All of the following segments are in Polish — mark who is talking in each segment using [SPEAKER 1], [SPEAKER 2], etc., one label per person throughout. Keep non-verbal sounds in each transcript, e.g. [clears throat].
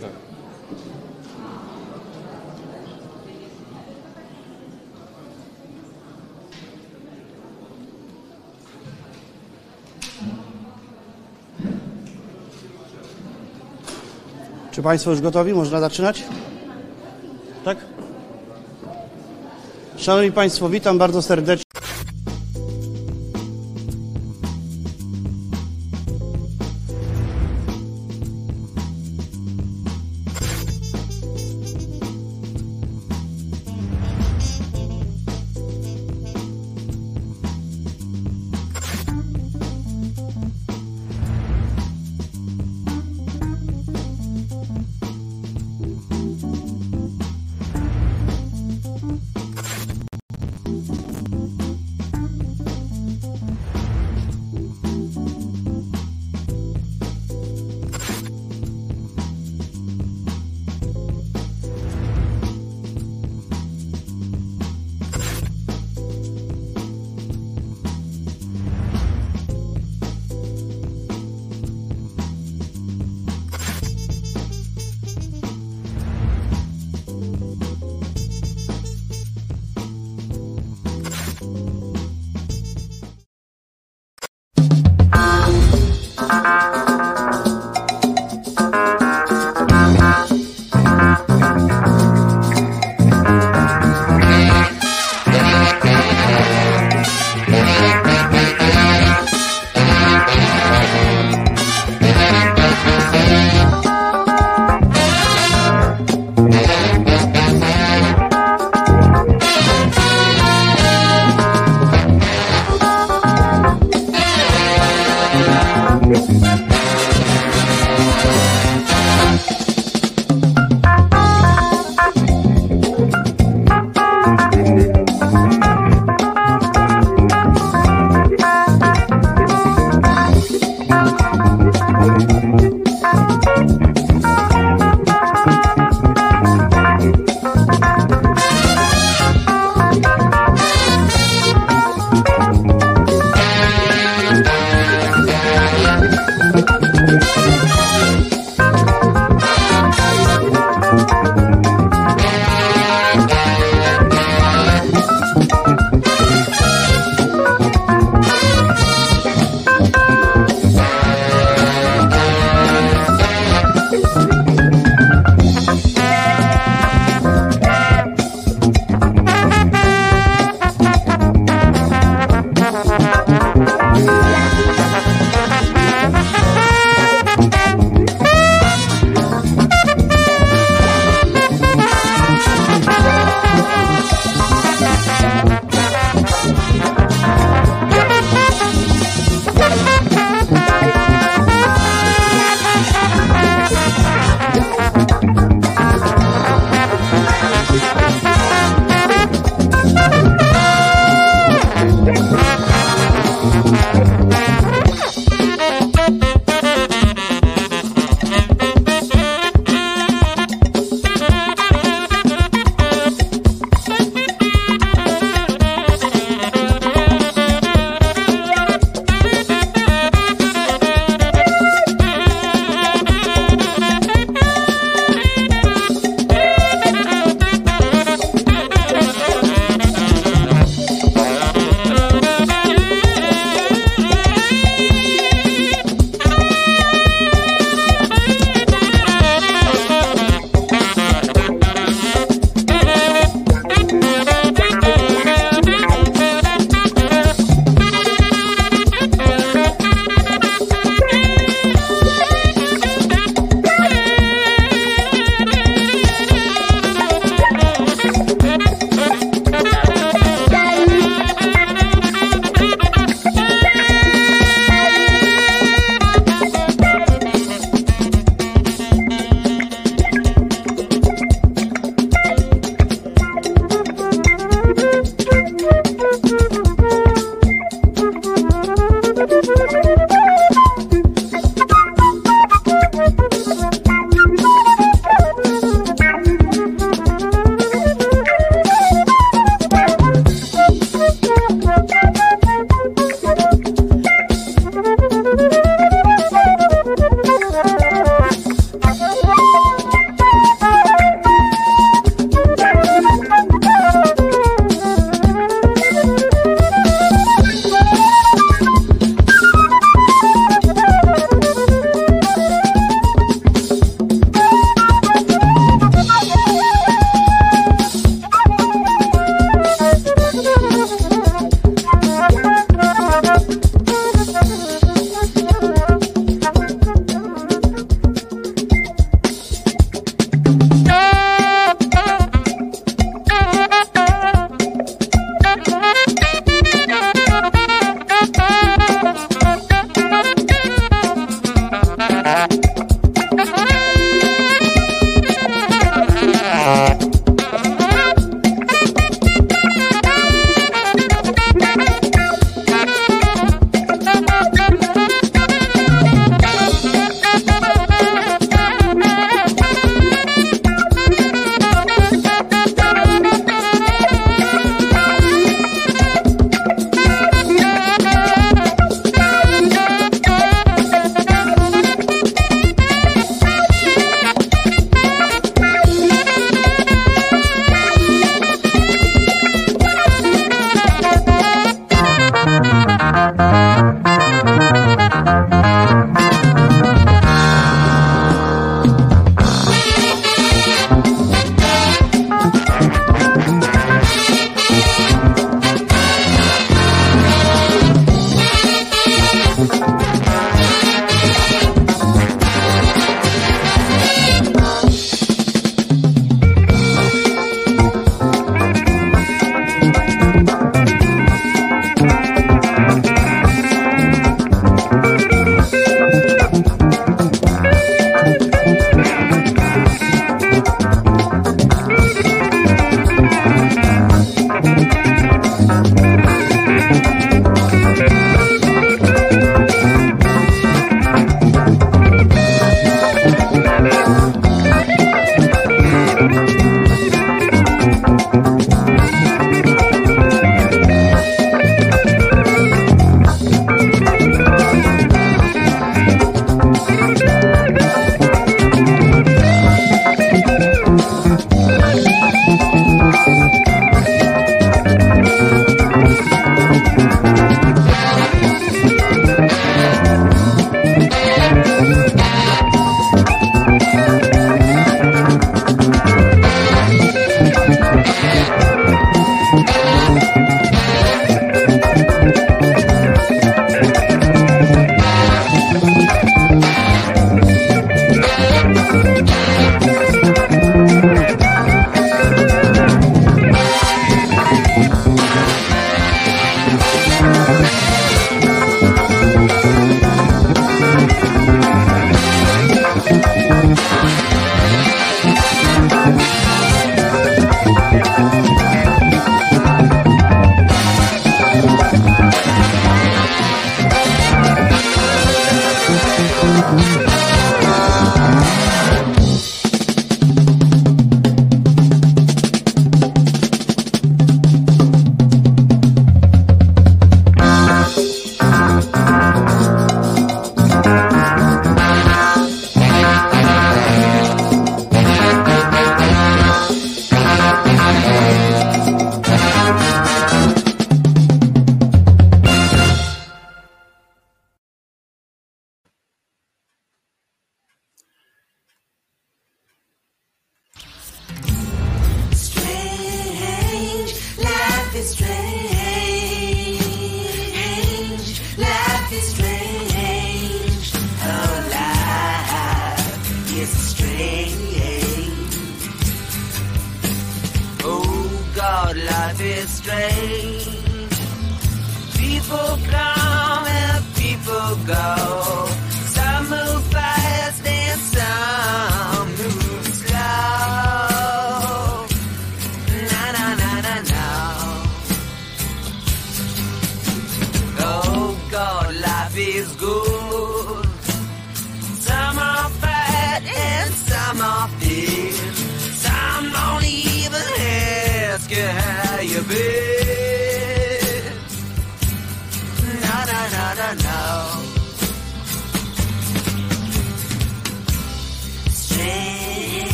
[SPEAKER 1] Tak.
[SPEAKER 2] Czy Państwo już gotowi? Można zaczynać? Tak? Szanowni Państwo, witam bardzo serdecznie.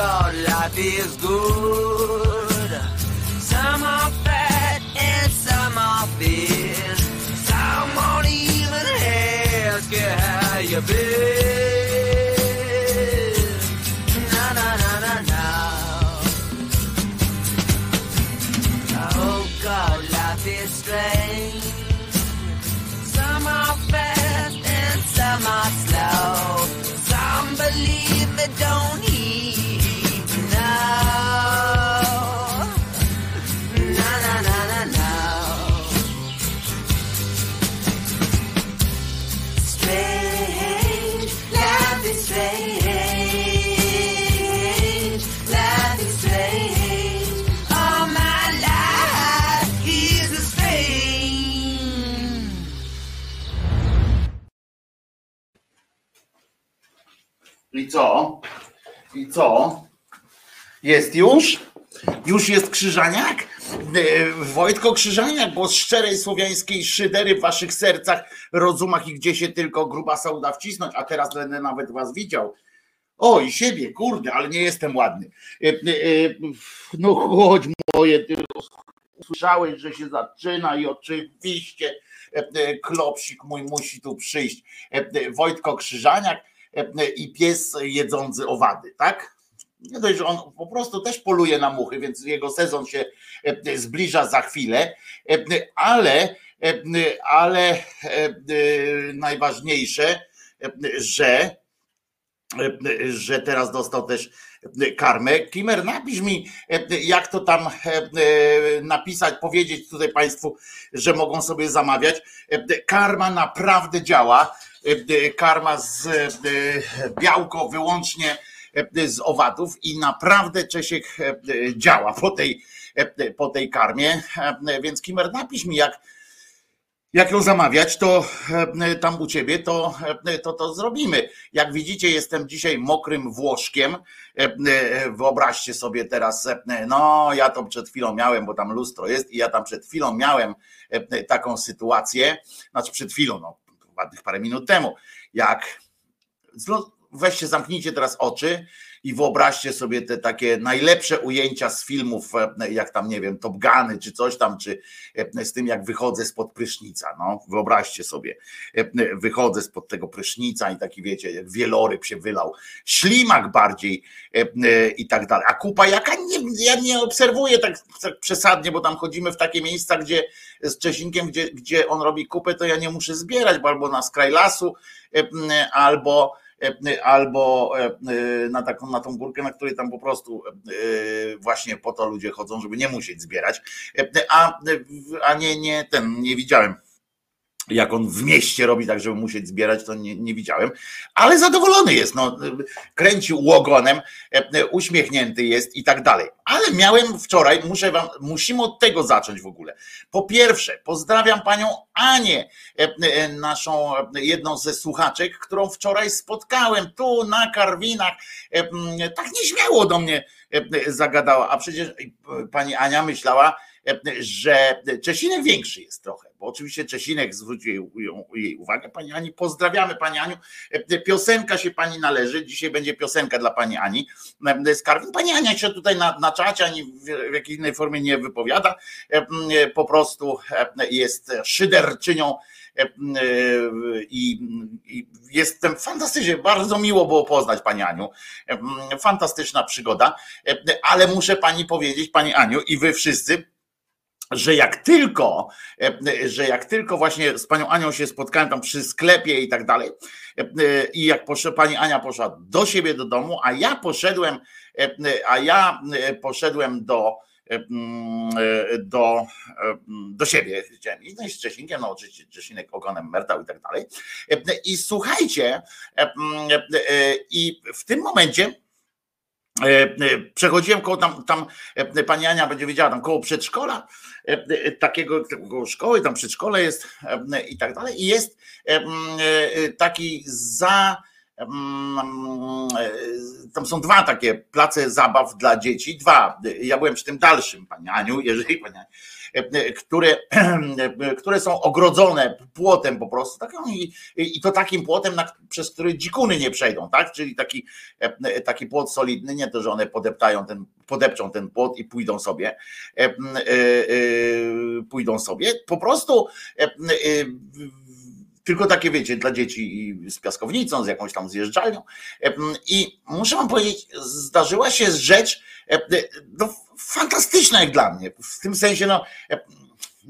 [SPEAKER 3] God, life is good. Some are fat and some are thin. Some won't even ask you how you been. Na na na na na. Oh God, life is strange. Some are fast and some are slow. Some believe they don't.
[SPEAKER 1] co? I co? Jest już? Już jest Krzyżaniak? E, Wojtko Krzyżaniak, głos szczerej słowiańskiej szydery w waszych sercach, rozumach i gdzie się tylko gruba sauda wcisnąć, a teraz będę nawet was widział. O, i siebie, kurde, ale nie jestem ładny. E, e, no chodź moje, usłyszałeś, że się zaczyna i oczywiście klopsik mój musi tu przyjść. Wojtko Krzyżaniak, i pies jedzący owady, tak? Nie dość, że on po prostu też poluje na muchy, więc jego sezon się zbliża za chwilę, ale, ale najważniejsze, że, że teraz dostał też karmę. Kimer, napisz mi, jak to tam napisać, powiedzieć tutaj Państwu, że mogą sobie zamawiać. Karma naprawdę działa. Karma z białko wyłącznie z owadów i naprawdę Czesiek działa po tej, po tej karmie. Więc Kimer, napisz mi, jak jak ją zamawiać, to e, tam u ciebie, to, e, to to zrobimy. Jak widzicie, jestem dzisiaj mokrym Włoszkiem. E, wyobraźcie sobie teraz, no ja to przed chwilą miałem, bo tam lustro jest i ja tam przed chwilą miałem taką sytuację, znaczy przed chwilą, no ładnych parę minut temu, jak weźcie, zamknijcie teraz oczy i wyobraźcie sobie te takie najlepsze ujęcia z filmów, e, jak tam, nie wiem, Top czy coś tam, czy e, z tym, jak wychodzę spod prysznica. No, wyobraźcie sobie, e, wychodzę spod tego prysznica i taki, wiecie, wieloryb się wylał, ślimak bardziej i tak dalej. A kupa jaka? Nie, ja nie obserwuję tak, tak przesadnie, bo tam chodzimy w takie miejsca, gdzie z Czesinkiem, gdzie, gdzie on robi kupę, to ja nie muszę zbierać, bo albo na skraj lasu, albo albo e, e, na taką na tą górkę, na której tam po prostu właśnie po to ludzie chodzą, żeby nie musieć zbierać. A, a nie, nie ten nie widziałem jak on w mieście robi tak, żeby musieć zbierać, to nie, nie widziałem, ale zadowolony jest, no, kręcił łogonem, uśmiechnięty jest i tak dalej. Ale miałem wczoraj, muszę wam, musimy od tego zacząć w ogóle. Po pierwsze, pozdrawiam panią Anię, naszą jedną ze słuchaczek, którą wczoraj spotkałem tu na Karwinach. Tak nieśmiało do mnie zagadała, a przecież pani Ania myślała, że Czesinek większy jest trochę bo oczywiście Czesinek zwrócił jej uwagę. Pani Ani, pozdrawiamy Pani Aniu. Piosenka się Pani należy. Dzisiaj będzie piosenka dla Pani Ani z Karwin. Pani Ania się tutaj na, na czacie ani w jakiej innej formie nie wypowiada. Po prostu jest szyderczynią i, i jestem fantastycznie, bardzo miło było poznać Pani Aniu. Fantastyczna przygoda, ale muszę Pani powiedzieć, Pani Aniu i Wy wszyscy, że jak tylko, e, że jak tylko właśnie z panią Anią się spotkałem tam przy sklepie i tak dalej, e, i jak poszła, pani Ania poszła do siebie do domu, a ja poszedłem, e, a ja poszedłem do, do, do siebie, chciałem iść no z Czesinkiem, no oczywiście Czesinek ogonem merdał i tak dalej. I słuchajcie, i w tym momencie E, e, przechodziłem koło tam, tam e, pani Ania będzie wiedziała, tam koło przedszkola, takiego koło szkoły, tam przedszkole jest i tak dalej. I jest taki za. Tam są dwa takie place zabaw dla dzieci. Dwa. Ja byłem przy tym dalszym, pani Aniu, jeżeli pani Aniu które, [clears throat] które są ogrodzone płotem po prostu, tak, i, i to takim płotem, na, przez który dzikuny nie przejdą, tak? Czyli taki, taki płot solidny, nie to, że one podeptają ten, podepczą ten płot i pójdą sobie, e, e, pójdą sobie, po prostu e, tylko takie wiecie, dla dzieci z piaskownicą, z jakąś tam zjeżdżalnią. I muszę wam powiedzieć, zdarzyła się rzecz no, fantastyczna jak dla mnie. W tym sensie, no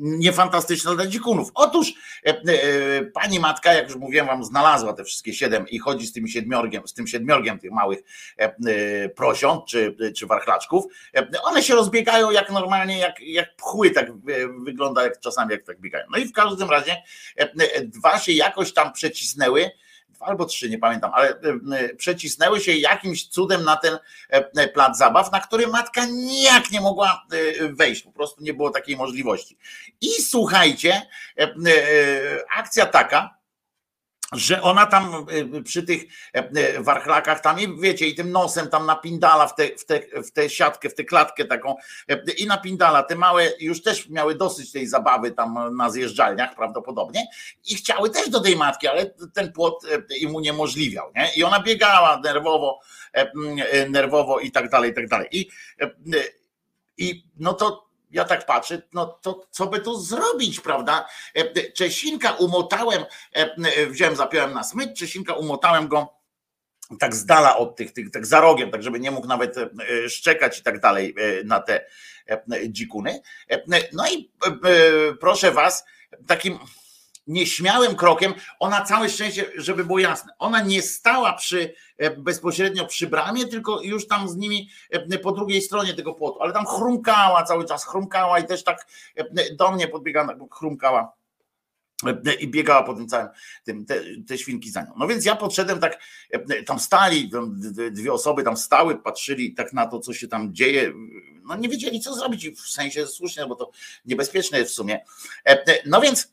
[SPEAKER 1] niefantastyczna dla dzikunów. Otóż e, e, pani matka, jak już mówiłem wam, znalazła te wszystkie siedem i chodzi z tym siedmiorgiem, z tym siedmiorgiem tych małych e, prosiąt czy, czy warchlaczków. One się rozbiegają jak normalnie, jak, jak pchły, tak wygląda jak czasami jak tak biegają. No i w każdym razie dwa się jakoś tam przecisnęły albo trzy, nie pamiętam, ale e, e, przecisnęły się jakimś cudem na ten e, plac zabaw, na który matka nijak nie mogła wejść, po prostu nie było takiej możliwości. I słuchajcie, akcja taka, że ona tam y, przy tych e, e, warchlakach tam i wiecie i tym nosem tam napindala w tę w te, w te siatkę, w tę klatkę taką e, i napindala. Te małe już też miały dosyć tej zabawy tam na zjeżdżalniach prawdopodobnie i chciały też do tej matki, ale ten płot im uniemożliwiał, nie? I ona biegała nerwowo, nerwowo i tak dalej, i tak dalej. I, i no to ja tak patrzę, no to co by tu zrobić, prawda? Czesinka umotałem, wziąłem, zapiąłem na smycz, Czesinka umotałem go tak z dala od tych, tych tak za rogiem, tak żeby nie mógł nawet szczekać i tak dalej na te dzikuny. No i proszę was, takim nieśmiałym krokiem, ona całe szczęście, żeby było jasne, ona nie stała przy e, bezpośrednio przy bramie, tylko już tam z nimi e, po drugiej stronie tego płotu, ale tam chrumkała cały czas, chrumkała i też tak e, do mnie podbiegała, chrumkała i biegała po tym całym, tym, te, te, świnki za nią. No więc ja podszedłem tak, tam stali, dwie osoby tam stały, patrzyli tak na to, co się tam dzieje, no nie wiedzieli, co zrobić, w sensie słusznie, bo to niebezpieczne jest w sumie. No więc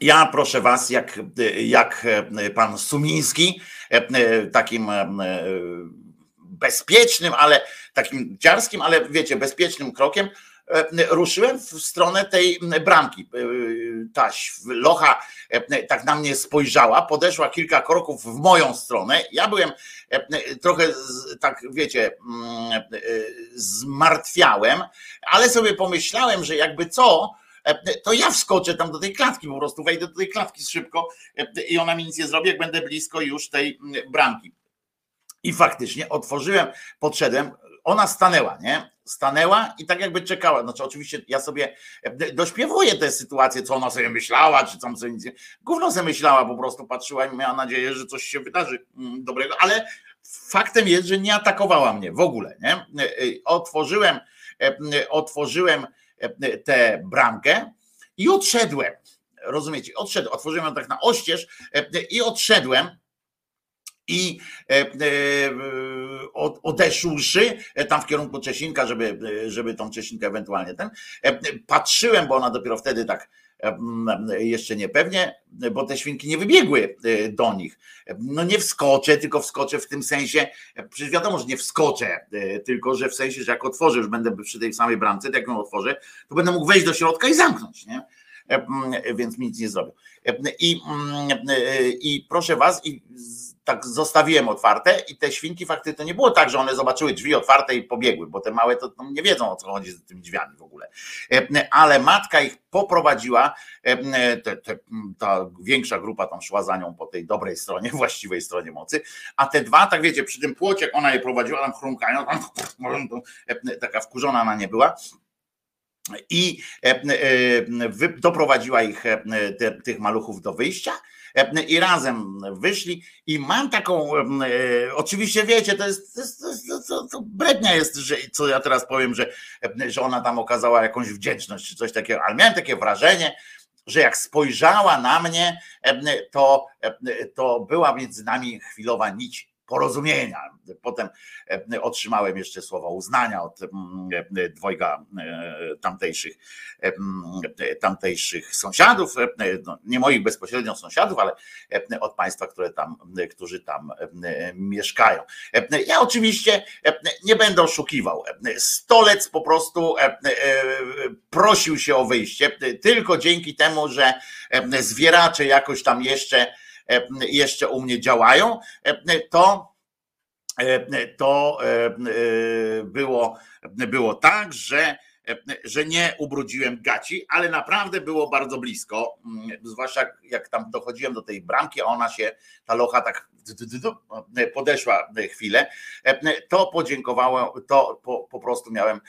[SPEAKER 1] ja proszę was, jak, jak pan Sumiński, takim bezpiecznym, ale takim dziarskim, ale wiecie, bezpiecznym krokiem, ruszyłem w stronę tej bramki. Taś locha tak na mnie spojrzała, podeszła kilka kroków w moją stronę. Ja byłem trochę tak, wiecie, zmartwiałem, ale sobie pomyślałem, że jakby co, to ja wskoczę tam do tej klatki, po prostu wejdę do tej klatki szybko i ona mi nic nie zrobi, jak będę blisko już tej bramki. I faktycznie otworzyłem, podszedłem, ona stanęła, nie? Stanęła i tak jakby czekała. Znaczy, oczywiście ja sobie dośpiewuję tę sytuację, co ona sobie myślała, czy tam sobie nic. Gówno sobie myślała, po prostu patrzyła i miała nadzieję, że coś się wydarzy dobrego, ale faktem jest, że nie atakowała mnie w ogóle, nie? Otworzyłem, otworzyłem tę bramkę i odszedłem. Rozumiecie? Odszedłem, otworzyłem ją tak na oścież i odszedłem. I odeszłszy tam w kierunku Czesinka, żeby, żeby tą Czesinkę ewentualnie ten, patrzyłem, bo ona dopiero wtedy tak jeszcze niepewnie, bo te świnki nie wybiegły e, do nich. No nie wskoczę, tylko wskoczę w tym sensie, przecież wiadomo, że nie wskoczę, e, tylko że w sensie, że jak otworzę, już będę przy tej samej bramce, jak ją otworzę, to będę mógł wejść do środka i zamknąć, nie? Więc mi nic nie zrobią. I, i proszę was, i tak zostawiłem otwarte i te świnki faktycznie to nie było tak, że one zobaczyły drzwi otwarte i pobiegły, bo te małe to nie wiedzą o co chodzi z tymi drzwiami w ogóle. E, ale matka ich poprowadziła, e, te, te, ta większa grupa tam szła za nią po tej dobrej stronie, [laughs] właściwej stronie mocy, a te dwa, tak wiecie, przy tym płocie, ona je prowadziła, tam chrumkają, [laughs] e, taka wkurzona na nie była, i doprowadziła ich tych maluchów do wyjścia i razem wyszli. I mam taką, oczywiście wiecie, to jest, to, jest, to, to brednia jest, że, co ja teraz powiem, że, że ona tam okazała jakąś wdzięczność czy coś takiego, ale miałem takie wrażenie, że jak spojrzała na mnie, to, to była między nami chwilowa nić porozumienia. Potem e, otrzymałem jeszcze słowa uznania od mm, e, dwojga e, tamtejszych, tamtejszych sąsiadów, no, nie moich bezpośrednio sąsiadów, ale od państwa, które tam, którzy tam mieszkają. Ja oczywiście nie będę oszukiwał. Stolec po prostu prosił się o wyjście, tylko dzięki temu, że zwieracze jakoś tam jeszcze jeszcze u mnie działają, e, to e, to było, było tak, że że nie ubrudziłem gaci, ale naprawdę było bardzo blisko, mm, zwłaszcza jak tam dochodziłem do tej bramki, a ona się, ta locha tak podeszła chwilę, to podziękowało, to po, po prostu miałem,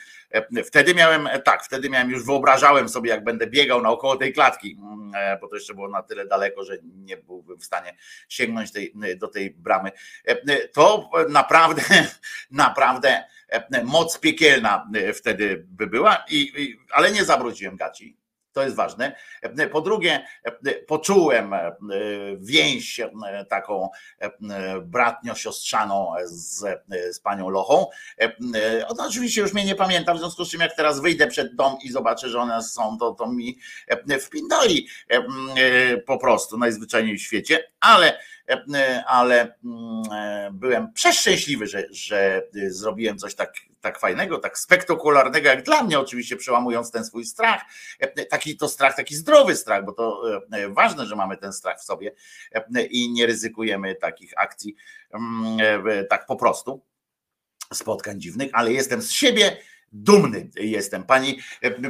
[SPEAKER 1] wtedy miałem, tak, wtedy miałem, już wyobrażałem sobie, jak będę biegał naokoło tej klatki, mm, bo to jeszcze było na tyle daleko, że nie byłbym w stanie sięgnąć tej, do tej bramy. To naprawdę, [laughs] naprawdę moc piekielna wtedy by była, i, ale nie zabrudziłem gaci to jest ważne. Po drugie, poczułem e, więź e, taką e, bratnio-siostrzaną z, z panią Lochą. Ona oczywiście już mnie nie pamięta, w związku z czym jak teraz wyjdę przed dom i zobaczę, że one są, to, to mi wpindoli po prostu najzwyczajniej w świecie, ale ale byłem przeszczęśliwy, że, że zrobiłem coś tak tak fajnego, tak spektakularnego, jak dla mnie oczywiście, przełamując ten swój strach. Taki to strach, taki zdrowy strach, bo to e, ważne, że mamy ten strach w sobie e, i nie ryzykujemy takich akcji mm, e, tak po prostu, spotkań dziwnych, ale jestem z siebie dumny jestem. Pani,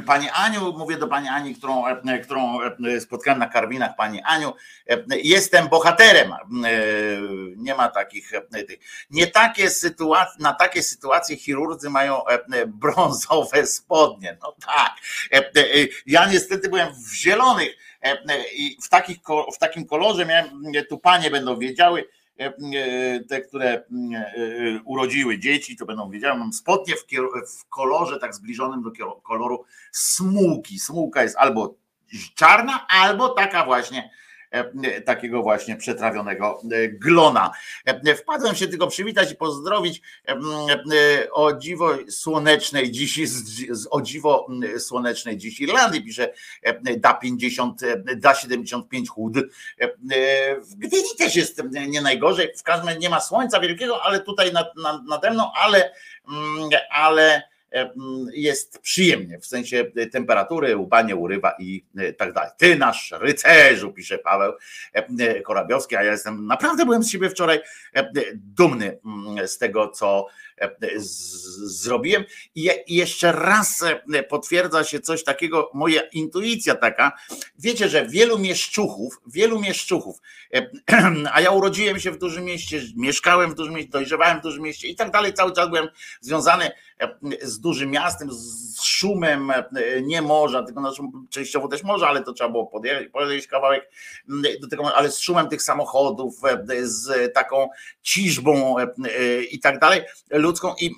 [SPEAKER 1] pani Aniu, mówię do pani Ani, którą, którą spotkałem na Karwinach, pani Aniu, jestem bohaterem. Nie ma takich, nie takie sytuacje, na takie sytuacje chirurdzy mają brązowe spodnie. No tak. Ja niestety byłem w zielonych i w, takich, w takim kolorze miałem, tu panie będą wiedziały, te, które e, urodziły dzieci, to będą wiedziały, mam spodnie w, w kolorze tak zbliżonym do koloru smułki. Smułka jest albo czarna, albo taka właśnie E, takiego właśnie przetrawionego e, glona. E, wpadłem się tylko przywitać i pozdrowić o dziwo słonecznej dziś, o dziwo słonecznej dziś Irlandii, pisze da 50, da 75 chłód. W Gdyni też jest nie najgorzej, w każdym nie ma słońca wielkiego, ale tutaj nad, nad, nade mną, ale, ale E, jest przyjemnie, w sensie e, temperatury, łupanie urywa i e, tak dalej. Ty nasz rycerzu, pisze Paweł Korabiowski, a ja jestem, naprawdę byłem z siebie wczoraj dumny z tego, co zrobiłem. I jeszcze raz potwierdza się coś takiego, moja intuicja taka, wiecie, że wielu mieszczuchów, wielu mieszczuchów, [clears throat] a ja urodziłem się w dużym mieście, mieszkałem w dużym mieście, dojrzewałem w dużym mieście i tak dalej, cały czas byłem związany z dużym miastem, z szumem, nie morza, tylko znaczy częściowo też morza, ale to trzeba było podjechać, podjechać kawałek do tego, ale z szumem tych samochodów, z taką ciżbą i tak dalej, ludzką i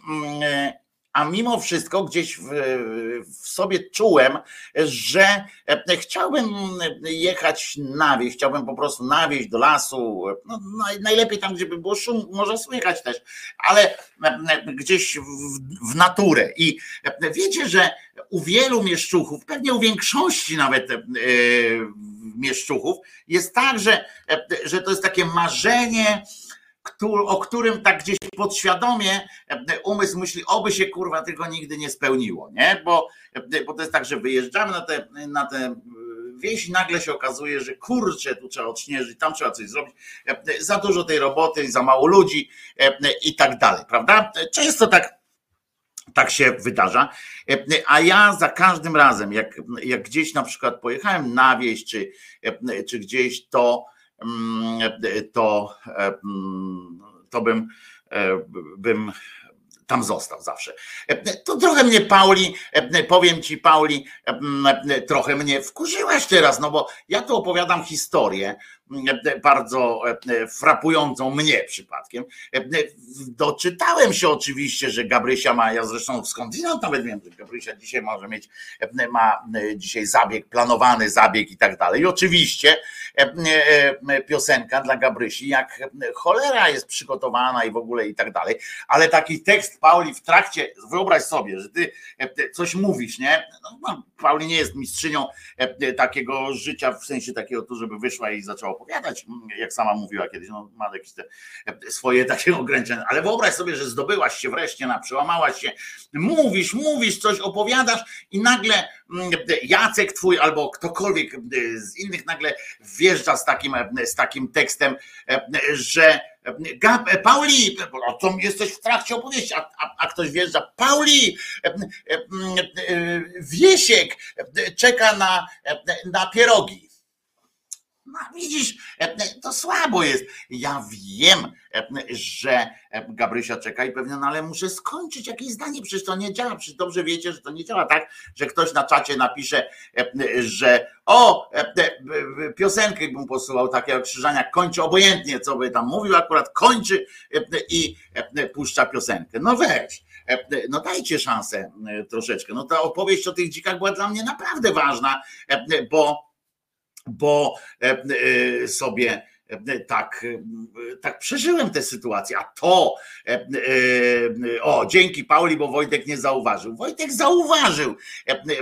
[SPEAKER 1] a mimo wszystko gdzieś w, w, sobie czułem, że chciałbym jechać na wieś, chciałbym po prostu na wieś do lasu, no, najlepiej tam, gdzie by było szum, może słychać też, ale gdzieś w, w naturę. I wiecie, że u wielu mieszczuchów, pewnie u większości nawet mieszczuchów, jest tak, że, że to jest takie marzenie, o którym tak gdzieś podświadomie e, umysł myśli, oby się kurwa tylko nigdy nie spełniło, nie? Bo, e, bo to jest tak, że wyjeżdżamy na te, na te e, wieś i nagle się okazuje, że kurczę, tu trzeba odśnieżyć, tam trzeba coś zrobić, za dużo tej roboty, za mało ludzi i tak dalej, prawda? Często tak, tak się wydarza, a ja za każdym razem, jak, jak gdzieś na przykład pojechałem na wieś, czy, czy gdzieś, to to, e, mm, to bym, e, bym tam został zawsze. E, to trochę mnie Pauli, powiem ci Pauli, trochę mnie wkurzyłaś teraz, no bo ja tu opowiadam historię, bardzo frapującą mnie przypadkiem. Doczytałem się oczywiście, że Gabrysia ma, ja zresztą skądinąd nawet wiem, że Gabrysia dzisiaj może mieć, ma dzisiaj zabieg, planowany zabieg i tak dalej. I oczywiście piosenka dla Gabrysi, jak cholera jest przygotowana i w ogóle i tak dalej, ale taki tekst Pauli w trakcie, wyobraź sobie, że ty coś mówisz, nie? No, no Pauli nie jest mistrzynią takiego życia, w sensie takiego, żeby wyszła i zaczęła opowiadać, jak sama mówiła kiedyś, no, ma jakieś te swoje takie [laughs] ograniczenia, ale wyobraź sobie, że zdobyłaś się wreszcie na, przełamałaś się, mówisz, mówisz, coś opowiadasz i nagle Jacek twój albo ktokolwiek z innych nagle wjeżdża z takim, z takim tekstem, że Pauli, to jesteś w trakcie opowieści, a, a, a ktoś wjeżdża, Pauli, Wiesiek czeka na, na pierogi. No widzisz, to słabo jest. Ja wiem, że Gabrysia czeka i pewnie, no ale muszę skończyć jakieś zdanie, przecież to nie działa, przecież dobrze wiecie, że to nie działa tak, że ktoś na czacie napisze, że o, piosenkę bym posyłał takiego krzyżania, kończy obojętnie, co by tam mówił, akurat kończy i puszcza piosenkę. No weź no dajcie szansę troszeczkę. No ta opowieść o tych dzikach była dla mnie naprawdę ważna, bo bo e, e, sobie e, tak, tak przeżyłem tę sytuację. A to, o, dzięki Pauli, bo Wojtek nie zauważył. Wojtek zauważył,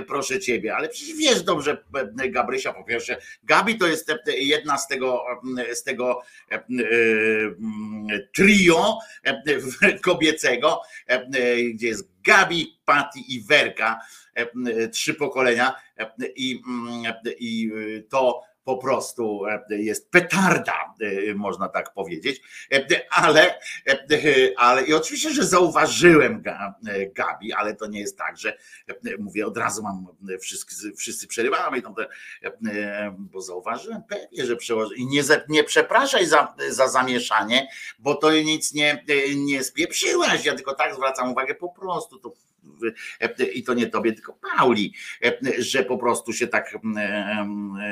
[SPEAKER 1] proszę ciebie, ale przecież wiesz dobrze, Gabrysia, po pierwsze, Gabi to jest jedna z tego, z tego trio kobiecego, gdzie jest Gabi, Patty i Werka, trzy pokolenia i, i to po prostu jest petarda, można tak powiedzieć, ale, ale i oczywiście, że zauważyłem Gabi, ale to nie jest tak, że mówię od razu mam wszyscy, wszyscy przerywamy, bo zauważyłem pewnie, że przełoży i nie, nie przepraszaj za, za zamieszanie, bo to nic nie, nie spieprzyłaś, ja tylko tak zwracam uwagę, po prostu to i to nie tobie, tylko Pauli, że po prostu się tak,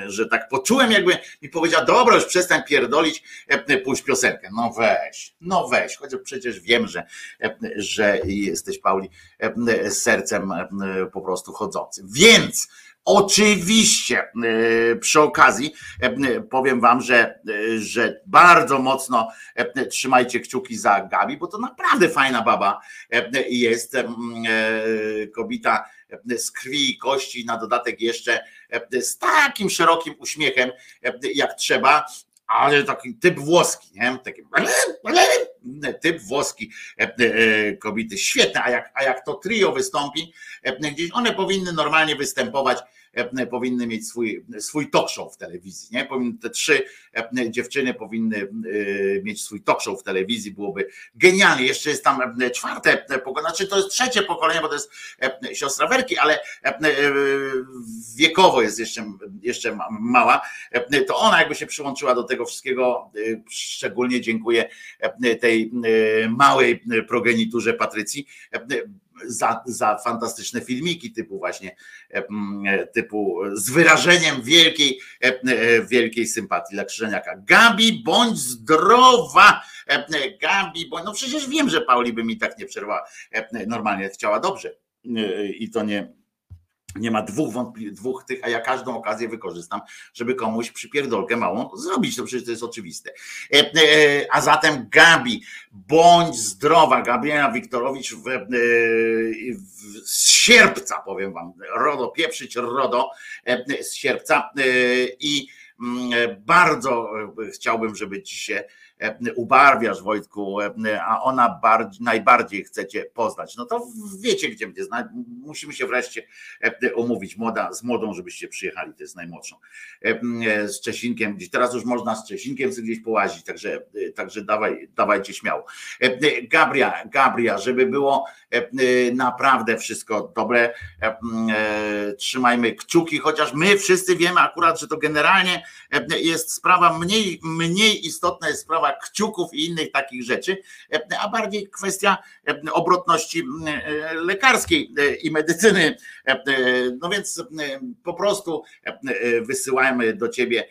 [SPEAKER 1] że tak poczułem, jakby mi powiedział, dobra, już przestań pierdolić, pójść piosenkę. No weź, no weź, chociaż przecież wiem, że, że jesteś Pauli sercem po prostu chodzącym. Więc Oczywiście przy okazji powiem wam, że, że bardzo mocno trzymajcie kciuki za Gabi, bo to naprawdę fajna baba jest kobieta z krwi i kości, na dodatek jeszcze z takim szerokim uśmiechem jak trzeba, ale taki typ włoski, nie? Taki typ włoski kobiety, świetne, a jak, a jak to trio wystąpi, gdzieś one powinny normalnie występować E, powinny mieć swój, swój talk show w telewizji. Nie? Te trzy e, dziewczyny powinny e, mieć swój talk show w telewizji, byłoby genialnie. Jeszcze jest tam czwarte pokolenie, znaczy to jest trzecie pokolenie, bo to jest siostra Werki, ale wiekowo jest jeszcze, jeszcze mała. To ona jakby się przyłączyła do tego wszystkiego. Szczególnie dziękuję tej małej progeniturze Patrycji za, za fantastyczne filmiki typu właśnie typu z wyrażeniem wielkiej, wielkiej sympatii dla Krzyżeniaka. Gabi, bądź zdrowa! Gabi, bądź, no przecież wiem, że Pauli by mi tak nie przerwała. Normalnie chciała dobrze. I to nie, nie ma dwóch wątpli- dwóch tych, a ja każdą okazję wykorzystam, żeby komuś przypierdolkę małą zrobić. To przecież to jest oczywiste. E, e, a zatem Gabi, bądź zdrowa, Gabriela Wiktorowicz w, e, w, z sierpca, powiem wam, RODO, pieprzyć RODO e, z sierpca e, i mm, bardzo e, chciałbym, żeby ci się E, ubarwiasz Wojtku, e, a ona bardziej, najbardziej chcecie poznać, no to wiecie gdzie mnie znać, musimy się wreszcie e, umówić. Młoda, z młodą, żebyście przyjechali, to jest najmłodszą, z Czesinkiem, gdzieś teraz już można z Czesinkiem sobie gdzieś połazić, także, także dawaj, dawajcie śmiało. Gabria, Gabria, żeby było naprawdę wszystko dobre, trzymajmy kciuki, chociaż my wszyscy wiemy akurat, że to generalnie jest sprawa mniej, mniej istotna jest sprawa kciuków i innych takich rzeczy, a bardziej kwestia obrotności e, lekarskiej e, i medycyny. No więc po prostu wysyłajmy do ciebie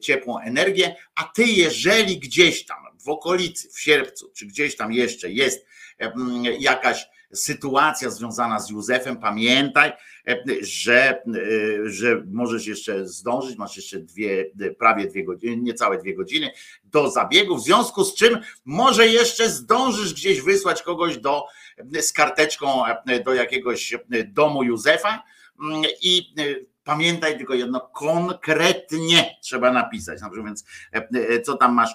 [SPEAKER 1] ciepłą energię, a ty jeżeli gdzieś tam w okolicy, w sierpcu, czy gdzieś tam jeszcze jest jakaś sytuacja związana z Józefem, pamiętaj, że, że możesz jeszcze zdążyć, masz jeszcze dwie, prawie dwie godziny, niecałe dwie godziny do zabiegu, w związku z czym może jeszcze zdążysz gdzieś wysłać kogoś do, z karteczką do jakiegoś domu Józefa i Pamiętaj tylko jedno, konkretnie trzeba napisać. Na przykład, więc co tam masz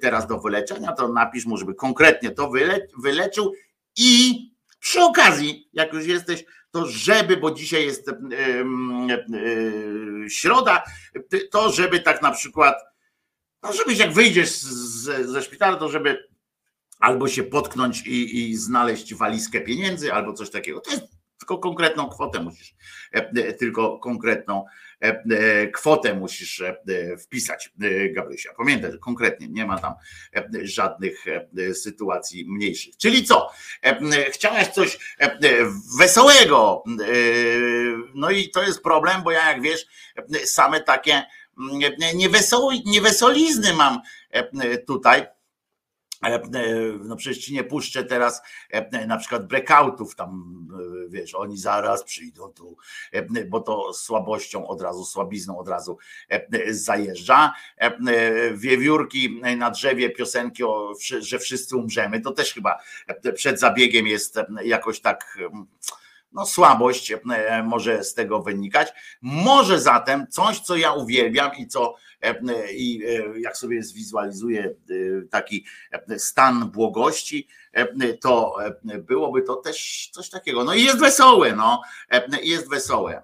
[SPEAKER 1] teraz do wyleczenia, to napisz mu, żeby konkretnie to wyle, wyleczył i przy okazji, jak już jesteś, to żeby, bo dzisiaj jest środa, to żeby tak na przykład, no żebyś jak wyjdziesz z, ze szpitala, to żeby albo się potknąć i, i znaleźć walizkę pieniędzy, albo coś takiego. To jest tylko konkretną kwotę musisz, tylko konkretną kwotę musisz e, wpisać, Gabrysia. Pamiętaj, że konkretnie nie ma tam żadnych sytuacji mniejszych. Czyli co? Chciałaś coś wesołego. No i to jest problem, bo ja jak wiesz, same takie niewesolizny mam tutaj E, no przecież ci nie puszczę teraz e, na przykład breakoutów tam, e, wiesz, oni zaraz przyjdą tu, bo to słabością od razu, słabizną od razu zajeżdża. Wiewiórki na drzewie, piosenki, o, że wszyscy umrzemy, to też chyba przed zabiegiem jest jakoś tak no, słabość e, może z tego wynikać. Może zatem coś, co ja uwielbiam i co e, i e, jak sobie zwizualizuję taki stan błogości, to byłoby to też coś takiego. No i jest wesołe, no, jest wesołe.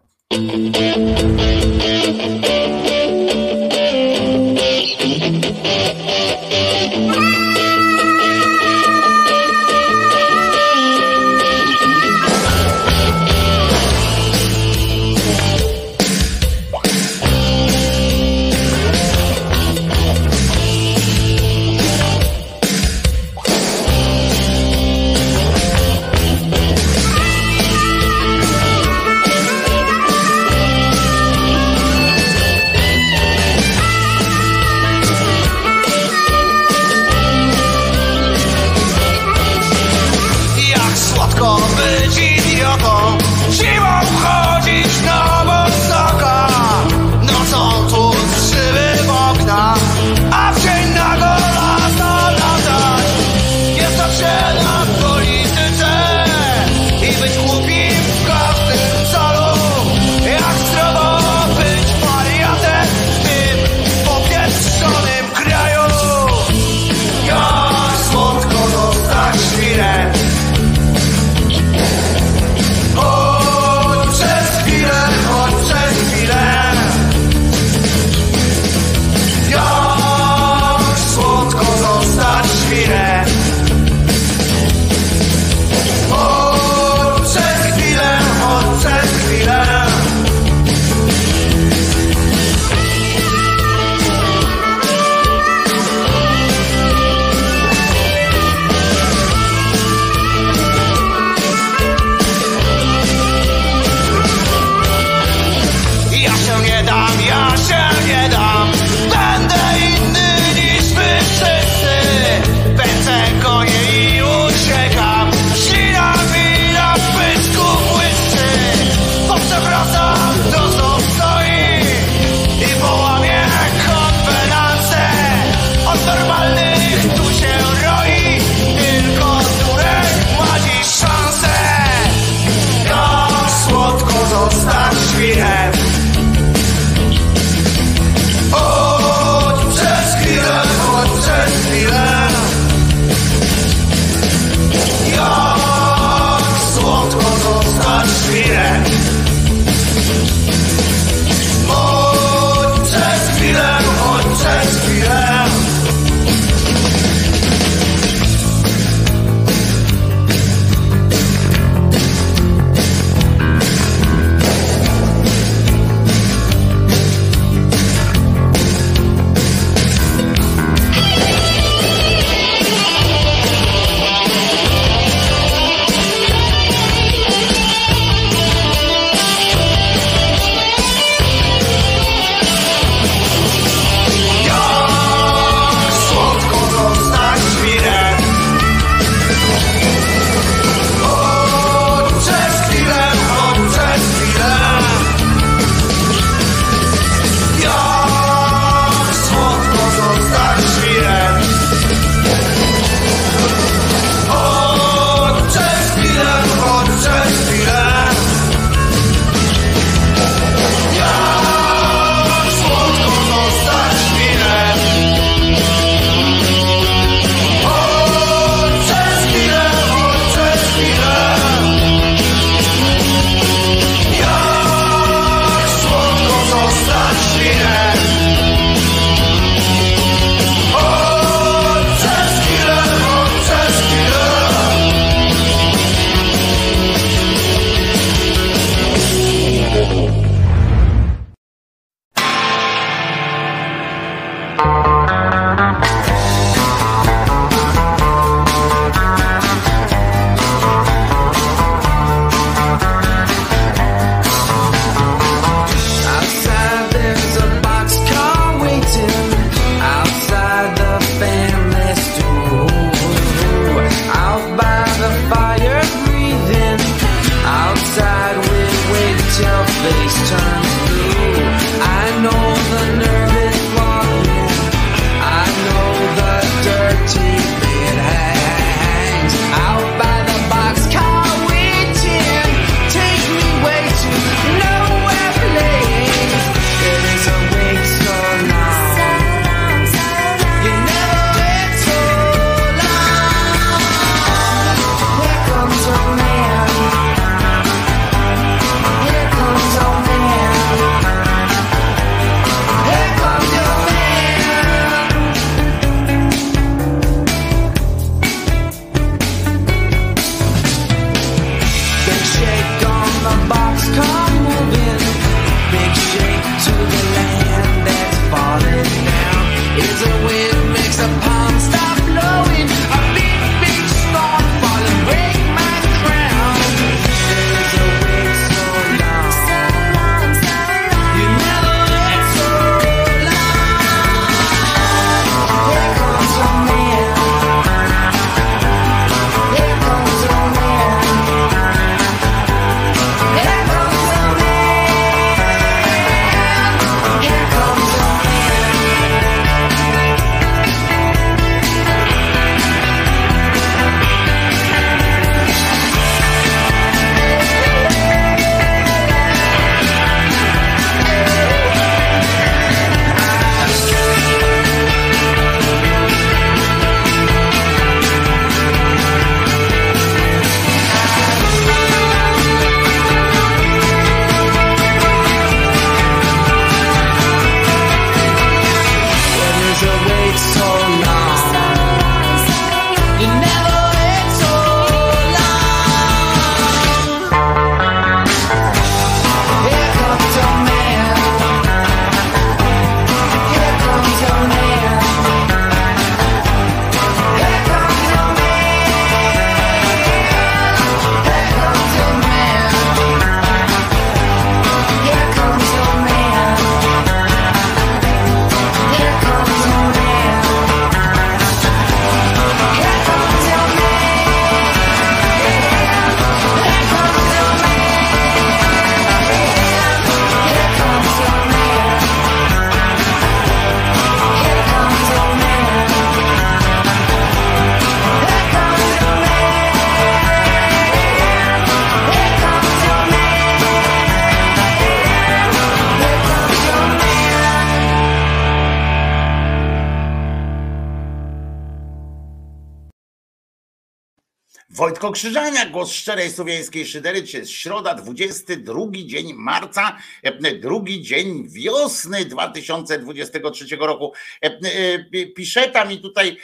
[SPEAKER 1] Krzyżania, głos szczerej słowiańskiej szydery. Dzisiaj jest środa, 22 dzień marca, e, drugi dzień wiosny 2023 roku. E, e, pisze tam i tutaj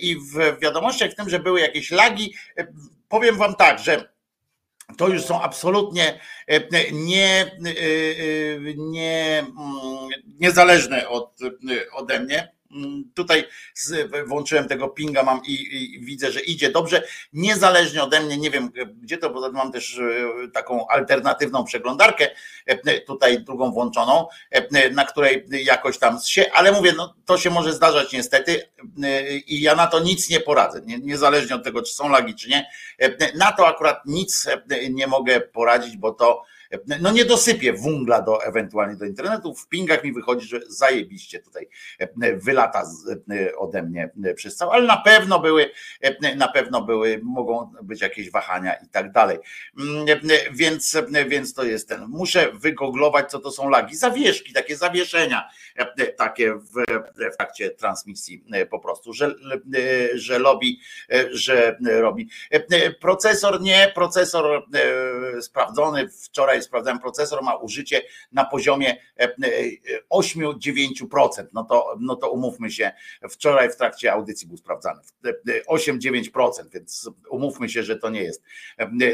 [SPEAKER 1] i w wiadomościach w tym, że były jakieś lagi. Powiem wam tak, że to już są absolutnie nie, nie, mm, niezależne od, ode mnie tutaj włączyłem tego pinga, mam i, i, widzę, że idzie dobrze, niezależnie ode mnie, nie wiem gdzie to, bo mam też e, taką alternatywną przeglądarkę, e, tutaj drugą włączoną, e, na której jakoś tam się, ale mówię, no to się może zdarzać niestety i ja na to nic nie poradzę, niezależnie od tego, czy są lagi, czy nie, na to akurat nic nie mogę poradzić, bo to no nie dosypię wungla do ewentualnie do internetu. W pingach mi wychodzi, że zajebiście tutaj e, wylata e, ode mnie przez cały, ale na pewno były, e, na pewno były, mogą być jakieś wahania i tak dalej. Mm, więc, więc to jest ten. Muszę wygoglować, co to są lagi. Zawieszki, takie zawieszenia, takie w, w trakcie transmisji po prostu, że, że lobby, że robi. Procesor nie, procesor sprawdzony wczoraj sprawdzałem, procesor ma użycie na poziomie 8-9%. E, e, no to, no to umówmy się, wczoraj w trakcie audycji był sprawdzany 8-9%, e, więc umówmy się, że to nie jest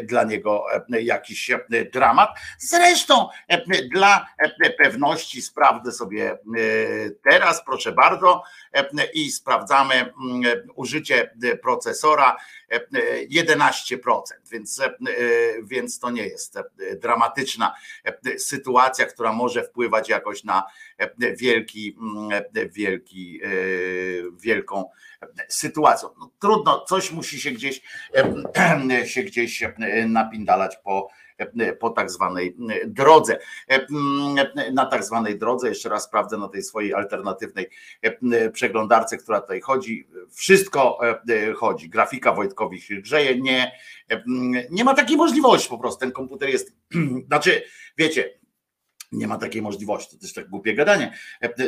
[SPEAKER 1] dla niego jakiś dramat. Zresztą dla pewności sprawdzę sobie teraz, proszę bardzo, i sprawdzamy mm, użycie procesora 11%, więc, więc to nie jest dramatyczna sytuacja, która może wpływać jakoś na wielki, wielki, wielką sytuację. No, trudno, coś musi się gdzieś [clears throat] się gdzieś napindalać po po tak zwanej drodze. Na tak zwanej drodze, jeszcze raz sprawdzę na tej swojej alternatywnej przeglądarce, która tutaj chodzi. Wszystko chodzi. Grafika Wojtkowi się grzeje. Nie, nie ma takiej możliwości po prostu. Ten komputer jest, [clears throat] znaczy, wiecie, nie ma takiej możliwości. To też tak głupie gadanie.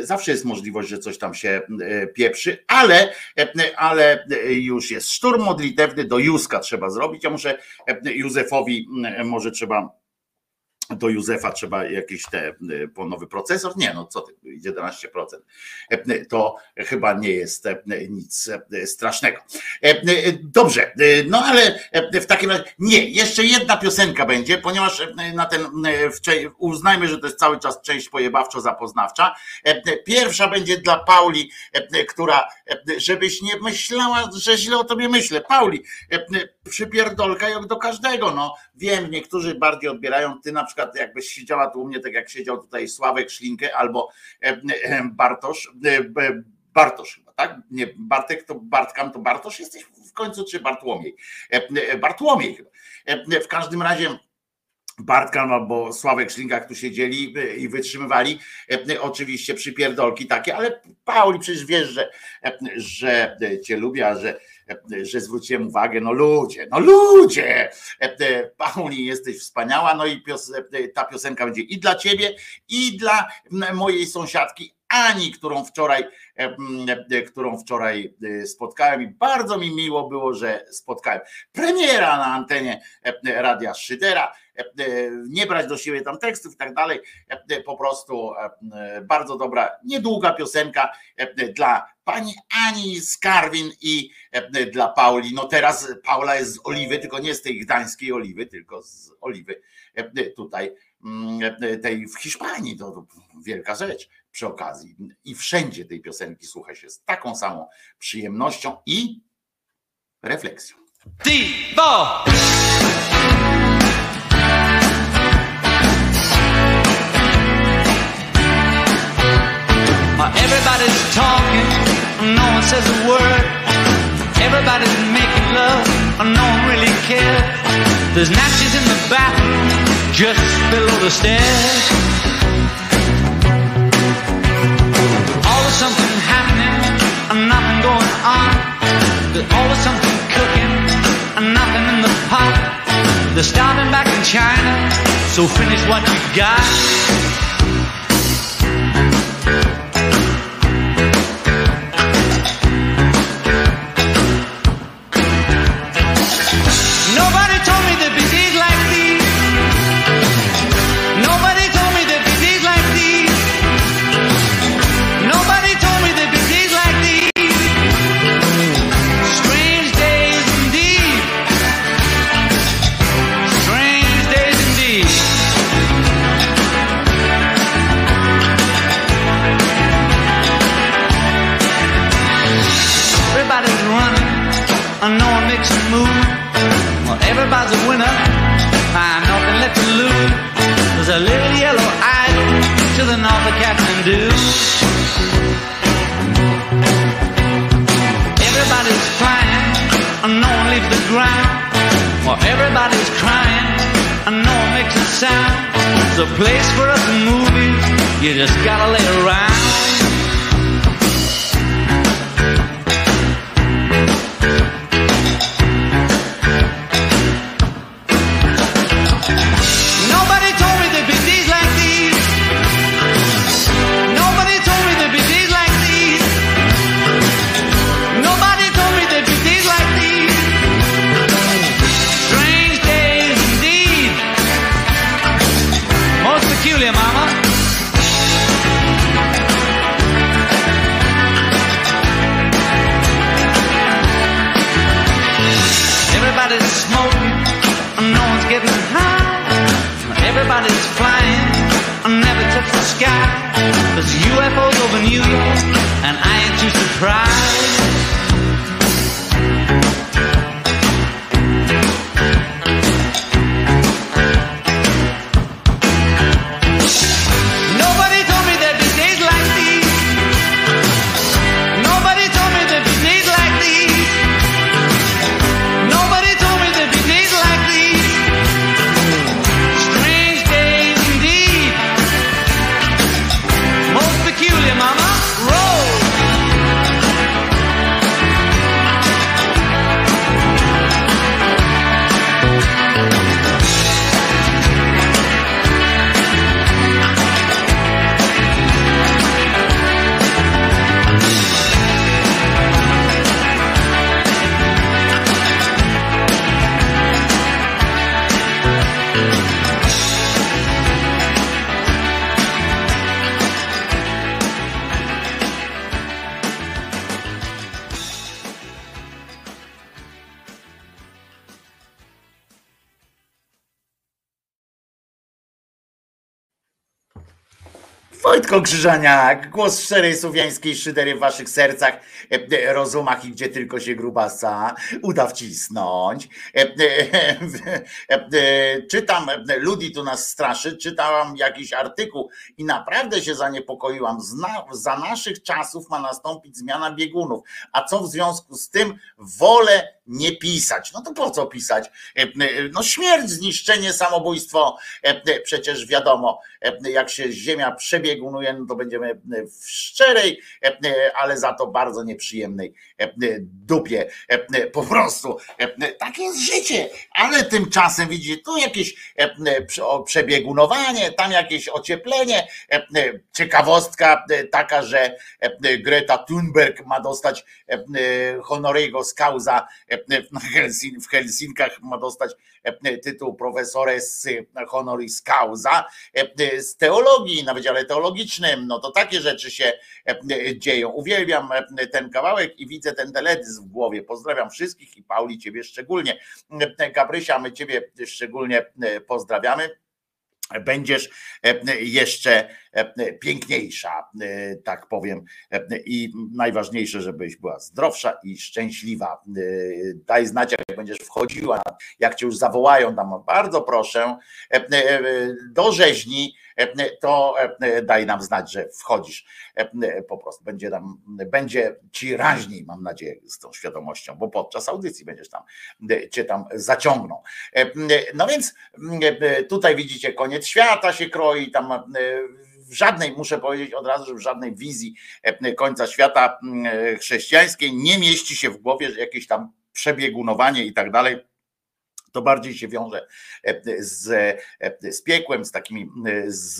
[SPEAKER 1] Zawsze jest możliwość, że coś tam się e, pieprzy, ale, ale już jest szturm modlitewny do Józka trzeba zrobić. Ja muszę Józefowi, może trzeba do Józefa trzeba jakiś te y, po nowy procesor. Nie, no co ty, 11%. E, to chyba nie jest e, nic e, strasznego. Dobrze, no ale w takim razie nie, jeszcze jedna piosenka będzie, ponieważ na ten uznajmy, że to jest cały czas część pojebawczo zapoznawcza. Pierwsza będzie dla Pauli, która żebyś nie myślała, że źle o tobie myślę. Pauli, przypierdolka jak do każdego, no wiem, niektórzy bardziej odbierają, ty na przykład jakbyś siedziała tu u mnie, tak jak siedział tutaj Sławek Szlinkę albo e, e, Bartosz, e, Bartosz chyba, tak? Nie Bartek, to Bartkam, to Bartosz jesteś w końcu, czy Bartłomiej? Bartłomiej chyba. W każdym razie Bartka albo Sławek Szlinkach tu siedzieli i wytrzymywali oczywiście przypierdolki takie, ale Pauli przecież wiesz, że, że cię lubię, a że że zwróciłem uwagę, no ludzie, no ludzie, Pauli jesteś wspaniała, no i pios, ta piosenka będzie i dla ciebie, i dla mojej sąsiadki Ani, którą wczoraj, którą wczoraj spotkałem i bardzo mi miło było, że spotkałem. Premiera na antenie Radia Szydera, nie brać do siebie tam tekstów i tak dalej, po prostu bardzo dobra, niedługa piosenka dla pani Ani Skarwin i e, dla Pauli. No teraz Paula jest z oliwy, tylko nie z tej gdańskiej oliwy, tylko z oliwy e, tutaj mm, e, tej w Hiszpanii. To, wielka rzecz przy okazji. I wszędzie tej piosenki słucha się z taką samą przyjemnością i refleksją. Divo! Everybody's talking no one says a word. Everybody's making love, no one really cares. There's napkins in the bathroom, just below the stairs. Always something happening, and nothing going on. There's always something cooking, and nothing in the pot. They're starving back in China, so finish what you got.
[SPEAKER 3] Everybody's crying, and no one makes a sound. It's a place for us movies, you just gotta lay around.
[SPEAKER 1] Krzyżaniak, głos szczerej słowiańskiej szydery w waszych sercach, e, rozumach i gdzie tylko się grubasa uda wcisnąć. E, e, e, e, Czytam, e, Ludi tu nas straszy, czytałam jakiś artykuł i naprawdę się zaniepokoiłam. Zna, za naszych czasów ma nastąpić zmiana biegunów. A co w związku z tym wolę nie pisać. No to po co pisać? E, e, No śmierć, zniszczenie, samobójstwo, e, e, przecież wiadomo, e, jak się ziemia przebiegunuje, no to będziemy w szczerej, e, e, ale za to bardzo nieprzyjemnej e, e, dupie. E, Po prostu tak jest życie, ale tymczasem widzicie, tu jakieś przebiegunowanie, tam jakieś ocieplenie. Ciekawostka taka, że Greta Thunberg ma dostać honorego z causa w Helsin- w Helsinkach ma dostać tytuł profesores e, honoris causa e, e, z teologii na Wydziale Teologicznym. No to takie rzeczy się e, e, dzieją. Uwielbiam e, ten kawałek i widzę ten teledysk w głowie. Pozdrawiam wszystkich i Pauli ciebie szczególnie. E, Gabrysia, my ciebie szczególnie e, pozdrawiamy będziesz e, jeszcze e, piękniejsza, e, tak powiem. I najważniejsze, żebyś była zdrowsza i szczęśliwa. Daj znać, jak będziesz wchodziła, jak cię już zawołają tam, bardzo proszę, do rzeźni, to e, daj nam znać, że wchodzisz. E, Po prostu będzie tam, będzie ci raźniej, mam nadzieję, z tą świadomością, bo podczas audycji będziesz tam, e, cię tam zaciągną. E, No więc e, tutaj widzicie, koniec świata się kroi, tam e, w żadnej, muszę powiedzieć od razu, że w żadnej wizji e, końca świata e, chrześcijańskiej nie mieści się w głowie jakieś tam przebiegunowanie i tak dalej. To bardziej się wiąże e, z, e, z piekłem, z takimi, e, z,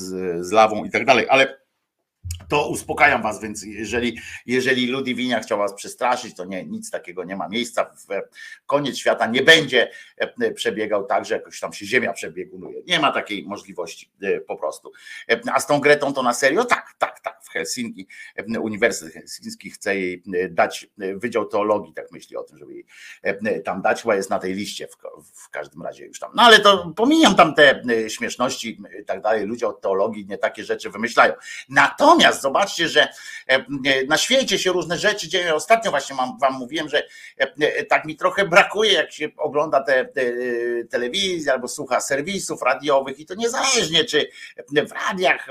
[SPEAKER 1] z lawą i tak dalej, ale to uspokajam was, więc jeżeli, jeżeli Ludwinia chciał was przestraszyć, to nie, nic takiego nie ma miejsca. Koniec świata nie będzie e, przebiegał tak, że jakoś tam się ziemia przebiegunuje. Nie ma takiej możliwości e, po prostu. E, A z tą Gretą to na serio? Tak, tak, tak. W Helsinki, Uniwersytet Helsiński chce jej dać Wydział Teologii, tak myśli o tym, żeby jej tam dać, chyba jest na tej liście w, w każdym razie już tam. No ale to pomijam tam te śmieszności i tak dalej. Ludzie od teologii nie takie rzeczy wymyślają. Natomiast Natomiast zobaczcie, że na świecie się różne rzeczy dzieją. Ostatnio właśnie wam mówiłem, że tak mi trochę brakuje, jak się ogląda te, te telewizję albo słucha serwisów radiowych i to niezależnie czy w radiach,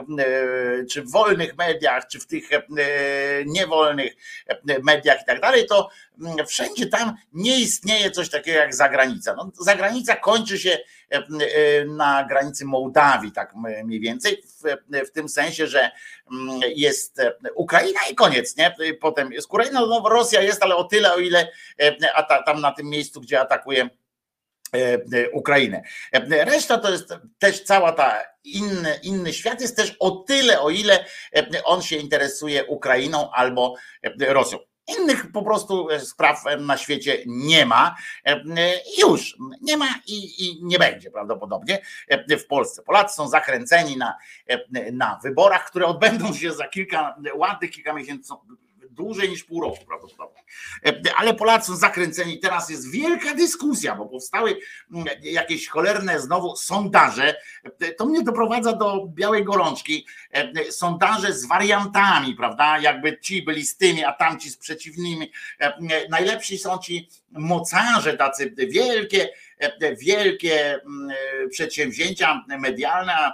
[SPEAKER 1] czy w wolnych mediach, czy w tych niewolnych mediach i tak dalej, to wszędzie tam nie istnieje coś takiego jak zagranica. No, zagranica kończy się na granicy Mołdawii, tak mniej więcej, w, w tym sensie, że jest Ukraina i koniec, nie? Potem jest Ukraina, no Rosja jest, ale o tyle, o ile a ta, tam na tym miejscu, gdzie atakuje Ukrainę. Reszta to jest też cała ta inny, inny świat, jest też o tyle, o ile on się interesuje Ukrainą albo Rosją. Innych po prostu spraw na świecie nie ma. Już nie ma i, i, nie będzie prawdopodobnie w Polsce. Polacy są zakręceni na, na wyborach, które odbędą się za kilka ładnych, kilka miesięcy, dłużej niż pół roku prawdopodobnie. E, ale Polacy są zakręceni. Teraz jest wielka dyskusja, bo powstały mm, jakieś cholerne znowu sondaże. E, to mnie doprowadza do białej gorączki. E, sondaże z wariantami, prawda? Jakby ci byli z tymi, a tamci z przeciwnymi. Najlepsi są ci mocarze, tacy wielkie, wielkie mm, przedsięwzięcia medialne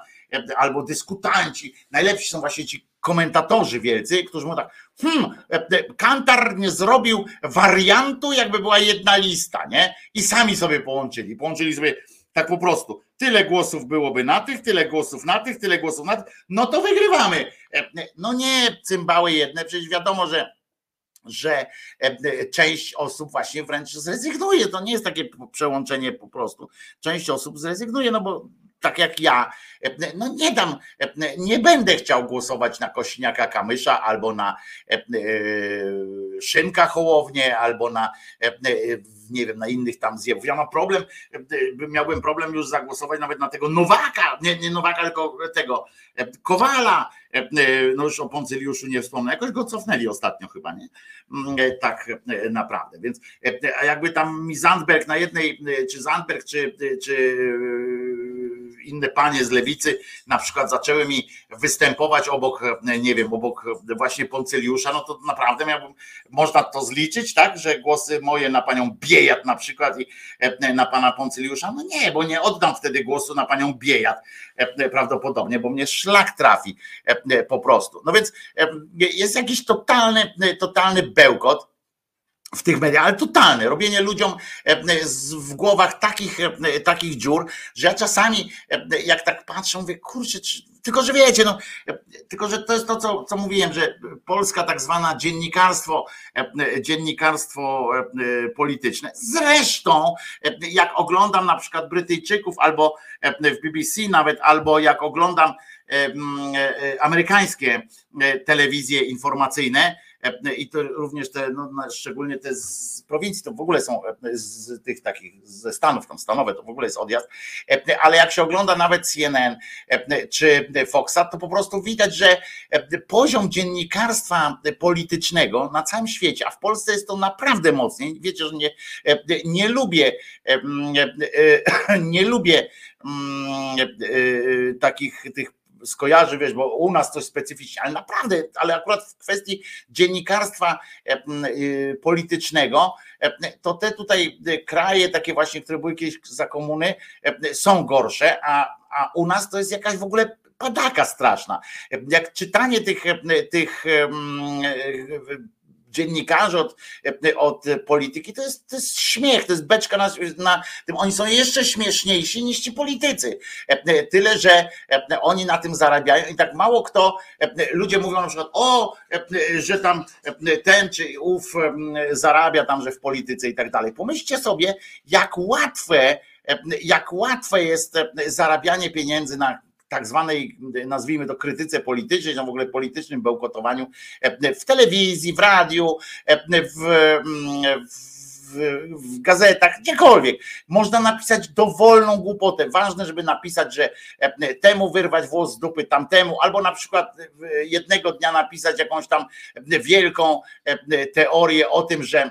[SPEAKER 1] albo dyskutanci. Najlepsi są właśnie ci komentatorzy wielcy, którzy mówią tak, hmm, e, e, Kantar nie zrobił wariantu, jakby była jedna lista, nie? I sami sobie połączyli. Połączyli sobie tak po prostu. Tyle głosów byłoby na tych, tyle głosów na tych, tyle głosów na tych, no to wygrywamy. E, no nie, cymbały jedne, przecież wiadomo, że że część osób właśnie wręcz zrezygnuje. To nie jest takie przełączenie po prostu. Część osób zrezygnuje, no bo tak jak ja, no nie dam, nie będę chciał głosować na Kośniaka Kamysza albo na e, e, Szynka Hołownię, albo na e, nie wiem, na innych tam zjewów. Ja mam problem, miałbym problem już zagłosować nawet na tego Nowaka, nie, nie Nowaka, tylko tego Kowala, no już o Poncyliuszu nie wspomnę, jakoś go cofnęli ostatnio chyba, nie? Mm, tak naprawdę, więc jakby tam mi Zandberg na jednej, czy Zandberg, czy, czy inne panie z lewicy na przykład zaczęły mi występować obok, nie wiem, obok właśnie Poncyliusza, no to naprawdę miałbym, można to zliczyć, tak, że głosy moje na panią Biejat na przykład i e, na pana Poncyliusza, no nie, bo nie oddam wtedy głosu na panią Biejat e, prawdopodobnie, bo mnie szlak trafi e, po prostu. No więc jest jakiś totalny, totalny bełkot, w tych mediach, ale totalne, robienie ludziom e, w głowach takich, e, takich dziur, że ja czasami e, jak tak patrzę, mówię, kurczę, tylko że wiecie, no, tylko że to jest to, co, co mówiłem, że Polska tak zwana dziennikarstwo, dziennikarstwo polityczne. Zresztą, jak oglądam na przykład Brytyjczyków albo w BBC nawet, albo jak oglądam amerykańskie telewizje informacyjne, E, i to również te, no, szczególnie te z prowincji, to w ogóle są e, z tych takich, ze Stanów, tam stanowe, to w ogóle jest odjazd, e, ale jak się ogląda nawet CNN czy Foxa, to po prostu widać, że poziom dziennikarstwa politycznego na całym świecie, a w Polsce jest to naprawdę mocniej, wiecie, że nie, nie lubię [laughs] nie lubię takich tych skojarzy, wiesz, bo u nas coś specyficznie, ale naprawdę, ale akurat w kwestii dziennikarstwa e, y, politycznego, e, to te tutaj kraje takie właśnie, które były kiedyś za komuny, e, są gorsze, a, a u nas to jest jakaś w ogóle padaka straszna. Jak czytanie tych, tych dziennikarzy, od, od polityki, to jest, to jest śmiech, to jest beczka na, na tym. Oni są jeszcze śmieszniejsi niż ci politycy. Tyle, że oni na tym zarabiają i tak mało kto, ludzie mówią na przykład, o, że tam ten czy ów zarabia tam, że w polityce i tak dalej. Pomyślcie sobie, jak łatwe, jak łatwe jest zarabianie pieniędzy na tak zwanej, nazwijmy to krytyce politycznej, no w ogóle politycznym bełkotowaniu e, w telewizji, w radiu, e, w, w, w gazetach, gdziekolwiek. Można napisać dowolną głupotę. Ważne, żeby napisać, że e, temu wyrwać włos z dupy tamtemu, albo na przykład jednego dnia napisać jakąś tam wielką teorię o tym, że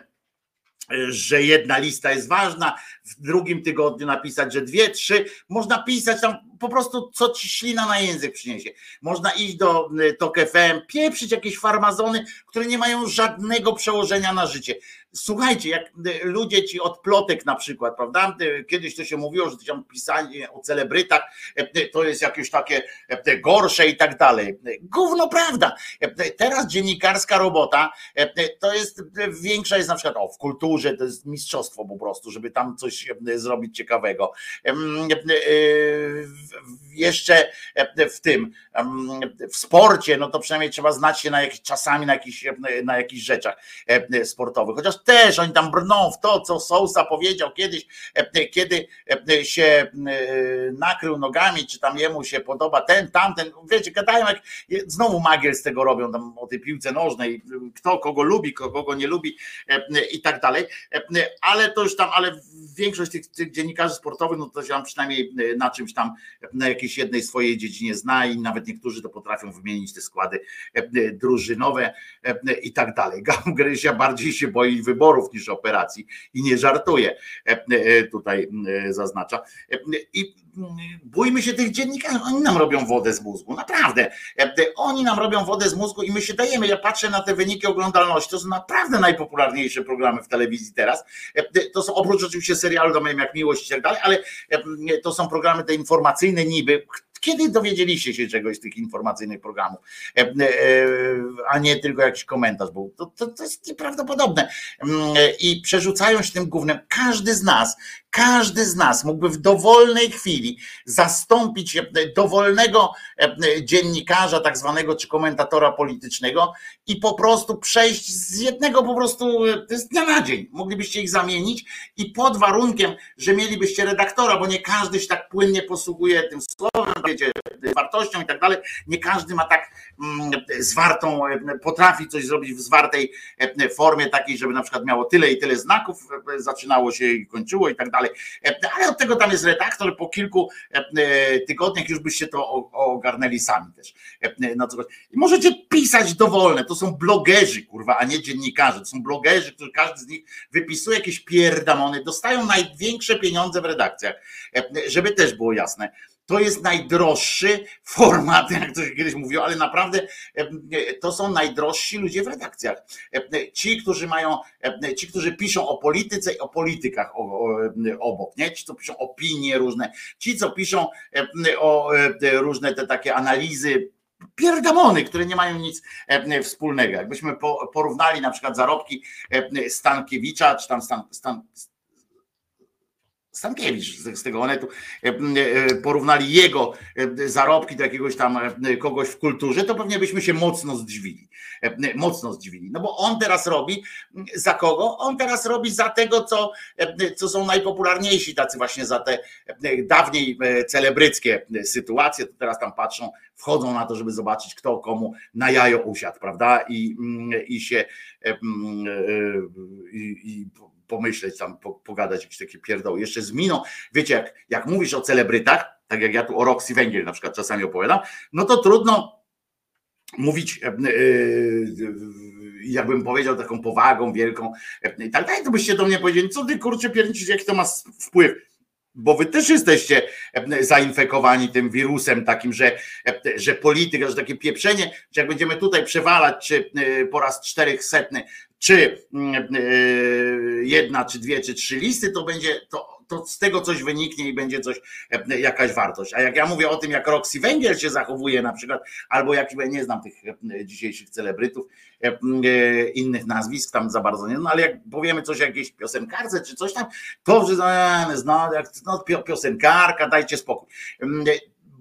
[SPEAKER 1] że jedna lista jest ważna, w drugim tygodniu napisać, że dwie, trzy. Można pisać tam po prostu, co ci ślina na język przyniesie. Można iść do y, TOK FM, pieprzyć jakieś farmazony, które nie mają żadnego przełożenia na życie. Słuchajcie, jak y, ludzie ci od plotek na przykład, prawda? Y, Kiedyś to się mówiło, że tam pisanie o celebrytach to jest jakieś takie gorsze i tak dalej. Gówno prawda. Teraz dziennikarska robota to jest większa jest na przykład o, w kulturze, to jest mistrzostwo po prostu, żeby tam coś zrobić ciekawego. Jeszcze w tym, w sporcie, no to przynajmniej trzeba znać się na jakich, czasami na jakichś, na jakichś rzeczach sportowych. Chociaż też oni tam brną w to, co Sousa powiedział kiedyś, kiedy się nakrył nogami, czy tam jemu się podoba ten, tamten, wiecie, gadają jak znowu magiel z tego robią tam o tej piłce nożnej, kto kogo lubi, kogo nie lubi i tak dalej, ale to już tam, ale większość tych, tych dziennikarzy sportowych, no to się tam przynajmniej na czymś tam, na jakiejś jednej swojej dziedzinie zna i nawet niektórzy to potrafią wymienić te składy drużynowe i tak dalej. [laughs] Gryzia bardziej się boi wyborów niż operacji i nie żartuje, tutaj zaznacza. I bójmy się tych dziennikarzy, oni nam robią wodę z mózgu, naprawdę. Oni nam robią wodę z mózgu i my się dajemy. Ja patrzę na te wyniki oglądalności, to są naprawdę najpopularniejsze programy w telewizji teraz. To są oprócz oczywiście serialu domem jak miłość i tak dalej, ale to są programy te informacyjne niby, kiedy dowiedzieliście się czegoś z tych informacyjnych programów, a nie tylko jakiś komentarz był? To, to, to jest nieprawdopodobne. I przerzucają się tym głównym. Każdy z nas, każdy z nas mógłby w dowolnej chwili zastąpić dowolnego dziennikarza, tak zwanego, czy komentatora politycznego i po prostu przejść z jednego po prostu z dnia na dzień. Moglibyście ich zamienić i pod warunkiem, że mielibyście redaktora, bo nie każdy się tak płynnie posługuje tym słowem, wiecie, wartością i tak dalej. Nie każdy ma tak zwartą, potrafi coś zrobić w zwartej formie takiej, żeby na przykład miało tyle i tyle znaków, zaczynało się i kończyło i tak dalej. Ale od tego tam jest redaktor, po kilku tygodniach już byście to ogarnęli sami też. No co, I możecie pisać dowolne, to są blogerzy, kurwa, a nie dziennikarze. To są blogerzy, którzy każdy z nich wypisuje jakieś pierdamony, dostają największe pieniądze w redakcjach, żeby też było jasne to jest najdroższy format, [laughs] jak to się kiedyś mówiło, ale naprawdę to są najdrożsi ludzie w redakcjach. Ci, którzy mają, ci, którzy piszą o polityce i o politykach obok, nie? Ci, co piszą opinie różne, ci, co piszą o różne te takie analizy pierdamony, które nie mają nic wspólnego. Jakbyśmy porównali na przykład zarobki Stankiewicza, czy tam Stan, Stan, Stankiewicz z tego onetu e, e, porównali jego e, zarobki do jakiegoś tam kogoś w kulturze, to pewnie byśmy się mocno zdziwili. Mocno zdziwili. No bo on teraz robi za kogo? On teraz robi za tego, co, co są najpopularniejsi, tacy właśnie za te dawniej celebryckie sytuacje, to teraz tam patrzą, wchodzą na to, żeby zobaczyć, kto komu na jajo usiadł, prawda? I, i się i, i pomyśleć tam, pogadać jakieś takie pierdoły. Jeszcze z miną, wiecie, jak, jak mówisz o celebrytach, tak jak ja tu o Roxy Węgiel na przykład czasami opowiadam, no to trudno mówić, e, e, jakbym powiedział taką powagą wielką e, i tak dalej, to byście do mnie powiedzieli, co ty kurczę pierniczysz, jaki to ma wpływ bo wy też jesteście zainfekowani tym wirusem takim, że, że polityka, że takie pieprzenie, że jak będziemy tutaj przewalać, czy po raz czterechsetny czy mm, e, jedna, czy dwie, czy trzy listy, to będzie to, to z tego coś wyniknie i będzie coś, e, jakaś wartość. A jak ja mówię o tym, jak Roxy Węgiel się zachowuje na przykład, albo jak nie znam tych e, dzisiejszych celebrytów, innych nazwisk tam za bardzo nie, no ale jak powiemy coś o jakiejś piosenkarce czy coś tam, to no, jak, no, piosenkarka, dajcie spokój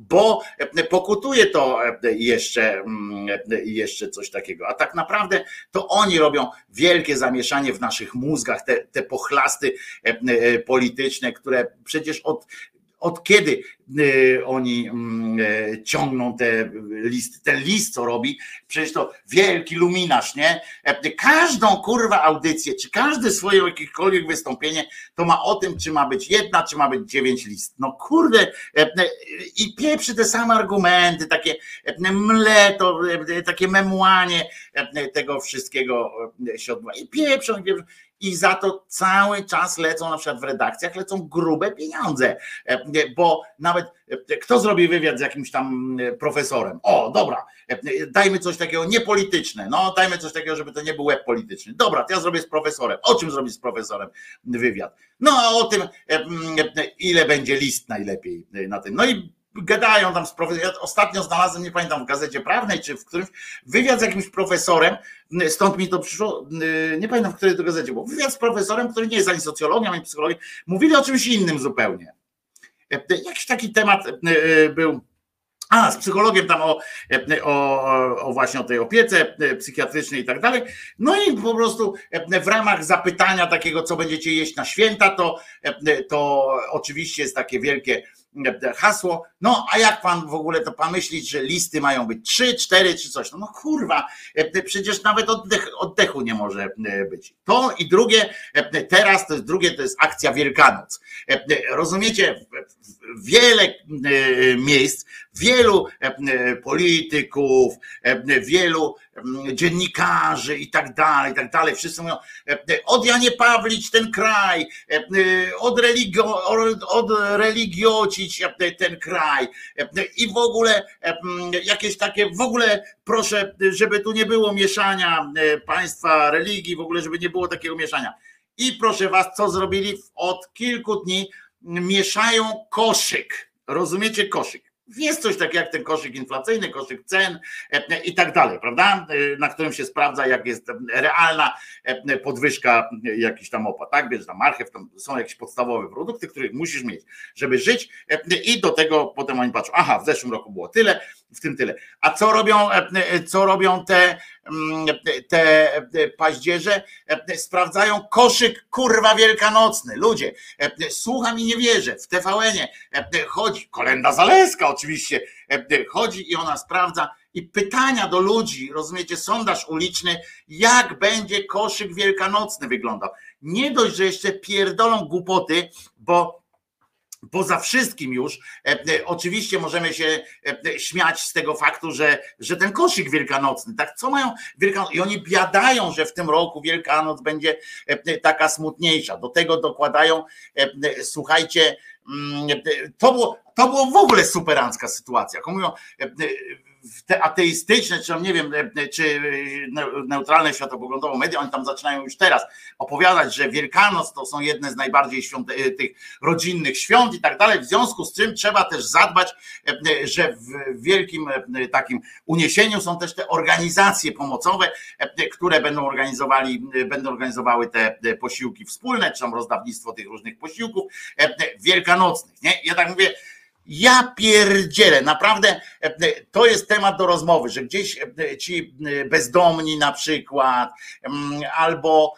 [SPEAKER 1] bo pokutuje to jeszcze, mm, jeszcze coś takiego. A tak naprawdę to oni robią wielkie zamieszanie w naszych mózgach, te, te pochlasty e, polityczne, które przecież od od kiedy y, oni mm, e, ciągną te listy, ten list, co robi, przecież to wielki luminarz, nie? E, każdą kurwa audycję, czy każde swoje jakiekolwiek wystąpienie, to ma o tym, czy ma być jedna, czy ma być dziewięć list. No kurde, e, i pieprzy te same argumenty, takie mle, to, takie memłanie tego wszystkiego się odbywa. I pieprzą, i pieprzą. I za to cały czas lecą na przykład w redakcjach, lecą grube pieniądze, e, bo nawet e, kto zrobi wywiad z jakimś tam e, profesorem? O, dobra, dajmy coś takiego niepolityczne, no dajmy coś takiego, żeby to nie był web polityczny. Dobra, to ja zrobię z profesorem. O czym zrobić z profesorem wywiad? No a o tym, ile będzie list najlepiej na tym. No i gadają tam z profesorem. Ja ostatnio znalazłem, nie pamiętam, w gazecie prawnej czy w którymś, wywiad z jakimś profesorem, stąd mi to przyszło, nie pamiętam w której to gazecie było, wywiad z profesorem, który nie jest ani socjologiem, ani psychologiem, mówili o czymś innym zupełnie. Jakiś taki temat był, a, z psychologiem tam o, o, o, właśnie o tej opiece psychiatrycznej i tak dalej. No i po prostu w ramach zapytania takiego, co będziecie jeść na święta, to, to oczywiście jest takie wielkie hasło. No, a jak pan w ogóle to pan myślić, że listy mają być trzy, cztery czy coś? No, no kurwa, przecież nawet oddech, oddechu nie może być. To i drugie, teraz to jest drugie, to jest akcja Wielkanoc. Rozumiecie, wiele miejsc, wielu polityków, wielu dziennikarzy i tak dalej, i tak dalej. Wszyscy mówią, od Janie Pawlić ten kraj, od, religio, od religiocić ten kraj i w ogóle jakieś takie, w ogóle proszę, żeby tu nie było mieszania państwa, religii, w ogóle, żeby nie było takiego mieszania. I proszę was, co zrobili od kilku dni? Mieszają koszyk. Rozumiecie koszyk? Jest coś takiego jak ten koszyk inflacyjny, koszyk cen e, i tak dalej, prawda? E, na którym się sprawdza, jak jest realna e, podwyżka jakiś tam opłat, tak? Bierz tam marchew, tam są jakieś podstawowe produkty, których musisz mieć, żeby żyć i do tego potem oni patrzą, aha, w zeszłym roku było tyle, w tym tyle. A co robią, co robią te, te paździerze? Sprawdzają koszyk kurwa wielkanocny. Ludzie, słucham i nie wierzę. W TVN-ie chodzi, kolenda Zaleska oczywiście, chodzi i ona sprawdza i pytania do ludzi, rozumiecie, sondaż uliczny, jak będzie koszyk wielkanocny wyglądał. Nie dość, że jeszcze pierdolą głupoty, bo Poza wszystkim już, e, e, oczywiście możemy się e, śmiać z tego faktu, że, że ten koszyk wielkanocny, tak, co mają Wielkanoc? I oni biadają, że w tym roku Wielkanoc będzie taka smutniejsza. Do tego dokładają, słuchajcie, mm, to było, to było w ogóle superancka sytuacja. Mówią, te ateistyczne, czy nie wiem, e, czy e, neutralne światopoglądowo media, oni tam zaczynają już teraz opowiadać, że Wielkanoc to są jedne z najbardziej świąt, e, tych rodzinnych świąt i tak dalej, w związku z czym trzeba też zadbać, że w wielkim takim uniesieniu są też te organizacje pomocowe, które będą organizowali, będą organizowały te posiłki wspólne, czy tam rozdawnictwo tych różnych posiłków wielkanocnych, nie? Ja tak mówię, ja pierdzielę, naprawdę e, to jest temat do rozmowy, że gdzieś e, ci e, bezdomni na przykład, mm, albo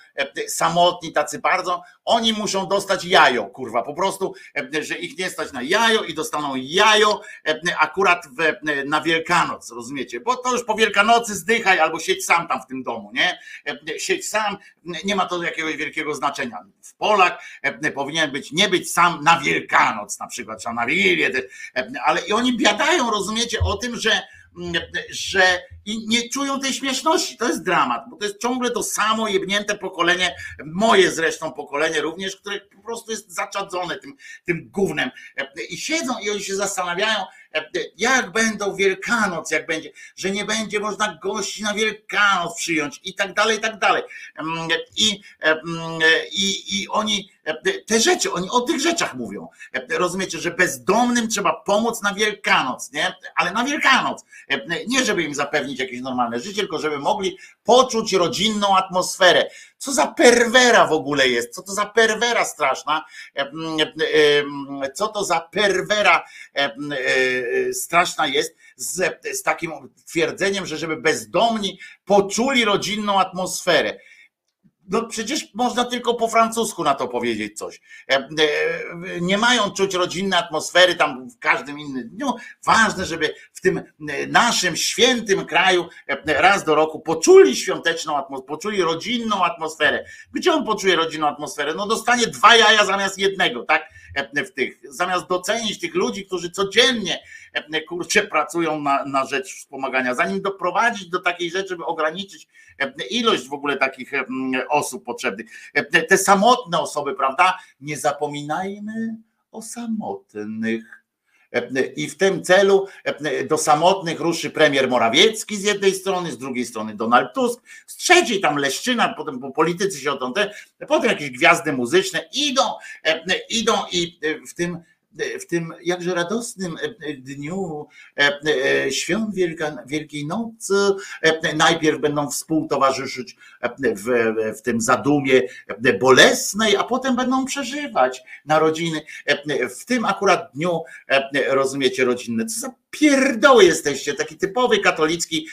[SPEAKER 1] samotni tacy bardzo, oni muszą dostać jajo, kurwa, po prostu, że ich nie stać na jajo i dostaną jajo akurat na Wielkanoc, rozumiecie? Bo to już po Wielkanocy zdychaj albo siedź sam tam w tym domu, nie? Siedź sam, nie ma to jakiegoś wielkiego znaczenia. W Polak powinien być, nie być sam na Wielkanoc na przykład, czy na Wigilię, ale i oni biadają, rozumiecie, o tym, że że i nie czują tej śmieszności. To jest dramat, bo to jest ciągle to samo jebnięte pokolenie, moje zresztą pokolenie również, które po prostu jest zaczadzone tym, tym gównem. I siedzą i oni się zastanawiają, jak będą Wielkanoc, jak będzie, że nie będzie można gości na Wielkanoc przyjąć i tak dalej, i tak dalej. I, i, i oni te rzeczy, oni o tych rzeczach mówią. Rozumiecie, że bezdomnym trzeba pomóc na Wielkanoc, nie? Ale na Wielkanoc. Nie, żeby im zapewnić jakieś normalne życie, tylko żeby mogli poczuć rodzinną atmosferę. Co za perwera w ogóle jest? Co to za perwera straszna? Co to za perwera straszna jest z, z takim twierdzeniem, że żeby bezdomni poczuli rodzinną atmosferę no przecież można tylko po francusku na to powiedzieć coś. E, e, nie mają czuć rodzinnej atmosfery tam w każdym innym dniu. Ważne, żeby w tym naszym świętym kraju e, raz do roku poczuli świąteczną atmosferę, poczuli rodzinną atmosferę. Gdzie on poczuje rodzinną atmosferę? No dostanie dwa jaja zamiast jednego, tak? W tych, zamiast docenić tych ludzi, którzy codziennie kurczę pracują na, na rzecz wspomagania, zanim doprowadzić do takiej rzeczy, żeby ograniczyć ilość w ogóle takich osób potrzebnych. Te samotne osoby, prawda? Nie zapominajmy o samotnych. I w tym celu do samotnych ruszy premier Morawiecki z jednej strony, z drugiej strony Donald Tusk, z trzeciej tam Leszczyna, potem bo politycy się o tą, potem jakieś gwiazdy muzyczne idą, idą i w tym w tym jakże radosnym e, dniu e, e, świąt Wielkiej Nocy najpierw będą współtowarzyszyć w, w tym zadumie bolesnej, a potem będą przeżywać narodziny. W tym akurat dniu, rozumiecie, rodzinne. Co za pierdoły jesteście, taki typowy katolicki,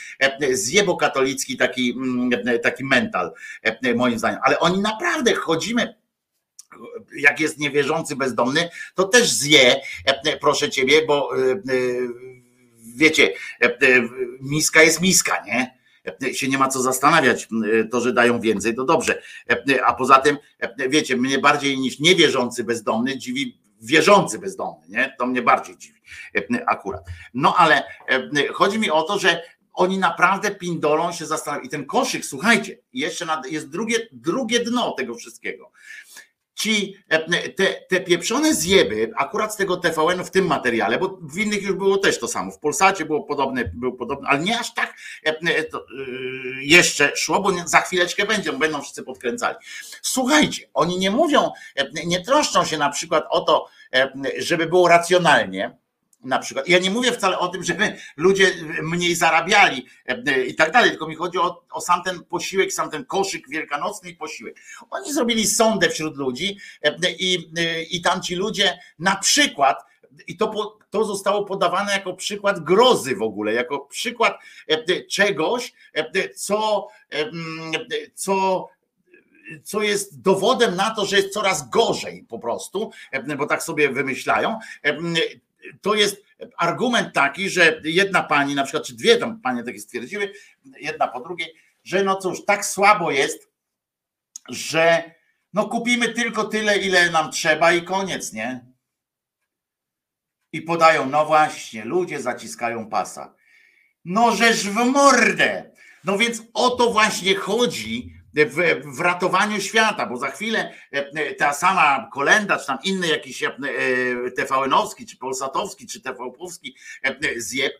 [SPEAKER 1] zjebokatolicki taki, mm, taki mental, moim zdaniem. Ale oni naprawdę chodzimy jak jest niewierzący bezdomny, to też zje, e, proszę ciebie, bo e, e, wiecie, miska jest miska, nie? się nie ma co zastanawiać. To, że dają więcej, to dobrze. A poza tym, wiecie, mnie bardziej niż niewierzący bezdomny dziwi wierzący bezdomny, nie? To mnie bardziej dziwi akurat. No ale chodzi mi o to, że oni naprawdę pindolą się zastanawiają. I ten koszyk, słuchajcie, jeszcze jest drugie, drugie dno tego wszystkiego ci e, te, te pieprzone zjeby, akurat z tego TVN w tym materiale, bo w innych już było też to samo. W Polsacie było podobne, było podobne, ale nie aż tak e, e, to, jeszcze szło, bo za chwileczkę będzie, będą wszyscy podkręcali. Słuchajcie, oni nie mówią, nie troszczą się na przykład o to, żeby było racjonalnie, na przykład. Ja nie mówię wcale o tym, żeby ludzie mniej zarabiali e, e, i tak dalej, tylko mi chodzi o, o sam ten posiłek, sam ten koszyk wielkanocny i posiłek. Oni zrobili sondę wśród ludzi e, i, i tam ci ludzie na przykład i to, to zostało podawane jako przykład grozy w ogóle, jako przykład czegoś, co, co co jest dowodem na to, że jest coraz gorzej po prostu, bo tak sobie wymyślają to jest argument taki, że jedna pani, na przykład, czy dwie tam panie takie stwierdziły, jedna po drugiej, że no cóż, tak słabo jest, że no kupimy tylko tyle, ile nam trzeba i koniec, nie? I podają, no właśnie, ludzie zaciskają pasa. No żeż w mordę. No więc o to właśnie chodzi, w, w ratowaniu świata, bo za chwilę e, e, ta sama kolenda, czy tam inny jakiś e, TVN-owski, czy Polsatowski, czy TVP-owski zjeb,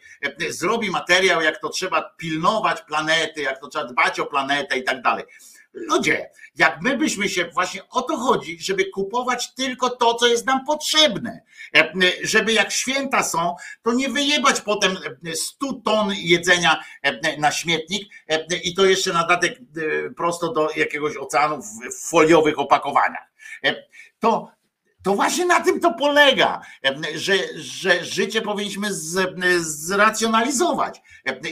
[SPEAKER 1] zrobi materiał, jak to trzeba pilnować planety, jak to trzeba dbać o planetę i tak dalej. Ludzie, jak my byśmy się, właśnie o to chodzi, żeby kupować tylko to, co jest nam potrzebne. E, żeby jak święta są, to nie wyjebać potem 100 ton jedzenia e, na śmietnik e, i to jeszcze na datek prosto do jakiegoś oceanu w foliowych opakowaniach. To to właśnie na tym to polega, że, że życie powinniśmy z, zracjonalizować.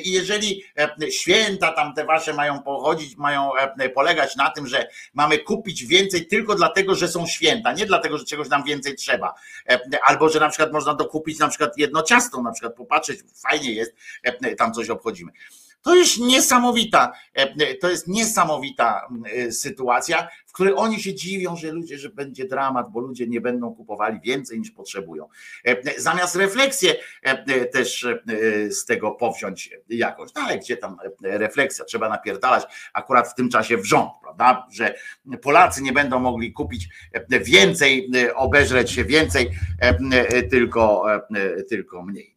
[SPEAKER 1] I jeżeli święta tam te wasze mają pochodzić, mają polegać na tym, że mamy kupić więcej tylko dlatego, że są święta, nie dlatego, że czegoś nam więcej trzeba. Albo że na przykład można dokupić na przykład jedno ciasto, na przykład popatrzeć, fajnie jest, tam coś obchodzimy. To jest niesamowita, e, to jest niesamowita e, sytuacja, w której oni się dziwią, że ludzie, że będzie dramat, bo ludzie nie będą kupowali więcej niż potrzebują. E, zamiast refleksję też z tego powziąć jakoś. No ale gdzie tam refleksja? Trzeba napierdalać akurat w tym czasie w rząd, prawda? Że Polacy nie będą mogli kupić więcej, obejrzeć się więcej, tylko, tylko mniej.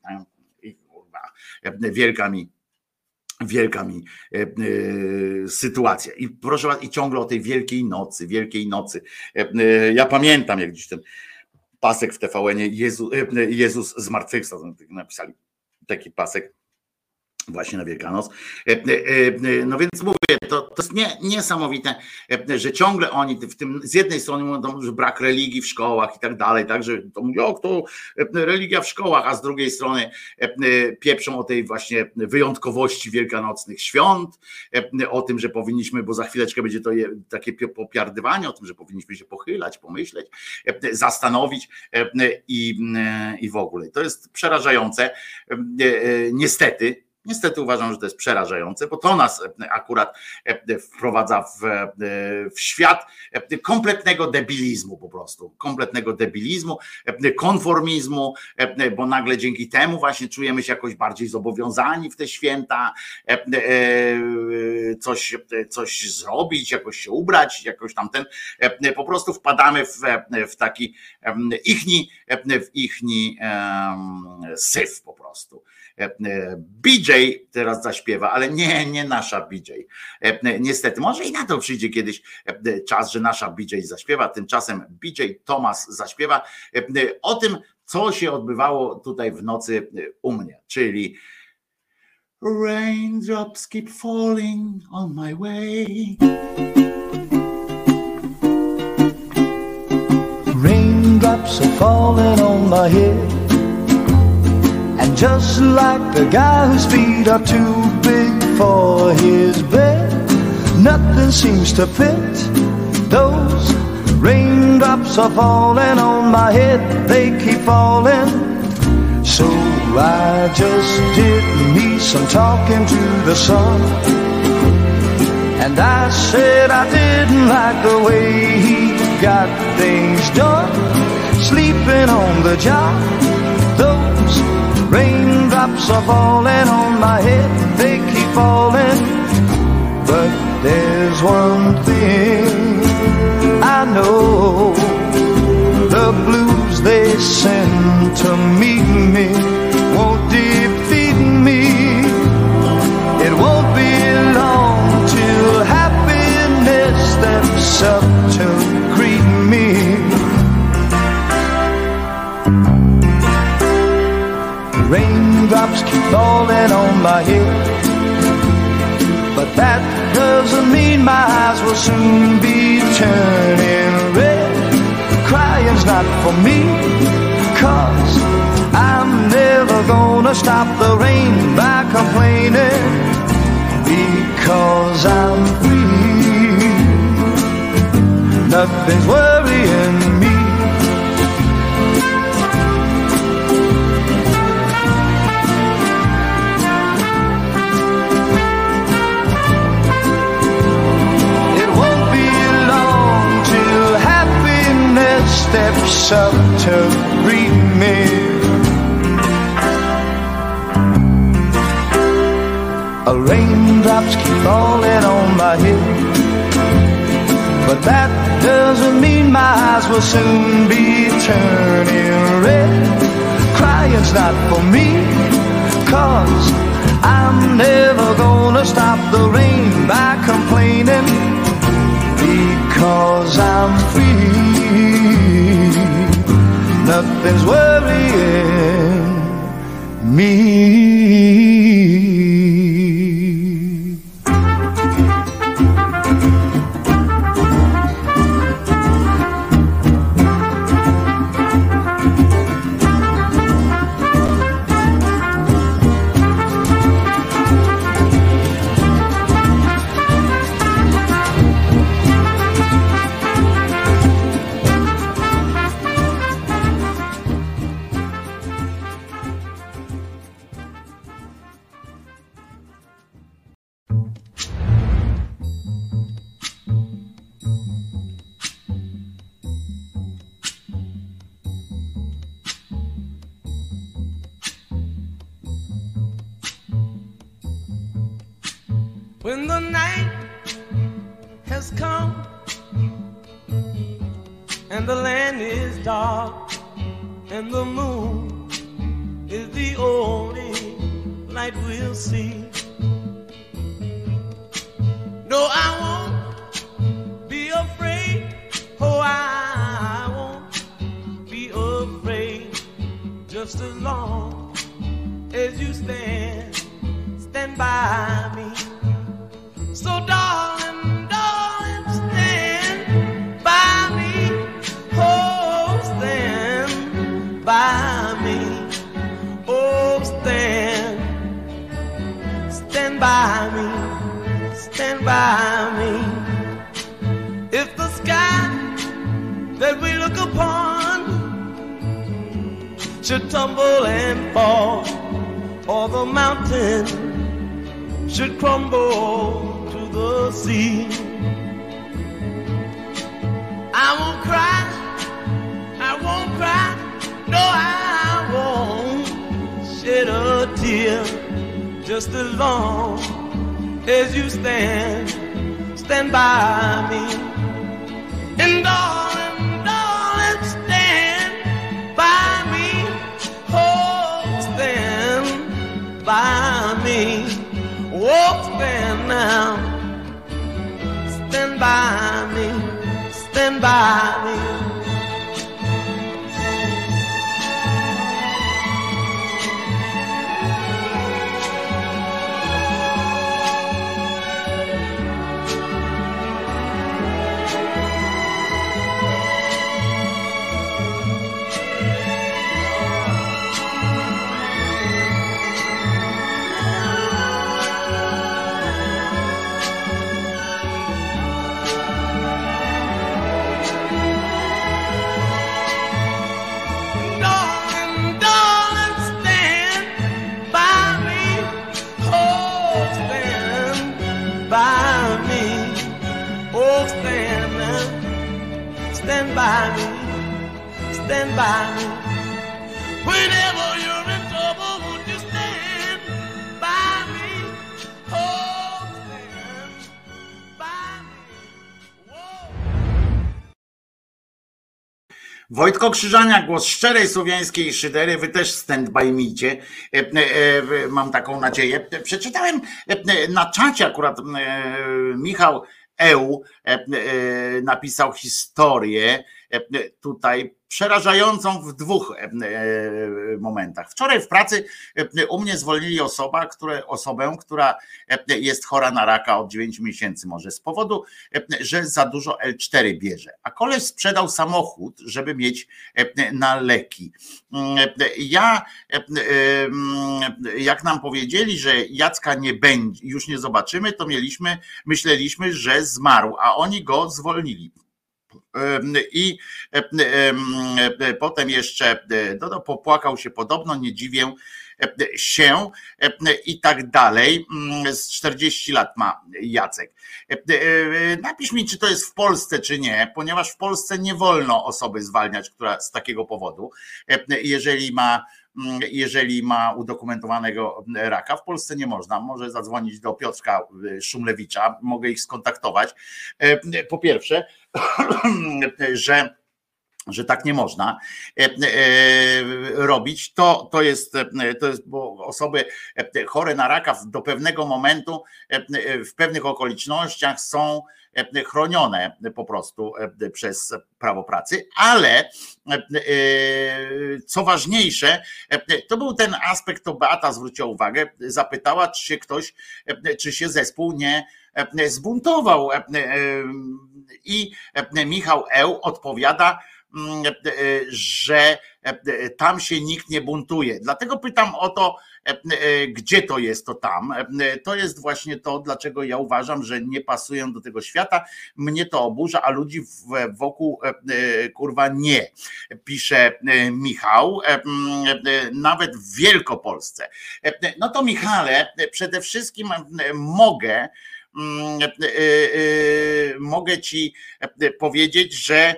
[SPEAKER 1] Wielka mi wielka mi e, e, sytuacja. I proszę was, i ciągle o tej wielkiej nocy, wielkiej nocy. E, ja pamiętam, jak dziś ten pasek w TVN-ie Jezu, Jezus zmartwychwstał, napisali taki pasek właśnie na Wielkanoc. E, e, e, no więc mówię, to, to jest nie, niesamowite, że ciągle oni w tym z jednej strony mówią, że brak religii w szkołach i tak dalej, także to mówią, o to religia w szkołach, a z drugiej strony pieprzą o tej właśnie wyjątkowości wielkanocnych świąt, o tym, że powinniśmy, bo za chwileczkę będzie to takie popiardywanie, o tym, że powinniśmy się pochylać, pomyśleć, zastanowić i, i w ogóle. To jest przerażające, niestety, Niestety uważam, że to jest przerażające, bo to nas akurat wprowadza w, w świat kompletnego debilizmu po prostu, kompletnego debilizmu, konformizmu, bo nagle dzięki temu właśnie czujemy się jakoś bardziej zobowiązani w te święta, coś, coś zrobić, jakoś się ubrać, jakoś tam ten, po prostu wpadamy w, w taki ichni, w ichni syf po prostu. BJ teraz zaśpiewa, ale nie, nie nasza BJ. Niestety, może i na to przyjdzie kiedyś czas, że nasza BJ zaśpiewa. Tymczasem BJ Thomas zaśpiewa o tym, co się odbywało tutaj w nocy u mnie, czyli Raindrops keep falling on my way.
[SPEAKER 4] Raindrops are falling on my head. Just like the guy whose feet are too big for his bed, nothing seems to fit. Those raindrops are falling on my head, they keep falling. So I just did me some talking to the sun. And I said I didn't like the way he got things done. Sleeping on the job, raindrops are falling on my head, they keep falling. But there's one thing I know the blues they send to meet me Raindrops keep falling on my head. But that doesn't mean my eyes will soon be turning red. Crying's not for me, cause I'm never gonna stop the rain by complaining. Because I'm free, nothing's worrying me. Steps up to greet me. A raindrops keep falling on my head. But that doesn't mean my eyes will soon be turning red. Crying's not for me, cause I'm never gonna stop the rain by complaining. Because I'm free, nothing's worrying me.
[SPEAKER 5] Tear just as long as you stand, stand by me. And darling, darling, stand by me. Oh, stand by me. Oh, stand now. Stand by me. Stand by me. Stand by me. Whenever you're in trouble, won't you stand by me? Oh, stand by me. Whoa.
[SPEAKER 1] Wojtko Krzyżania, głos szczerej słowiańskiej szydery, wy też stand by micie, E, e, mam taką nadzieję. Przeczytałem e, e, na czacie akurat Michał Eł e, e, napisał historię tutaj przerażającą w dwóch e, e, momentach. Wczoraj w pracy e, u mnie zwolnili osoba, które, osobę, która jest chora na raka od 9 miesięcy może z powodu, że za dużo L4 bierze. A koleś sprzedał samochód, żeby mieć na leki. Mm, Ja, mm, jak nam powiedzieli, że Jacka nie będzie, już nie zobaczymy, to mieliśmy, myśleliśmy, że zmarł, a oni go zwolnili. I em, em, potem jeszcze no, no, popłakał się podobno, nie dziwię się i tak dalej. Mm, Z 40 lat ma Jacek. E, Napisz mi, czy to jest w Polsce, czy nie, ponieważ w Polsce nie wolno osoby zwalniać, która z takiego powodu, jeżeli ma mm, jeżeli ma udokumentowanego raka. W Polsce nie można. Może zadzwonić do Piotrka e, Szumlewicza, mogę ich skontaktować. Po pierwsze, [clears throat] że że tak nie można e, e, robić, to, to, jest, e, to jest, bo osoby chore na raka do pewnego momentu, w pewnych okolicznościach są chronione po prostu przez prawo pracy, ale co ważniejsze, to był ten aspekt, to Beata zwróciła uwagę, zapytała, czy się ktoś, czy się zespół nie zbuntował. E, e, I e, Michał Eł odpowiada, mm, e, że e, tam się nikt nie buntuje. Dlatego pytam o to, e, e, gdzie to jest to tam. E, To jest właśnie to, dlaczego ja uważam, że nie pasują do tego świata. Mnie to oburza, a ludzi wokół e, e, kurwa nie, pisze e, Michał, e, e, nawet w Wielkopolsce. E, No to Michale, e, przede wszystkim e, mogę, e, e, e, mogę ci e, powiedzieć, że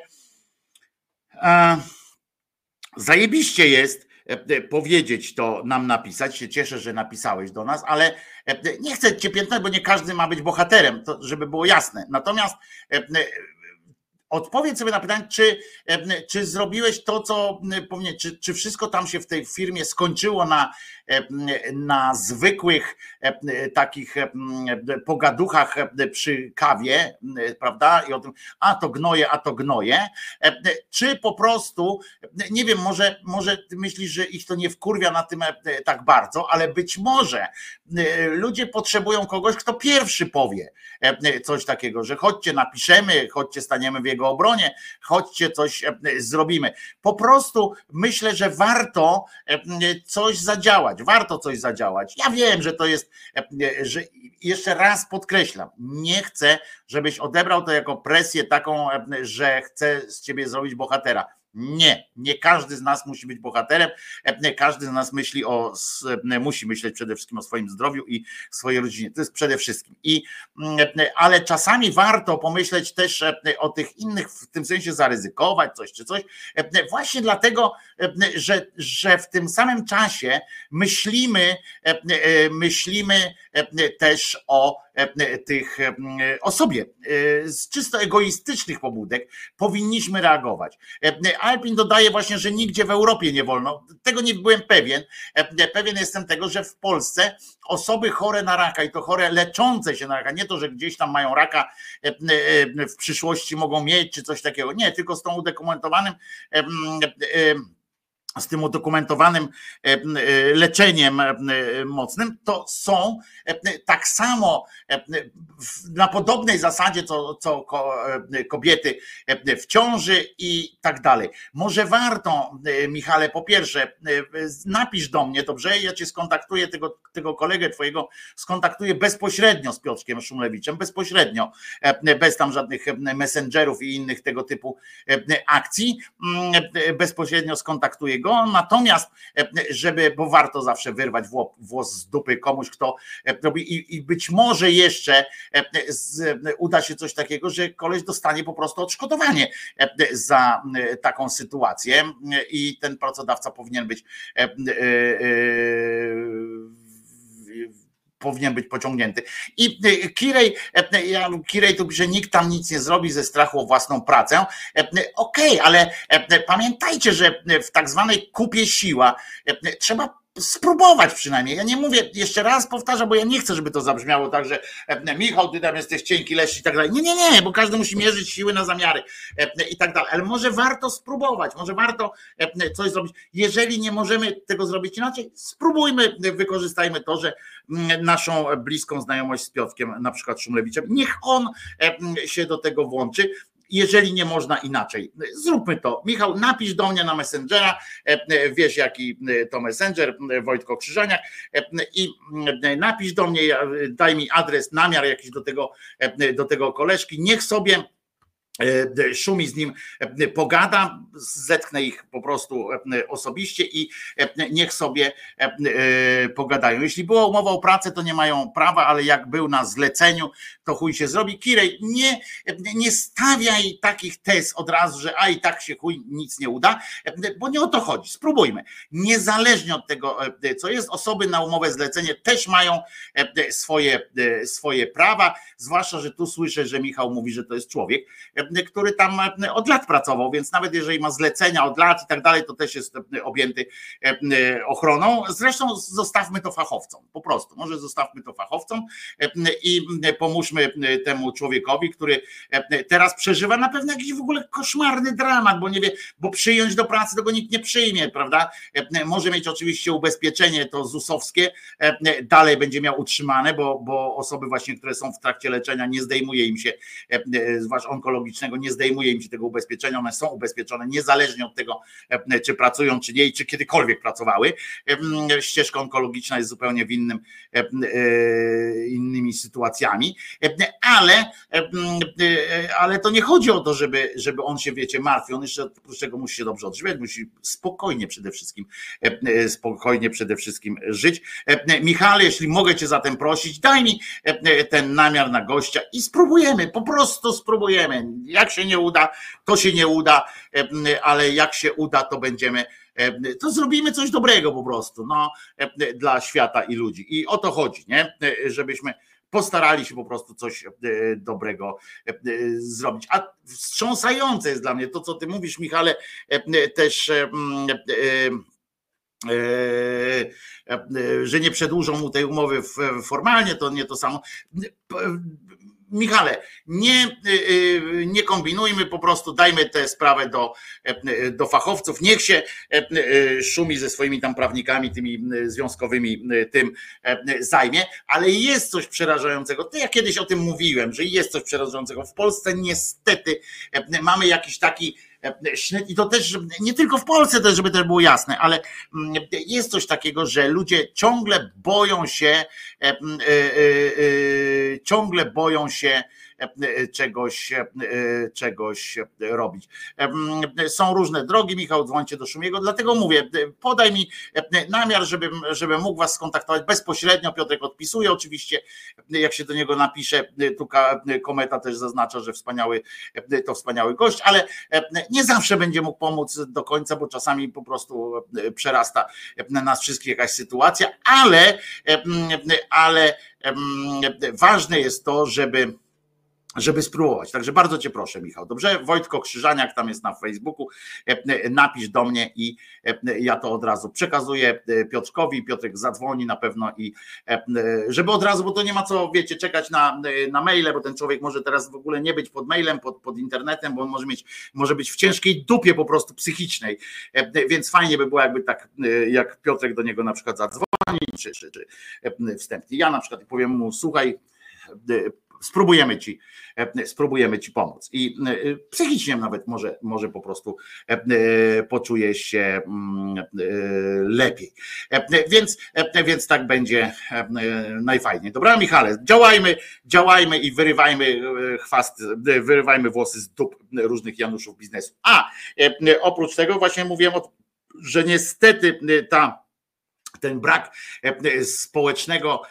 [SPEAKER 1] Zajebiście jest e, e, powiedzieć to, nam napisać. Się cieszę, że napisałeś do nas, ale e, nie chcę cię piętnać, bo nie każdy ma być bohaterem, to żeby było jasne. Natomiast e, e, odpowiedz sobie na pytanie, czy, czy zrobiłeś to, co powinien, czy, czy wszystko tam się w tej firmie skończyło na, na zwykłych takich pogaduchach przy kawie, prawda? I o tym, a to gnoje, a to gnoje, czy po prostu, nie wiem, może, może myślisz, że ich to nie wkurwia na tym tak bardzo, ale być może ludzie potrzebują kogoś, kto pierwszy powie coś takiego, że chodźcie, napiszemy, chodźcie, staniemy w jego jego obronie, chodźcie, coś e, zrobimy. Po prostu myślę, że warto e, coś zadziałać, warto coś zadziałać. Ja wiem, że to jest, e, że jeszcze raz podkreślam, nie chcę, żebyś odebrał to jako presję taką, że chcę z ciebie zrobić bohatera. Nie, nie każdy z nas musi być bohaterem. Każdy z nas myśli o, musi myśleć przede wszystkim o swoim zdrowiu i swojej rodzinie. To jest przede wszystkim. I, ale czasami warto pomyśleć też o tych innych, w tym sensie zaryzykować coś czy coś. Właśnie dlatego, że, że w tym samym czasie myślimy, myślimy też o tych o sobie. Z czysto egoistycznych pobudek powinniśmy reagować. Alpin dodaje właśnie, że nigdzie w Europie nie wolno. Tego nie byłem pewien. Pewien jestem tego, że w Polsce osoby chore na raka i to chore leczące się na raka, nie to, że gdzieś tam mają raka w przyszłości mogą mieć czy coś takiego. Nie, tylko z tą udokumentowanym z tym udokumentowanym e, e, leczeniem e, mocnym, to są tak samo na podobnej zasadzie, co, co kobiety w ciąży i tak dalej. Może warto, Michale, po pierwsze, napisz do mnie, dobrze? Ja cię skontaktuję, tego, tego kolegę twojego skontaktuję bezpośrednio z Piotrkiem Szumlewiczem, bezpośrednio, bez tam żadnych messengerów i innych tego typu akcji, mm, bezpośrednio skontaktuję go, natomiast e, żeby, bo warto zawsze wyrwać włos z dupy komuś, kto e, robi i, i być może jeszcze e, uda się coś takiego, że koleś dostanie po prostu odszkodowanie za taką sytuację. I ten pracodawca powinien być powinien być pociągnięty. I y, Kirej, e, ja, Kirej tu pisze, nikt tam nic nie zrobi ze strachu o własną pracę. E, okej, okay, ale e, pamiętajcie, że w tak zwanej kupie siła trzeba spróbować przynajmniej. Ja nie mówię, jeszcze raz powtarzam, bo ja nie chcę, żeby to zabrzmiało tak, że e, Michał, ty tam jesteś cienki, leś i tak dalej. Nie, nie, nie, bo każdy musi mierzyć siły na zamiary e, i tak dalej. Ale może warto spróbować, może warto e, coś zrobić. Jeżeli nie możemy tego zrobić inaczej, spróbujmy, wykorzystajmy to, że naszą bliską znajomość z Piotrkiem, na przykład Szumlewiczem, niech on się do tego włączy jeżeli nie można inaczej. Zróbmy to. Michał, napisz do mnie na Messengera, e, e, wiesz jaki e, to Messenger, Wojtko Krzyżaniak i napisz do mnie, daj mi adres, namiar jakiś do tego, do tego koleżki, niech sobie Szumi z nim e, pogada, zetknę ich po prostu e, osobiście i niech sobie pogadają. Jeśli była umowa o pracę, to nie mają prawa, ale jak był na zleceniu, to chuj się zrobi. Kirej, nie, nie stawiaj takich tez od razu, że a i tak się chuj nic nie uda, bo nie o to chodzi. Spróbujmy. Niezależnie od tego, co jest, osoby na umowę zlecenie też mają swoje, swoje prawa, zwłaszcza, że tu słyszę, że Michał mówi, że to jest człowiek który tam e, od lat pracował, więc nawet jeżeli ma zlecenia od lat i tak dalej, to też jest e, objęty e, ochroną. Zresztą zostawmy to fachowcom, po prostu. Może zostawmy to fachowcom i pomóżmy temu człowiekowi, który teraz przeżywa na pewno jakiś w ogóle koszmarny dramat, bo nie wie, bo przyjąć do pracy tego nikt nie przyjmie, prawda? Może mieć oczywiście ubezpieczenie to ZUS-owskie, dalej będzie miał utrzymane, bo, bo osoby właśnie, które są w trakcie leczenia, nie zdejmuje im się, zwłaszcza onkologiczne, onkologicznego, nie zdejmuje im się tego ubezpieczenia, one są ubezpieczone niezależnie od tego, e, czy pracują, czy nie czy kiedykolwiek pracowały. E, ścieżka onkologiczna jest zupełnie w innym, e, innymi sytuacjami, ale, ale to nie chodzi o to, żeby, żeby on się, wiecie, martwił, on jeszcze oprócz tego musi się dobrze odżywiać, musi spokojnie przede wszystkim, spokojnie przede wszystkim żyć. Michale, jeśli mogę cię zatem prosić, daj mi ten namiar na gościa i spróbujemy, po prostu spróbujemy. Jak się nie uda, to się nie uda, ale jak się uda, to będziemy to zrobimy coś dobrego po prostu no, dla świata i ludzi. I o to chodzi, nie? żebyśmy postarali się po prostu coś dobrego zrobić. A wstrząsające jest dla mnie to, co ty mówisz, Michale, też że nie przedłużą mu tej umowy formalnie, to nie to samo Michale, nie, y, y, nie kombinujmy, po prostu dajmy tę sprawę do, e, do fachowców. Niech się szumi ze swoimi tam prawnikami, tymi związkowymi, tym zajmie, ale jest coś przerażającego. Ja kiedyś o tym mówiłem, że jest coś przerażającego. W Polsce niestety mamy jakiś taki i to też nie tylko w Polsce też, żeby też było jasne, ale mm, jest coś takiego, że ludzie ciągle boją się, ciągle boją się E, czegoś, e, czegoś robić. E, są różne drogi, Michał, dzwońcie do Szumiego, dlatego mówię, podaj mi namiar, żebym, żebym mógł was skontaktować bezpośrednio. Piotrek odpisuje oczywiście, jak się do niego napisze, tu kometa też zaznacza, że wspaniały, to wspaniały gość, ale nie zawsze będzie mógł pomóc do końca, bo czasami po prostu przerasta nas wszystkich jakaś sytuacja, ale, ale ważne jest to, żeby żeby spróbować. Także bardzo Cię proszę, Michał. Dobrze? Wojtko Krzyżaniak tam jest na Facebooku. E, e, napisz do mnie i e, ja to od razu przekazuję Piotrkowi. Piotrek zadzwoni na pewno i żeby od razu, bo to nie ma co, wiecie, czekać na, na maile, bo ten człowiek może teraz w ogóle nie być pod mailem, pod, pod internetem, bo on może mieć, może być w ciężkiej dupie po prostu psychicznej. Więc fajnie by było, jakby tak, jak Piotrek do niego na przykład zadzwoni, czy, czy, czy wstępnie. Ja na przykład powiem mu, słuchaj, spróbujemy ci, e, spróbujemy ci pomóc. I e, psychicznie nawet może, może po prostu e, poczuje się mm, lepiej. Więc, więc tak będzie najfajniej. Dobra, Michale, działajmy, działajmy i wyrywajmy chwast, wyrywajmy włosy z dup różnych Januszów biznesu. A oprócz tego właśnie mówiłem, że niestety ta ten brak społecznego,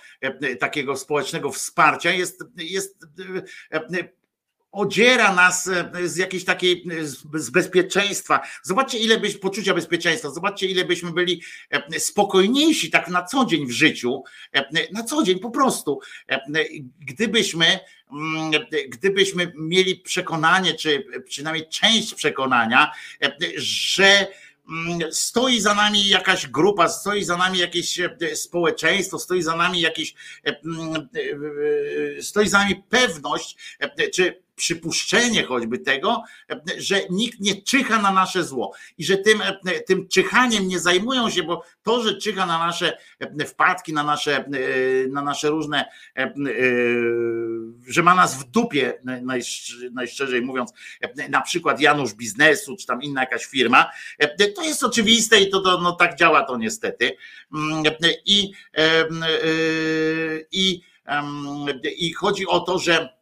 [SPEAKER 1] takiego społecznego wsparcia jest, jest odziera nas z jakiejś takiej z bezpieczeństwa. Zobaczcie, ile byś poczucia bezpieczeństwa, zobaczcie, ile byśmy byli spokojniejsi tak na co dzień w życiu, na co dzień po prostu, gdybyśmy gdybyśmy mieli przekonanie, czy przynajmniej część przekonania, że Mm, stoi za nami jakaś grupa, stoi za nami jakieś e, społeczeństwo, stoi za nami jakieś, e, mm, e, stoi za nami pewność, czy przypuszczenie choćby tego, że nikt nie czyha na nasze zło i że tym, tym czyhaniem nie zajmują się, bo to, że czyha na nasze wpadki, na nasze, na nasze różne, że ma nas w dupie, najszczerzej mówiąc, na przykład Janusz Biznesu, czy tam inna jakaś firma, to jest oczywiste i to, to no, tak działa to niestety. I, i, i chodzi o to, że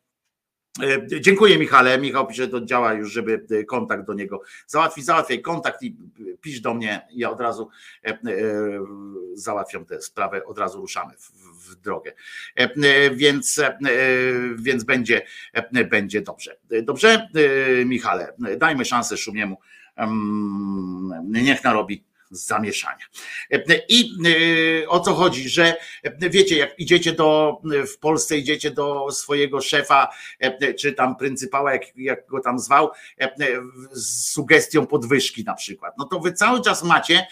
[SPEAKER 1] dziękuję Michale. Michał pisze, to działa już, żeby e, kontakt do niego załatwić. Załatwiaj kontakt i pisz do mnie. Ja od razu e, załatwiam tę sprawę, od razu ruszamy w, drogę. Więc, więc będzie, będzie dobrze. Dobrze, Michale, dajmy szansę Szumiemu. Niech narobi zamieszania. I y, o co chodzi, że wiecie, jak idziecie do, w Polsce idziecie do swojego szefa, czy tam pryncypała, jak, jak go tam zwał, z sugestią podwyżki na przykład, no to wy cały czas macie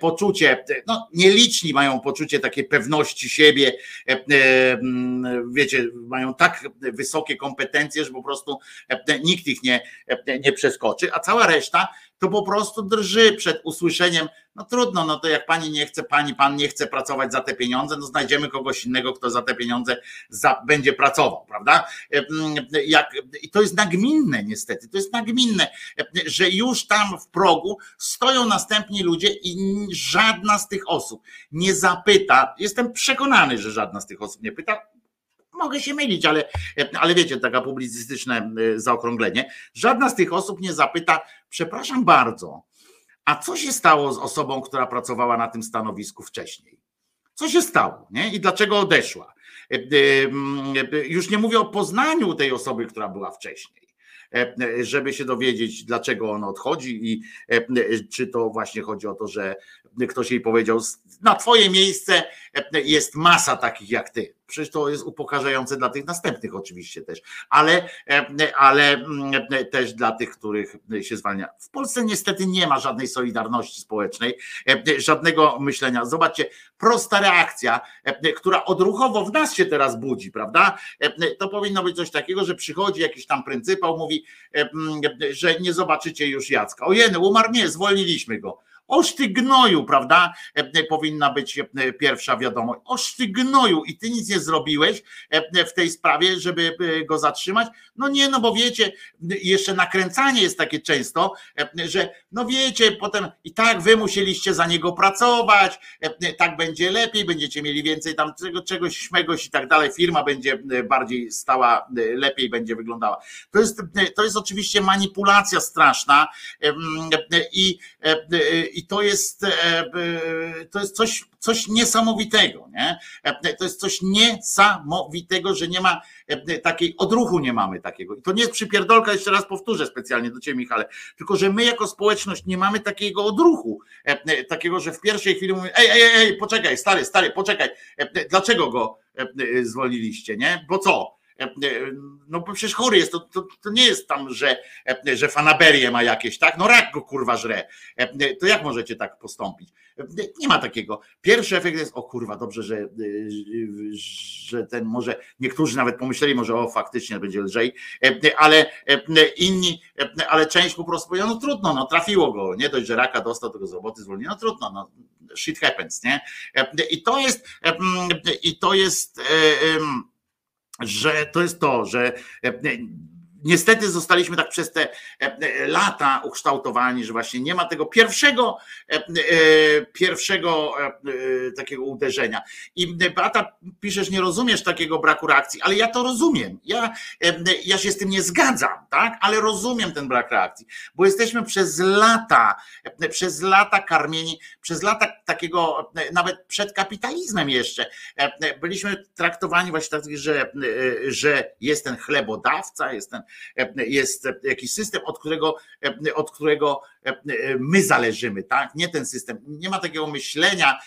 [SPEAKER 1] poczucie, no nieliczni mają poczucie takiej pewności siebie, wiecie, mają tak wysokie kompetencje, że po prostu nikt ich nie, nie przeskoczy, a cała reszta to po prostu drży przed usłyszeniem, no trudno, no to jak pani nie chce, pani, pan nie chce pracować za te pieniądze, no znajdziemy kogoś innego, kto za te pieniądze za, będzie pracował, prawda? Jak, I to jest nagminne niestety, to jest nagminne, że już tam w progu stoją następni ludzie i żadna z tych osób nie zapyta, jestem przekonany, że żadna z tych osób nie pyta, mogę się mylić, ale, ale wiecie, taka publicystyczne e, zaokrąglenie. Żadna z tych osób nie zapyta, przepraszam bardzo, a co się stało z osobą, która pracowała na tym stanowisku wcześniej? Co się stało nie? i dlaczego odeszła? E, e, już nie mówię o poznaniu tej osoby, która była wcześniej żeby się dowiedzieć, dlaczego on odchodzi i czy to właśnie chodzi o to, że ktoś jej powiedział, na twoje miejsce jest masa takich jak ty przecież to jest upokarzające dla tych następnych oczywiście też, ale, ale mm, też dla tych, których się zwalnia. W Polsce niestety nie ma żadnej solidarności społecznej, żadnego myślenia. Zobaczcie, prosta reakcja, która odruchowo w nas się teraz budzi, prawda? To powinno być coś takiego, że przychodzi jakiś tam pryncypał, mówi, że nie zobaczycie już Jacka. Ojeny, umarł, nie, zwolniliśmy go. Oż ty prawda? E, e, powinna być e, pierwsza wiadomość. Oż i ty nic nie zrobiłeś w tej sprawie, żeby go zatrzymać. No nie, no bo wiecie, jeszcze nakręcanie jest takie często, że no wiecie, potem i tak wy musieliście za niego pracować, tak będzie lepiej, będziecie mieli więcej tam czegoś śmegoś i tak dalej, firma będzie bardziej stała, lepiej będzie wyglądała. To jest, to jest oczywiście manipulacja straszna i i to jest, e, e, to jest coś, coś niesamowitego, nie? E, to jest coś niesamowitego, że nie ma takiej odruchu, nie mamy takiego. I to nie jest przypierdolka, jeszcze raz powtórzę specjalnie do Ciebie, Michale, tylko że my jako społeczność nie mamy takiego odruchu, takiego, że w pierwszej chwili mówimy, ej, ej, ej, poczekaj, stary, stary, poczekaj, dlaczego go zwolniliście, nie? Bo co? E, e, no bo przecież chory jest, to, to, to, nie jest tam, że, e, że fanaberię ma jakieś, tak? No rak go kurwa żre. To jak możecie tak postąpić? Nie ma takiego. Pierwszy efekt jest, o kurwa, dobrze, że, że ten może, niektórzy nawet pomyśleli, może o faktycznie będzie lżej, ale inni, ale część po prostu powiedziała, no trudno, no trafiło go, nie dość, że raka dostał, tego z roboty zwolnił, no trudno, no shit happens, nie? I to jest, i to jest, że to jest to, że e, niestety zostaliśmy tak przez te e, e, lata ukształtowani, że właśnie nie ma tego pierwszego, pierwszego takiego uderzenia. I Beata piszesz, nie rozumiesz takiego braku reakcji, ale ja to rozumiem. Ja, ja się z tym nie zgadzam, tak? Ale rozumiem ten brak reakcji, bo jesteśmy przez lata, przez lata karmieni, przez lata takiego, nawet przed kapitalizmem jeszcze, byliśmy traktowani właśnie tak, że, że jest ten chlebodawca, jest ten jest jakiś system, od którego, od którego my zależymy, tak? Nie ten system. Nie ma takiego myślenia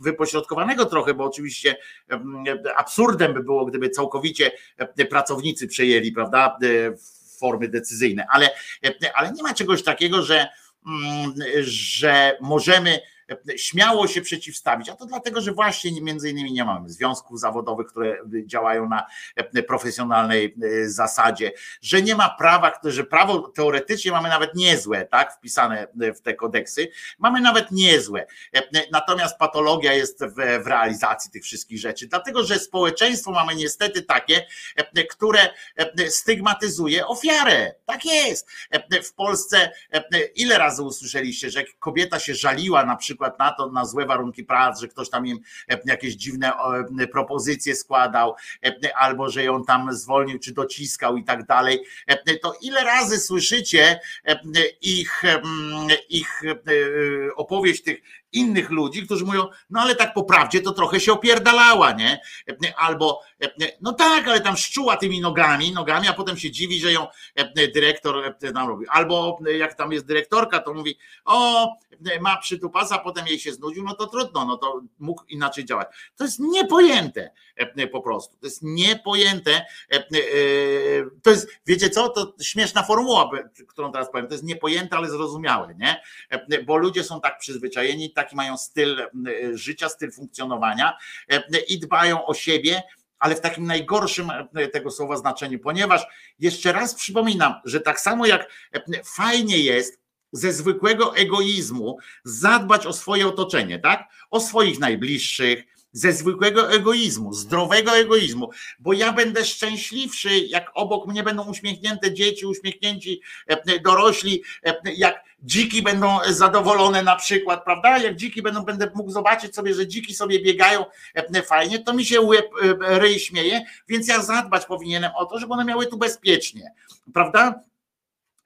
[SPEAKER 1] wypośrodkowanego trochę, bo oczywiście absurdem by było, gdyby całkowicie pracownicy przejęli, prawda, formy decyzyjne, ale, ale nie ma czegoś takiego, że, że możemy śmiało się przeciwstawić, a to dlatego, że właśnie między innymi nie mamy związków zawodowych, które działają na profesjonalnej e, zasadzie, że nie ma prawa, że prawo teoretycznie mamy nawet niezłe, tak, wpisane w te kodeksy, mamy nawet niezłe. Natomiast patologia jest w realizacji tych wszystkich rzeczy, dlatego, że społeczeństwo mamy niestety takie, które stygmatyzuje ofiarę. Tak jest. W Polsce ile razy usłyszeliście, że kobieta się żaliła na przykład przykład na to, na złe warunki pracy, że ktoś tam im e, jakieś dziwne e, propozycje składał, e, albo że ją tam zwolnił, czy dociskał i tak dalej, to ile razy słyszycie ich, ich opowieść tych innych ludzi, którzy mówią, no ale tak po prawdzie to trochę się opierdalała, nie? Albo, no tak, ale tam szczuła tymi nogami, nogami, a potem się dziwi, że ją dyrektor tam robi. Albo jak tam jest dyrektorka, to mówi, o, ma przytupasa, potem jej się znudził, no to trudno, no to mógł inaczej działać. To jest niepojęte po prostu. To jest niepojęte. To jest, wiecie co, to śmieszna formuła, którą teraz powiem, to jest niepojęte, ale zrozumiałe, nie? Bo ludzie są tak przyzwyczajeni, tak taki mają styl e, życia, styl funkcjonowania e, i dbają o siebie, ale w takim najgorszym e, tego słowa znaczeniu, ponieważ jeszcze raz przypominam, że tak samo jak fajnie jest ze zwykłego egoizmu zadbać o swoje otoczenie, tak? O swoich najbliższych, ze zwykłego egoizmu, zdrowego egoizmu, bo ja będę szczęśliwszy, jak obok mnie będą uśmiechnięte dzieci, uśmiechnięci dorośli, jak dziki będą zadowolone na przykład, prawda? Jak dziki będą, będę mógł zobaczyć sobie, że dziki sobie biegają e, fajnie, to mi się łeb, e, ryj śmieje, więc ja zadbać powinienem o to, żeby one miały tu bezpiecznie, prawda?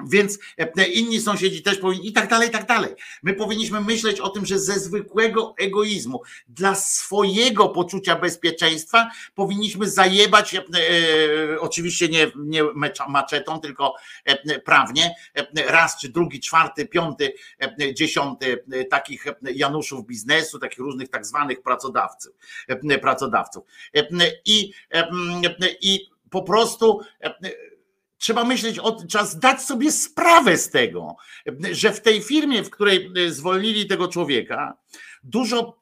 [SPEAKER 1] Więc e, inni sąsiedzi też powinni i tak dalej, i tak dalej. My powinniśmy myśleć o tym, że ze zwykłego egoizmu, dla swojego poczucia bezpieczeństwa powinniśmy zajebać, e, e, oczywiście nie, nie maczetą, tylko e, prawnie, e, raz czy drugi, czwarty, piąty, e, dziesiąty takich Januszów biznesu, takich różnych tak zwanych pracodawców. pracodawców. I, i po prostu trzeba myśleć o trzeba zdać sobie sprawę z tego, że w tej firmie, w której e, zwolnili tego człowieka, dużo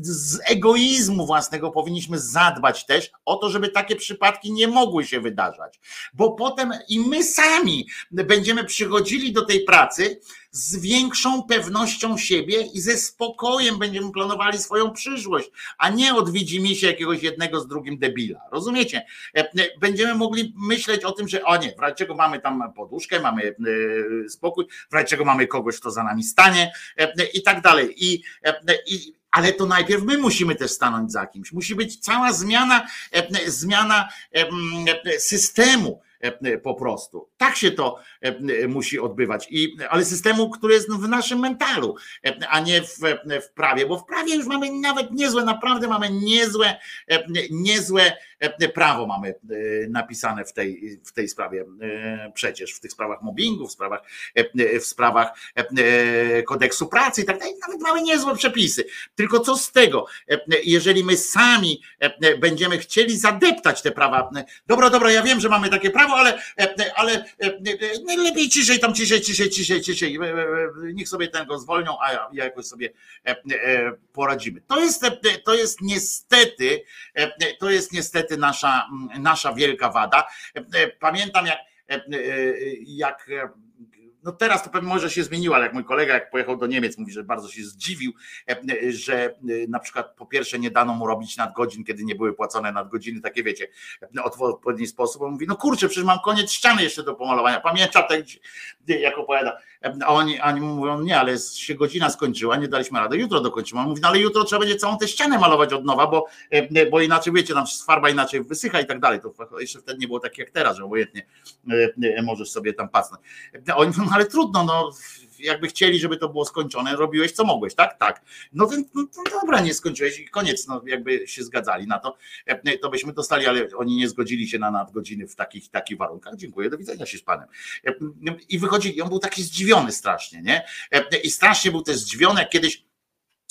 [SPEAKER 1] z egoizmu własnego powinniśmy zadbać też o to, żeby takie przypadki nie mogły się wydarzać. Bo potem i my sami będziemy przychodzili do tej pracy z większą pewnością siebie i ze spokojem będziemy planowali swoją przyszłość, a nie od widzimisię jakiegoś jednego z drugim debila. Rozumiecie? E, Będziemy mogli myśleć o tym, że o nie, w czego mamy tam poduszkę, mamy e, spokój, w czego mamy kogoś, kto za nami stanie e, i tak dalej. I, e, i ale to najpierw my musimy też stanąć za kimś. Musi być cała zmiana, e, zmiana e, e, systemu e, po prostu. Tak się to e, musi odbywać. I, ale systemu, który jest w naszym mentalu, e, a nie w, w prawie, bo w prawie już mamy nawet niezłe, naprawdę mamy niezłe, e, niezłe e, prawo mamy e, napisane w tej, w tej sprawie e, przecież, w tych sprawach mobbingu, w sprawach, e, w sprawach e, kodeksu pracy i tak dalej, nawet mamy niezłe przepisy. Tylko co z tego, e, jeżeli my sami e, będziemy chcieli zadeptać te prawa. Dobra, dobra, ja wiem, że mamy takie prawo, ale, e, ale e, lepiej ciszej, tam ciszej, ciszej, ciszej, ciszej. E, e, Niech sobie ten go zwolnią, a ja, ja jakoś sobie e, e, poradzimy. To jest, e, to jest niestety, e, to jest niestety nasza, nasza wielka wada. E, e, Pamiętam jak, e, jak no teraz to pewnie może się zmieniło, ale jak mój kolega jak pojechał do Niemiec, mówi, że bardzo się zdziwił, że na przykład po pierwsze nie dano mu robić nadgodzin, kiedy nie były płacone nadgodziny, takie wiecie, w odpowiedni sposób. On mówi, no kurczę, przecież mam koniec ściany jeszcze do pomalowania. Pamiętam tak, jak opowiada. E, A oni, oni mówią, nie, ale się godzina skończyła, nie daliśmy rady, jutro dokończymy. On mówi, no ale jutro trzeba będzie całą tę ścianę malować od nowa, bo, e, bo inaczej wiecie, tam farba inaczej wysycha i tak dalej. To jeszcze wtedy nie było tak jak teraz, że obojętnie e, e, możesz sobie tam pasnąć. Oni mówią, no ale trudno, no jakby chcieli, żeby to było skończone, robiłeś co mogłeś, tak? Tak. No to, no, to dobra, nie skończyłeś i koniec, no jakby się zgadzali na to, e, to byśmy dostali, ale oni nie zgodzili się na nadgodziny w takich, takich warunkach. Dziękuję, do widzenia się z panem. E, I wychodzili, on był taki zdziwiony strasznie, nie? E, I strasznie był też zdziwiony, jak kiedyś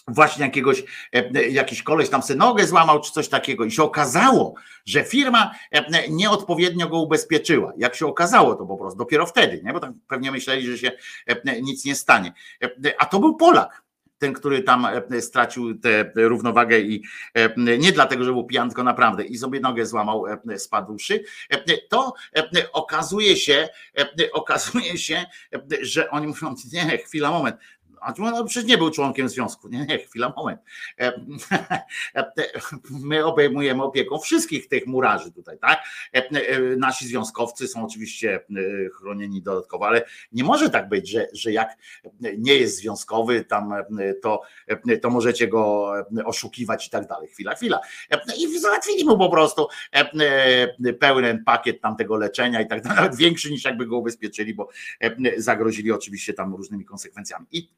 [SPEAKER 1] właśnie jakiegoś, e, jakiś koleś tam sobie nogę złamał, czy coś takiego i się okazało, że firma e, nieodpowiednio go ubezpieczyła. Jak się okazało to po prostu, dopiero wtedy, nie? bo tam pewnie myśleli, że się e, nic nie stanie. E, A to był Polak, ten, który tam e, stracił tę równowagę i e, nie dlatego, że był pijany, tylko naprawdę i sobie nogę złamał e, spadłszy, e, to e, okazuje się, e, okazuje się, e, że oni mówią, [laughs] nie, chwila, moment, a przecież nie był członkiem związku. Nie, nie, chwila, moment. E, e, My obejmujemy opieką wszystkich tych murarzy tutaj, tak? E, Nasi związkowcy są oczywiście chronieni dodatkowo, ale nie może tak być, że, że jak nie jest związkowy, tam to, to możecie go oszukiwać i tak dalej. Chwila, chwila. I załatwili mu po prostu pełen pakiet tam tego leczenia i tak dalej, [laughs] nawet większy niż jakby go ubezpieczyli, bo zagrozili oczywiście tam różnymi konsekwencjami. I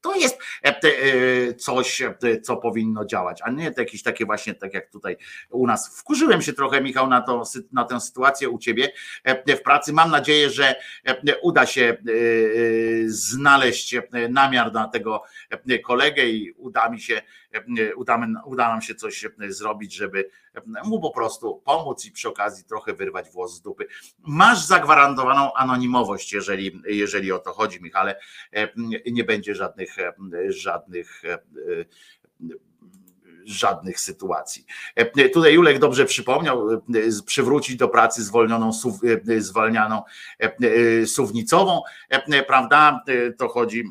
[SPEAKER 1] to jest e, e, coś, e, co powinno działać, a nie jakieś takie właśnie, tak jak tutaj u nas. Wkurzyłem się trochę, Michał, na, to, na tę sytuację u ciebie w pracy. Mam nadzieję, że uda się znaleźć namiar na tego kolegę i uda mi się, e, udamy, uda nam się coś e, zrobić, żeby e, mu po prostu pomóc i przy okazji trochę wyrwać włos z dupy. Masz zagwarantowaną anonimowość, jeżeli, jeżeli o to chodzi, Michale. Nie będzie żadnych, żadnych żadnych sytuacji. Tutaj Julek dobrze przypomniał, przywrócić do pracy zwolnioną, zwalnianą suwnicową, prawda? To chodzi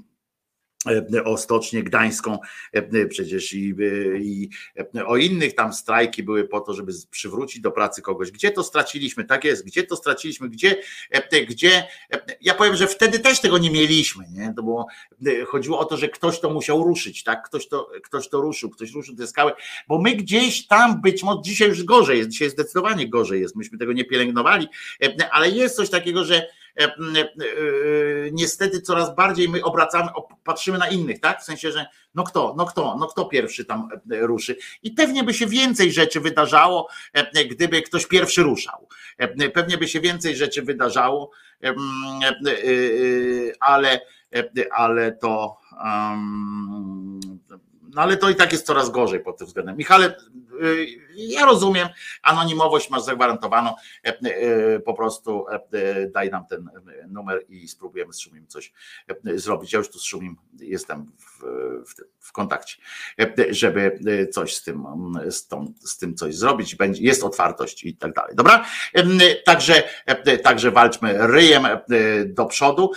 [SPEAKER 1] o Stocznię Gdańską e, przecież i, e, i e, o innych tam strajki były po to, żeby przywrócić do pracy kogoś. Gdzie to straciliśmy? Tak jest, gdzie to straciliśmy? Gdzie, e, gdzie e, ja powiem, że wtedy też tego nie mieliśmy, nie? To było, e, chodziło o to, że ktoś to musiał ruszyć, tak? Ktoś to, ktoś to ruszył, ktoś ruszył te skały, bo my gdzieś tam być może dzisiaj już gorzej jest, dzisiaj zdecydowanie gorzej jest, myśmy tego nie pielęgnowali, e, ale jest coś takiego, że niestety coraz bardziej my obracamy, patrzymy na innych, tak? W sensie, że no kto, no kto, no kto pierwszy tam ruszy. I pewnie by się więcej rzeczy wydarzało, gdyby ktoś pierwszy ruszał. Pewnie by się więcej rzeczy wydarzało, ale, ale to. Um, no ale to i tak jest coraz gorzej pod tym względem. Michale, ja rozumiem, anonimowość masz zagwarantowaną, e, e, po prostu e, daj nam ten numer i spróbujemy z Szumim coś zrobić. Ja już tu z Szumim jestem w, w, w kontakcie, żeby coś z tym, z, tą, z tym coś zrobić. Będzie, jest otwartość i tak dalej. Dobra? Także, także walczmy ryjem do przodu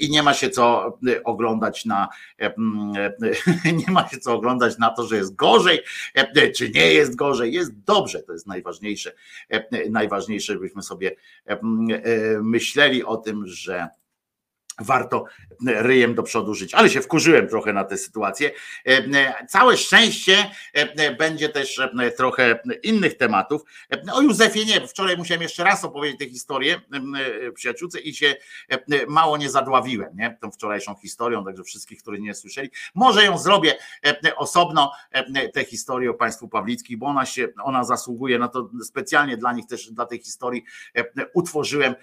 [SPEAKER 1] i nie ma się co oglądać na [laughs] nie ma się co oglądać na to, że jest gorzej, czy nie jest gorzej, jest dobrze, to jest najważniejsze. Najważniejsze, żebyśmy sobie myśleli o tym, że warto ryjem do przodu żyć. Ale się wkurzyłem trochę na tę sytuację. Całe szczęście będzie też trochę innych tematów. O Józefie nie, wczoraj musiałem jeszcze raz opowiedzieć tę historię przyjaciółce i się mało nie zadławiłem, nie? Tą wczorajszą historią, także wszystkich, którzy nie słyszeli. Może ją zrobię osobno, tę historię o państwu Pawlickich, bo ona się, ona zasługuje na to specjalnie dla nich też, dla tej historii utworzyłem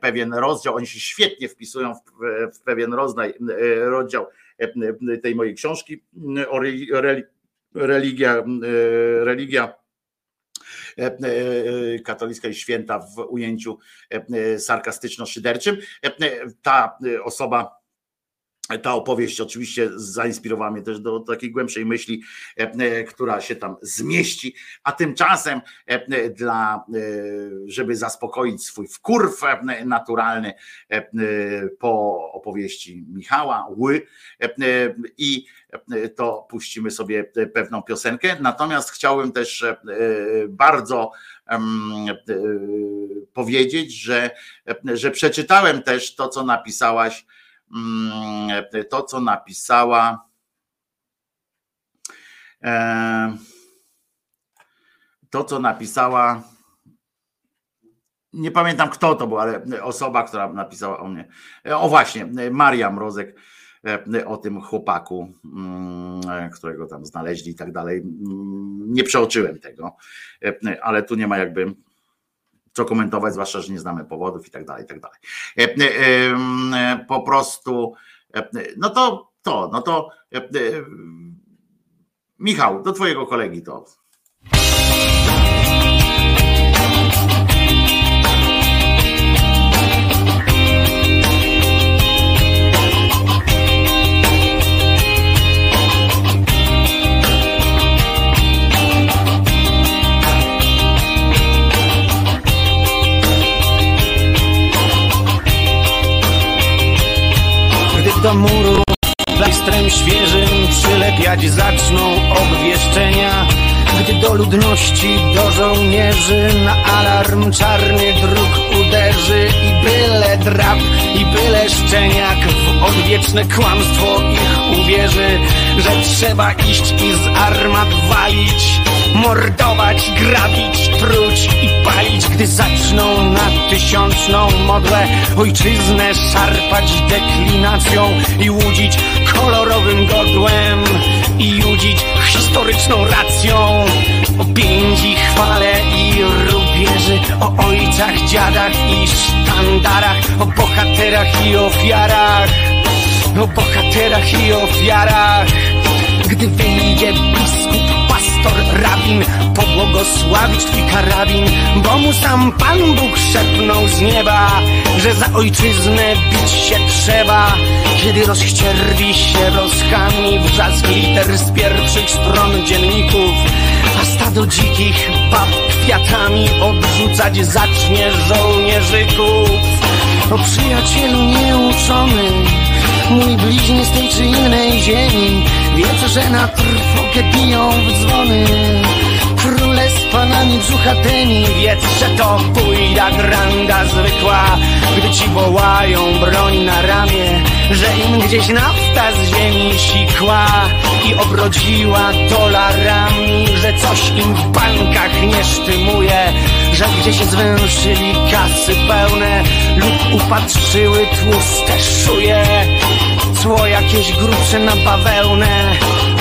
[SPEAKER 1] pewien rozdział. Oni się świetnie wpisują w w pewien rozdaj, e, rozdział e, tej mojej książki o religia, e, religia katolicka i święta w ujęciu sarkastyczno-szyderczym. Ta osoba ta opowieść oczywiście zainspirowała mnie też do takiej głębszej myśli, e, e, która się tam zmieści, a tymczasem e, dla, żeby zaspokoić swój wkurw naturalny po opowieści Michała Ły i to puścimy sobie pewną piosenkę. Natomiast chciałbym też bardzo powiedzieć, że, że przeczytałem też to, co napisałaś to, co napisała. E, to, co napisała. Nie pamiętam kto to był, ale osoba, która napisała o mnie. O właśnie, Maria Mrozek e, o tym chłopaku, mm, którego tam znaleźli i tak dalej. Mm, nie przeoczyłem tego, e, ale tu nie ma jakby co komentować, zwłaszcza, że nie znamy powodów i tak dalej, i tak dalej. E, e, e, po prostu, no to to, no to Michał, do twojego kolegi to.
[SPEAKER 3] Do muru. Plajstrem świeżym przylepiać zaczną obwieszczenia. Gdy do ludności, do żołnierzy Na alarm czarny dróg uderzy I byle drap, i byle szczeniak W odwieczne kłamstwo ich uwierzy Że trzeba iść i z armat walić Mordować, grabić, truć i palić Gdy zaczną na tysiączną modłę Ojczyznę szarpać deklinacją I łudzić kolorowym godłem I judzić historyczną racją O piędzi, chwale i rubieży O ojcach, dziadach i sztandarach O bohaterach i ofiarach O bohaterach i ofiarach. Gdy wyjdzie biskup pastor, rabin Pobłogosławić twój karabin Bo mu sam Pan Bóg szepnął z nieba Że za ojczyznę bić się trzeba. Kiedy rozścierwi się rozchami Wrzask liter z pierwszych stron dzienników A stado dzikich bab kwiatami Odrzucać zacznie żołnierzyków. O przyjacielu nieuczony Mój bliźni z tej czy innej ziemi Wie, że na trwokę piją w dzwony Króle z panami brzuchatymi Wiedz, że to pójda granda zwykła Gdy ci wołają broń na ramię że im gdzieś nafta z ziemi sikła i obrodziła dolarami, że coś im w bankach nie sztymuje, że gdzieś zwęszyli kasy pełne lub upatrzyły tłuste szuje. Cło jakieś grubsze na bawełnę,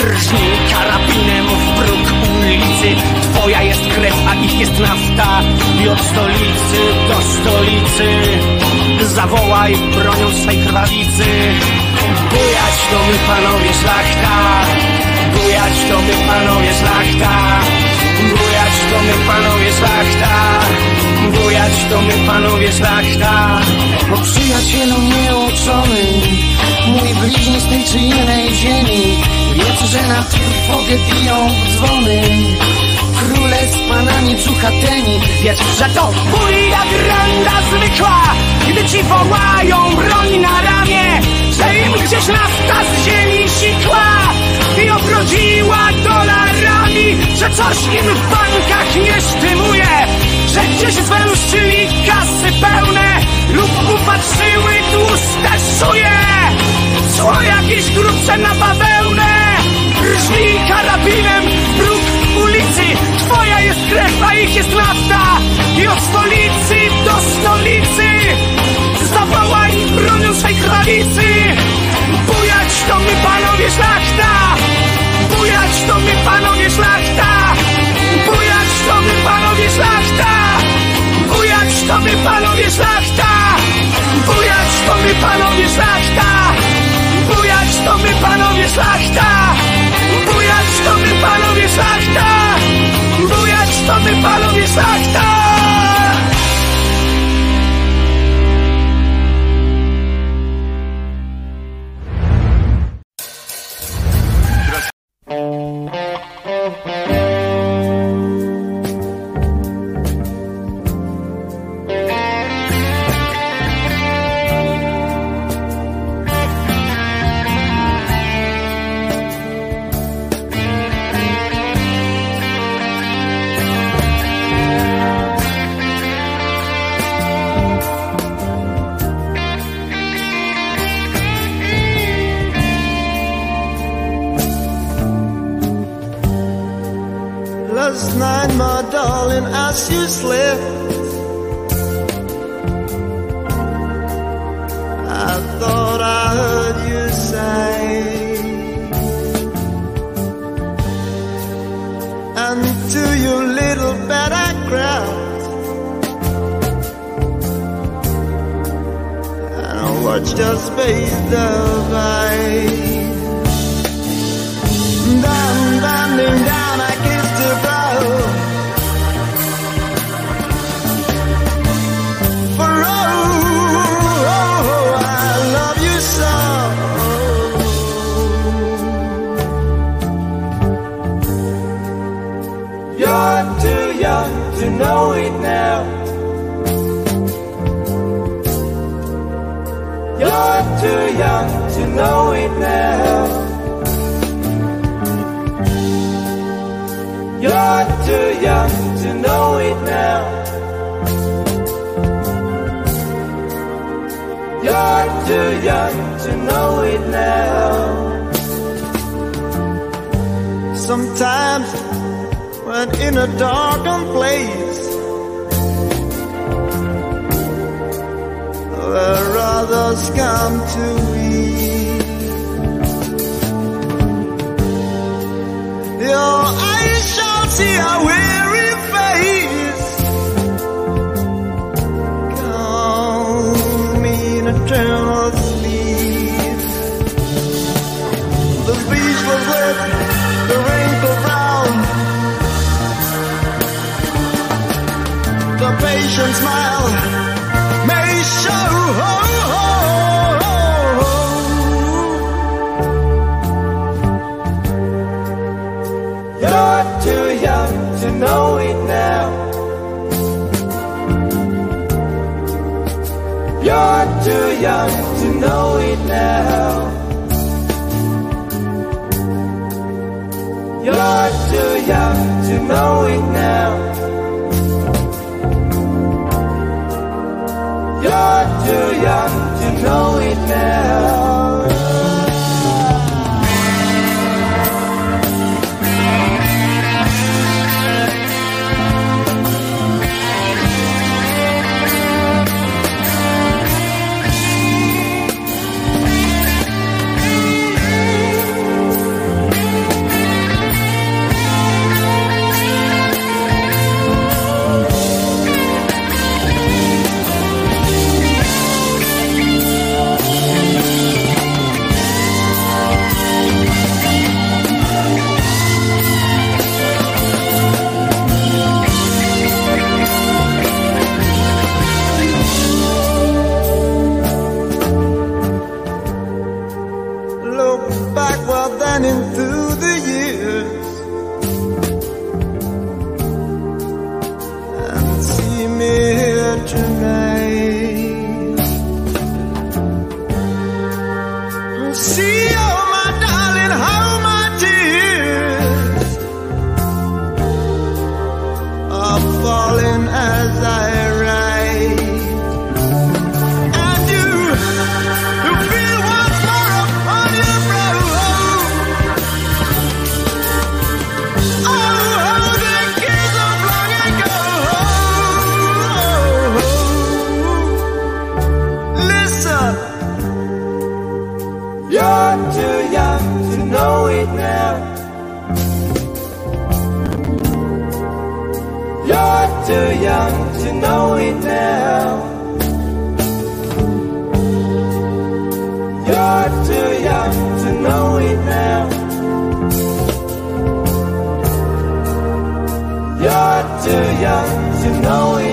[SPEAKER 3] rżnij karabinem w próg ulicy. Twoja jest krew, a ich jest nafta. I od stolicy do stolicy. Zawołaj bronią swej krwawicy. Bujać to my panowie szlachta, bujać to my panowie szlachta, my panowie szlachta, bujać to my panowie szlachta. Bo przyjacielu nieuczony, mój bliźni z tej czy innej ziemi, wiedz, że na trwogę biją dzwony. Króle z panami czuchatemi Wiedz, że to buja granda zwykła Gdy ci wołają broń na ramię Że im gdzieś nafta z ziemi sikła I obrodziła dolarami Że coś im w bankach nie sztymuje Że gdzieś zwęszyli kasy pełne Lub upatrzyły tłuste szuje Cło jakieś grubsze na bawełnę Rżnij karabinem próg ulicy. Twoja jest krew, a ich jest nafta I od stolicy do stolicy bronią swej krawicy Bujać to my panowie szlachta. Bujać to my panowie szlachta. Bujać to my panowie szlachta. Bujać to my panowie szlachta. Bujać to my panowie szlachta. Bujać to my panowie szlachta. Bujać to my panowie szlachta. Bujać to my panowie szlachta
[SPEAKER 4] too young to know it now. You're too young to know it now. You're too young to know it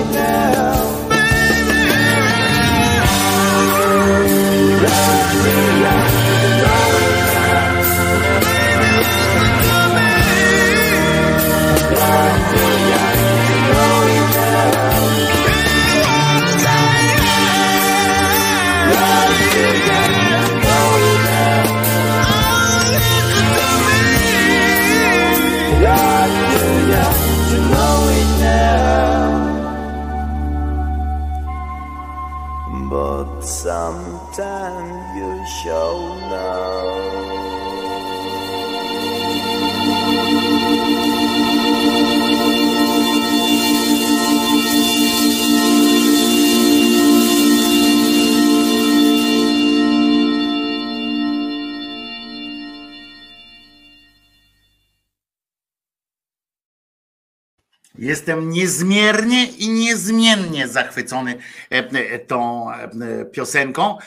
[SPEAKER 1] Jestem niezmiernie i niezmiennie zachwycony e, e, tą e, piosenką.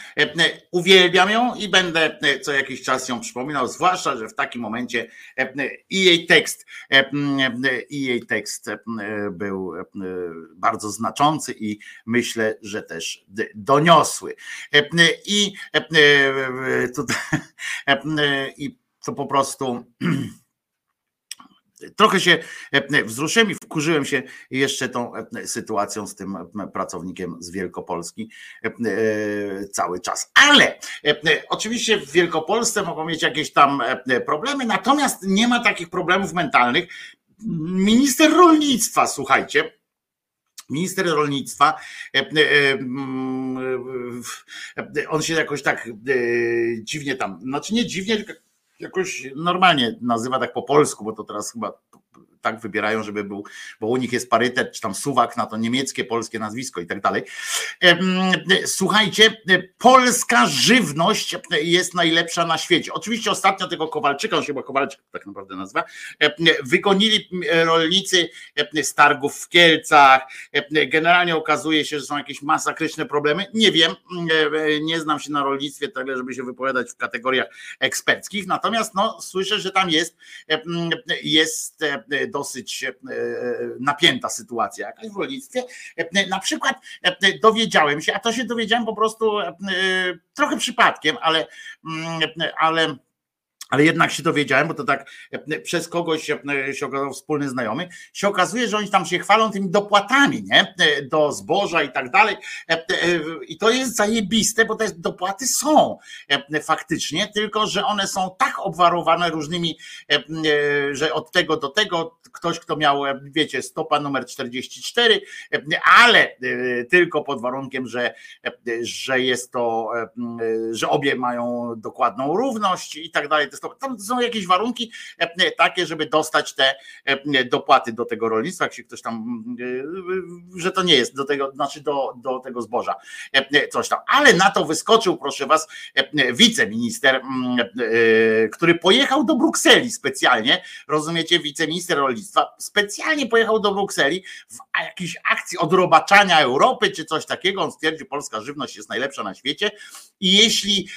[SPEAKER 1] Uwielbiam ją i będę co jakiś czas ją przypominał, zwłaszcza, że w takim momencie i jej tekst, i jej tekst był bardzo znaczący i myślę, że też doniosły. I tutaj, i to po prostu [clears throat] Trochę się e, wzruszyłem i wkurzyłem się jeszcze tą e, sytuacją z tym e, pracownikiem z Wielkopolski e, e, cały czas. Ale e, oczywiście w Wielkopolsce mogą mieć jakieś tam e, problemy, natomiast nie ma takich problemów mentalnych. Minister rolnictwa, słuchajcie, Minister rolnictwa, e, e, e, on się jakoś tak e, dziwnie tam, znaczy nie dziwnie, tylko jakoś normalnie nazywa tak po polsku, bo to teraz chyba tak wybierają, żeby był, bo u nich jest parytet, czy tam suwak na to niemieckie, polskie nazwisko i tak dalej. Słuchajcie, polska żywność jest najlepsza na świecie. Oczywiście ostatnio tego Kowalczyka, on się chyba Kowalczyk tak naprawdę nazywa, wygonili rolnicy z targów w Kielcach. Generalnie okazuje się, że są jakieś masakryczne problemy. Nie wiem, nie znam się na rolnictwie tyle, żeby się wypowiadać w kategoriach eksperckich, natomiast no, słyszę, że tam jest, jest dosyć napięta sytuacja jakaś w rolnictwie. Na przykład dowiedziałem się, a to się dowiedziałem po prostu trochę przypadkiem, ale, ale ale jednak się dowiedziałem, bo to tak przez kogoś się, się okazał wspólny znajomy, się okazuje, że oni tam się chwalą tymi dopłatami, nie? Do zboża i tak dalej. I to jest zajebiste, bo te dopłaty są faktycznie, tylko że one są tak obwarowane różnymi, że od tego do tego ktoś, kto miał, wiecie, stopa numer 44, ale tylko pod warunkiem, że, że jest to, że obie mają dokładną równość i tak dalej. Tam są jakieś warunki takie, żeby dostać te dopłaty do tego rolnictwa, jak się ktoś tam, że to nie jest do tego, znaczy do, do tego zboża, coś tam. Ale na to wyskoczył, proszę was, wiceminister, który pojechał do Brukseli specjalnie, rozumiecie, wiceminister rolnictwa, specjalnie pojechał do Brukseli w jakiejś akcji odrobaczania Europy, czy coś takiego. On stwierdził, polska żywność jest najlepsza na świecie. I jeśli,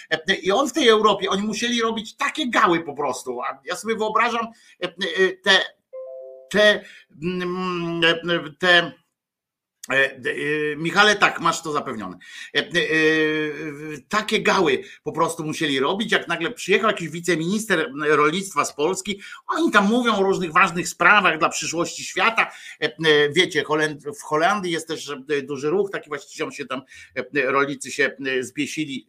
[SPEAKER 1] i on w tej Europie, oni musieli robić takie gały po prostu. A ja sobie wyobrażam te, te, te E, d- e, Michale, tak, masz to zapewnione. E, e, e, Takie gały po prostu musieli robić, jak nagle przyjechał jakiś wiceminister rolnictwa z Polski, oni tam mówią o różnych ważnych sprawach dla przyszłości świata. E, e, Wiecie, w Holandii jest też e, duży ruch, taki właściwie się tam e, rolnicy się e, zbiesili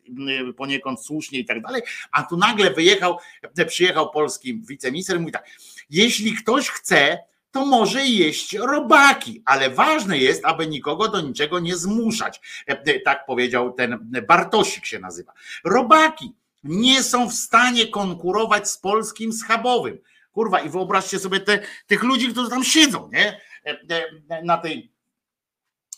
[SPEAKER 1] e, poniekąd słusznie i tak dalej, a tu nagle wyjechał, e, przyjechał polski wiceminister i mówi tak, jeśli ktoś chce, to może jeść robaki, ale ważne jest, aby nikogo do niczego nie zmuszać. E, Tak powiedział ten Bartosik się nazywa. Robaki nie są w stanie konkurować z polskim schabowym. Kurwa, i wyobraźcie sobie te, tych ludzi, którzy tam siedzą, nie? E, e, Na tej,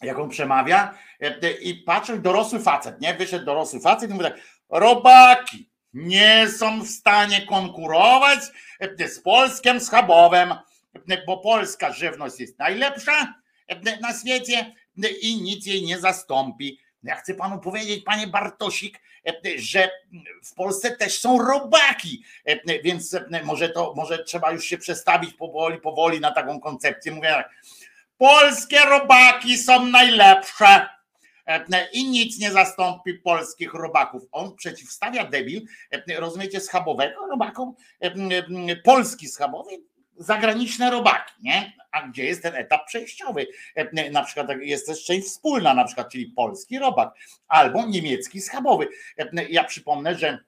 [SPEAKER 1] jak on przemawia, e, e, i patrzę, dorosły facet, nie? Wyszedł dorosły facet i mówi tak, robaki nie są w stanie konkurować e, z polskim schabowym bo polska żywność jest najlepsza na świecie i nic jej nie zastąpi. Ja chcę panu powiedzieć, panie Bartosik, że w Polsce też są robaki, więc może to, może trzeba już się przestawić powoli, powoli na taką koncepcję. Mówię tak, polskie robaki są najlepsze i nic nie zastąpi polskich robaków. On przeciwstawia debil, rozumiecie, schabowego robakom, polski schabowy, zagraniczne robaki, nie? A gdzie jest ten etap przejściowy? E, Na przykład jest też część wspólna, na przykład, czyli polski robak albo niemiecki schabowy. E, Ja przypomnę, że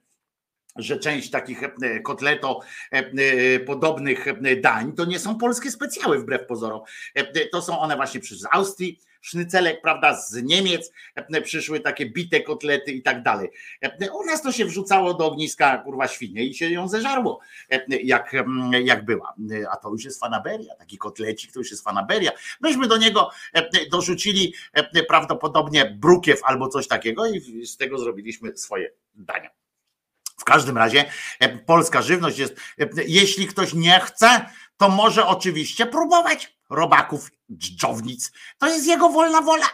[SPEAKER 1] że część takich e, kotleto e, podobnych e, dań to nie są polskie specjały wbrew pozorom. To są one właśnie przyszły z Austrii, sznycelek, prawda, z Niemiec przyszły takie bite kotlety i tak dalej. U nas to się wrzucało do ogniska kurwa świnie i się ją zeżarło, jak, mm, jak była. A to już jest fanaberia, taki kotlecik to już jest fanaberia. Myśmy do niego dorzucili prawdopodobnie brukiew albo coś takiego i z tego zrobiliśmy swoje dania. W każdym razie e, polska żywność jest, e, jeśli ktoś nie chce, to może oczywiście próbować robaków, dżdżownic. To jest jego wolna wola.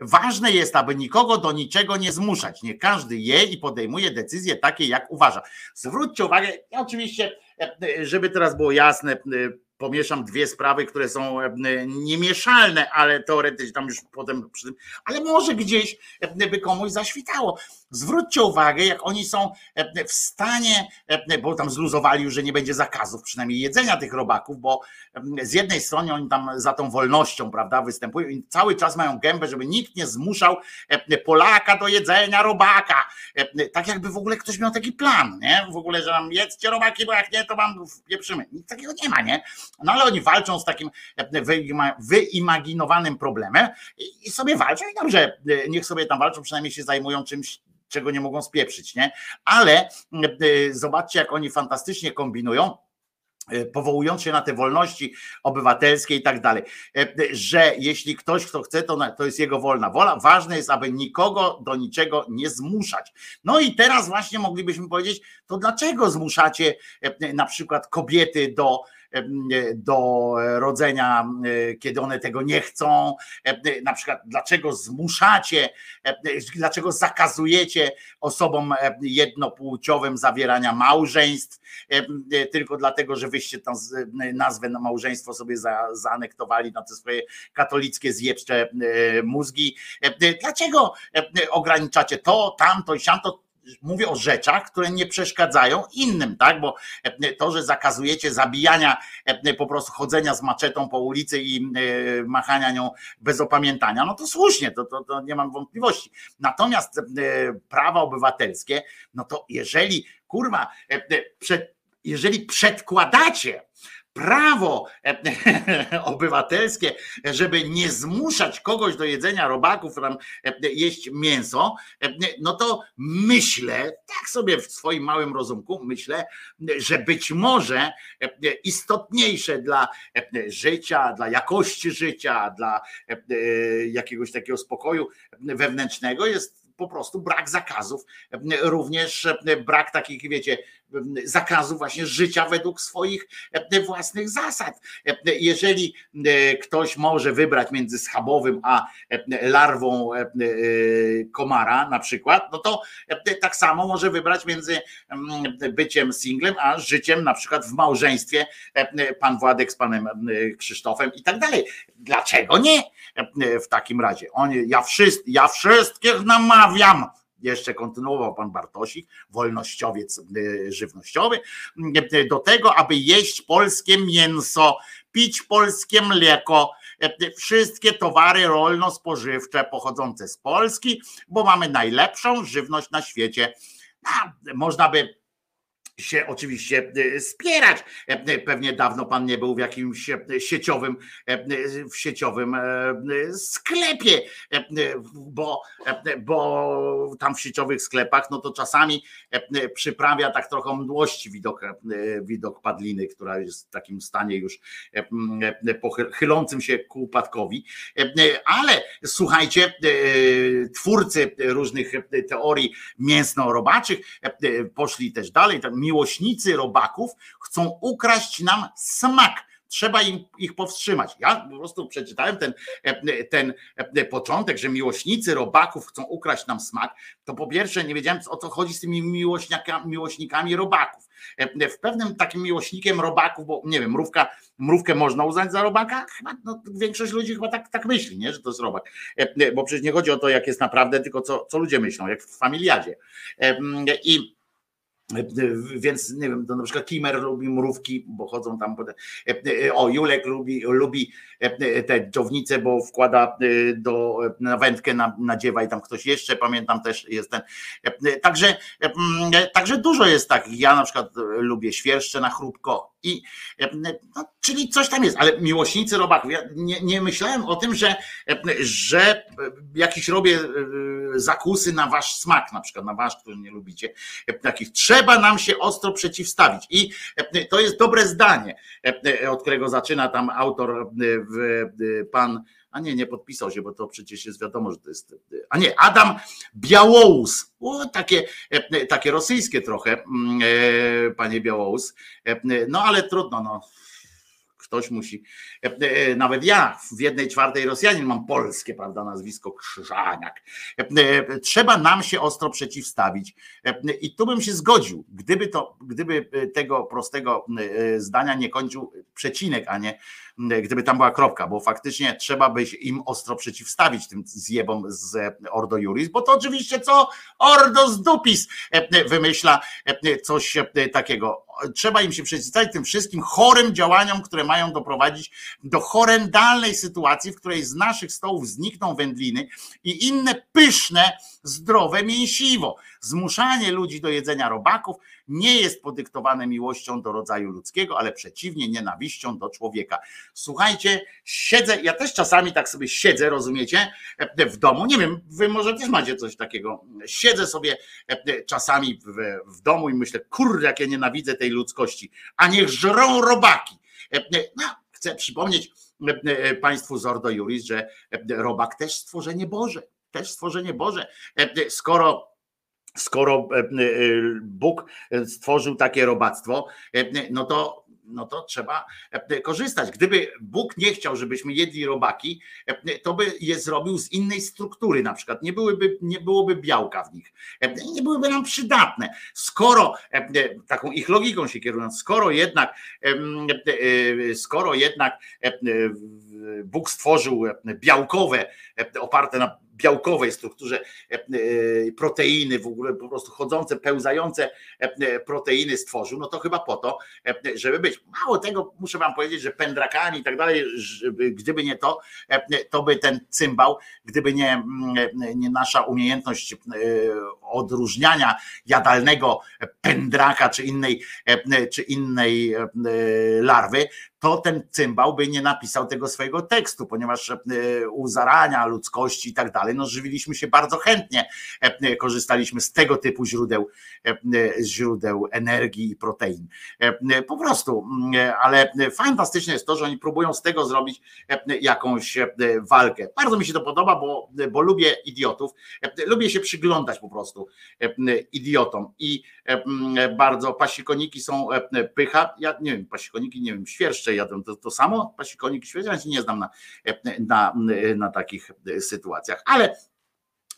[SPEAKER 1] Ważne jest, aby nikogo do niczego nie zmuszać. Nie każdy je i podejmuje decyzje takie, jak uważa. Zwróćcie uwagę, ja oczywiście, e, żeby teraz było jasne, pomieszam dwie sprawy, które są niemieszalne, ale teoretycznie tam już potem ale może gdzieś e, by komuś zaświtało. Zwróćcie uwagę, jak oni są e, w stanie, e, bo tam zluzowali już, że nie będzie zakazów przynajmniej jedzenia tych robaków, bo e, z jednej strony oni tam za tą wolnością, prawda, występują i cały czas mają gębę, żeby nikt nie zmuszał e, Polaka do jedzenia robaka. E, Tak jakby w ogóle ktoś miał taki plan, nie? W ogóle, że nam jedzcie robaki, bo jak nie, to wam wpieprzymy. Nic takiego nie ma, nie? No ale oni walczą z takim e, wyima- wyimaginowanym problemem i sobie walczą i dobrze, e, niech sobie tam walczą, przynajmniej się zajmują czymś, czego nie mogą spieprzyć, nie? Ale e, zobaczcie, jak oni fantastycznie kombinują e, powołując się na te wolności obywatelskie i tak dalej, e, że jeśli ktoś, kto chce, to, to jest jego wolna wola. Ważne jest, aby nikogo do niczego nie zmuszać. No i teraz właśnie moglibyśmy powiedzieć, to dlaczego zmuszacie na przykład kobiety do do rodzenia, e, kiedy one tego nie chcą, e, na przykład dlaczego zmuszacie, e, dlaczego zakazujecie osobom e, jednopłciowym zawierania małżeństw, e, e, tylko dlatego, że wyście tam e, nazwę na małżeństwo sobie za, zaanektowali na te swoje katolickie zjebcze e, mózgi. E, Dlaczego e, ograniczacie to, tamto i siamto? Mówię o rzeczach, które nie przeszkadzają innym, tak? Bo e, to, że zakazujecie zabijania, e, po prostu chodzenia z maczetą po ulicy i e, machania nią bez opamiętania, no to słusznie, to, to, to nie mam wątpliwości. Natomiast prawa obywatelskie, no to jeżeli, kurwa, jeżeli przedkładacie prawo e, [laughs] obywatelskie, żeby nie zmuszać kogoś do jedzenia robaków, tam e, jeść mięso, e, no to myślę, tak sobie w swoim małym rozumku myślę, że być może istotniejsze dla życia, dla jakości życia, dla jakiegoś takiego spokoju wewnętrznego jest po prostu brak zakazów, również brak takich, wiecie, zakazu właśnie życia według swoich własnych zasad. Jeżeli ktoś może wybrać między schabowym a larwą komara na przykład, no to tak samo może wybrać między byciem singlem, a życiem na przykład w małżeństwie pan Władek z panem Krzysztofem i tak dalej. Dlaczego nie w takim razie? On, ja, wszyscy, ja wszystkich namawiam, jeszcze kontynuował pan Bartosik, wolnościowiec żywnościowy, do tego, aby jeść polskie mięso, pić polskie mleko, wszystkie towary rolno-spożywcze pochodzące z Polski, bo mamy najlepszą żywność na świecie. Można by się oczywiście spierać. Pewnie dawno pan nie był w jakimś sieciowym, w sieciowym sklepie, bo, bo tam w sieciowych sklepach, no to czasami przyprawia tak trochę mdłości widok, widok padliny, która jest w takim stanie już chylącym się ku upadkowi. Ale słuchajcie, twórcy różnych teorii mięsno-robaczych poszli też dalej, miłośnicy robaków chcą ukraść nam smak. Trzeba im, ich powstrzymać. Ja po prostu przeczytałem ten, ten początek, że miłośnicy robaków chcą ukraść nam smak. To po pierwsze nie wiedziałem o co chodzi z tymi miłośnikami robaków. W pewnym takim miłośnikiem robaków, bo nie wiem, mrówka, mrówkę można uznać za robaka? Chyba, no, większość ludzi chyba tak, tak myśli, nie? że to jest robak. Bo przecież nie chodzi o to, jak jest naprawdę, tylko co, co ludzie myślą, jak w familiadzie. I więc nie wiem, to na przykład Kimer lubi mrówki, bo chodzą tam. O, Julek lubi, lubi te dżownice, bo wkłada do, na wędkę na, nadziewa i tam ktoś jeszcze, pamiętam też jest ten. Także, także dużo jest tak. Ja na przykład lubię świerszcze na chrupko i no, czyli coś tam jest, ale miłośnicy robaków. Ja nie, nie myślałem o tym, że, że jakiś robię zakusy na wasz smak, na przykład na wasz, który nie lubicie. Takich trzeba nam się ostro przeciwstawić. I to jest dobre zdanie, od którego zaczyna tam autor pan. A nie, nie podpisał się, bo to przecież jest wiadomo, że to jest. A nie, Adam Białołus. O, takie, takie rosyjskie trochę, panie Białołus. No ale trudno, no ktoś musi, nawet ja w jednej czwartej Rosjanin mam polskie, prawda, nazwisko Krzyżaniak. Trzeba nam się ostro przeciwstawić i tu bym się zgodził, gdyby to, gdyby tego prostego zdania nie kończył przecinek, a nie gdyby tam była kropka, bo faktycznie trzeba by im ostro przeciwstawić tym zjebom z Ordo Juris, bo to oczywiście co Ordo z Dupis wymyśla coś takiego. Trzeba im się przeciwstawić tym wszystkim chorym działaniom, które mają doprowadzić do horrendalnej sytuacji, w której z naszych stołów znikną wędliny i inne pyszne, zdrowe mięsiwo. Zmuszanie ludzi do jedzenia robaków nie jest podyktowane miłością do rodzaju ludzkiego, ale przeciwnie nienawiścią do człowieka. Słuchajcie, siedzę, ja też czasami tak sobie siedzę, rozumiecie, w domu. Nie wiem, wy może też macie coś takiego. Siedzę sobie czasami w, w domu i myślę, kurde, jak ja nienawidzę tej ludzkości, a niech żrą robaki. No, chcę przypomnieć Państwu z Ordo Juris, że robak też stworzenie Boże. Też stworzenie Boże. Skoro skoro Bóg stworzył takie robactwo, no to no to trzeba e, korzystać. Gdyby Bóg nie chciał, żebyśmy jedli robaki, e, to by je zrobił z innej struktury, na przykład nie, byłyby, nie byłoby białka w nich, e, nie byłyby nam przydatne. Skoro, taką ich logiką się kierując, skoro jednak, skoro jednak Bóg stworzył białkowe, oparte na białkowej strukturze proteiny, w ogóle po prostu chodzące, pełzające proteiny stworzył, no to chyba po to, żeby być. Mało tego, muszę wam powiedzieć, że pędrakami i tak dalej, gdyby nie to, to by ten cymbał, gdyby nie, nie nasza umiejętność odróżniania jadalnego pędraka czy innej, czy innej larwy, to ten cymbał by nie napisał tego swojego tekstu, ponieważ u zarania ludzkości i tak dalej. No żywiliśmy się bardzo chętnie, e, korzystaliśmy z tego typu źródeł, e, źródeł energii i protein. E, Po prostu, mm, ale fantastyczne jest to, że oni próbują z tego zrobić e, jakąś e, walkę. Bardzo mi się to podoba, bo, bo lubię idiotów, e, lubię się przyglądać po prostu e, idiotom i e, bardzo pasikoniki są e, pycha. Ja nie wiem, pasikoniki, nie wiem, świerszcze jadłem to, to samo, pasikonik, świerszcze, ja nie znam na, na, na takich sytuacjach, ale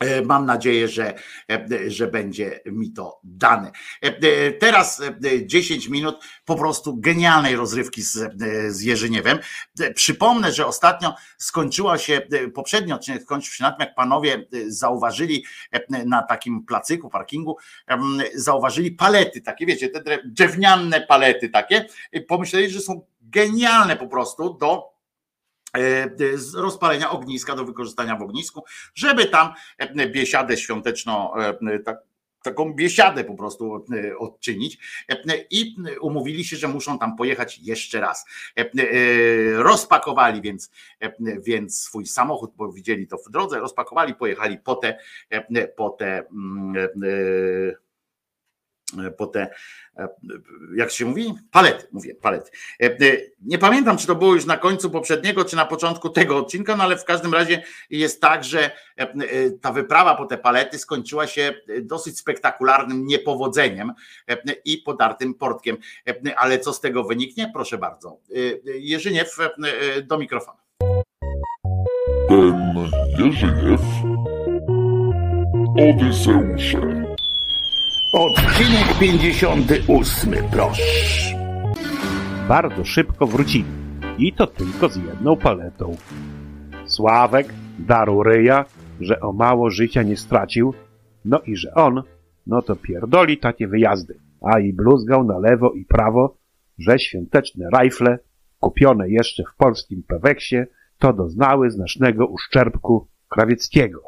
[SPEAKER 1] e, Mam nadzieję, że, e, że będzie mi to dane. E, Teraz e, 10 minut po prostu genialnej rozrywki z, z Jerzyniewem. Przypomnę, że ostatnio skończyła się, poprzedni odcinek skończył się na tym, jak panowie zauważyli na takim placyku, parkingu, zauważyli palety, takie wiecie, te drew- drewniane palety takie. Pomyśleli, że są genialne po prostu do z rozpalenia ogniska, do wykorzystania w ognisku, żeby tam e, biesiadę świąteczną, e, tak, taką biesiadę po prostu e, odczynić E, i umówili się, że muszą tam pojechać jeszcze raz. E, e, Rozpakowali więc, e, więc swój samochód, bo widzieli to w drodze, rozpakowali, pojechali po te, e, po te mm, e, po te, e, jak się mówi? Palety, mówię, palety. E, e, Nie pamiętam, czy to było już na końcu poprzedniego, czy na początku tego odcinka, no ale w każdym razie jest tak, że e, e, ta wyprawa po te palety skończyła się e, dosyć spektakularnym niepowodzeniem e, i podartym portkiem. E, Ale co z tego wyniknie? Proszę bardzo. E, Jerzyniew e, e, do mikrofonu.
[SPEAKER 6] Ten Jerzyniew Odyseusze.
[SPEAKER 1] Odcinek 58, proszę.
[SPEAKER 7] bardzo szybko wrócili. I to tylko z jedną paletą. Sławek darł ryja, że o mało życia nie stracił, no i że on, no to pierdoli takie wyjazdy, a i bluzgał na lewo i prawo, że świąteczne rajfle, kupione jeszcze w polskim Peweksie, to doznały znacznego uszczerbku krawieckiego.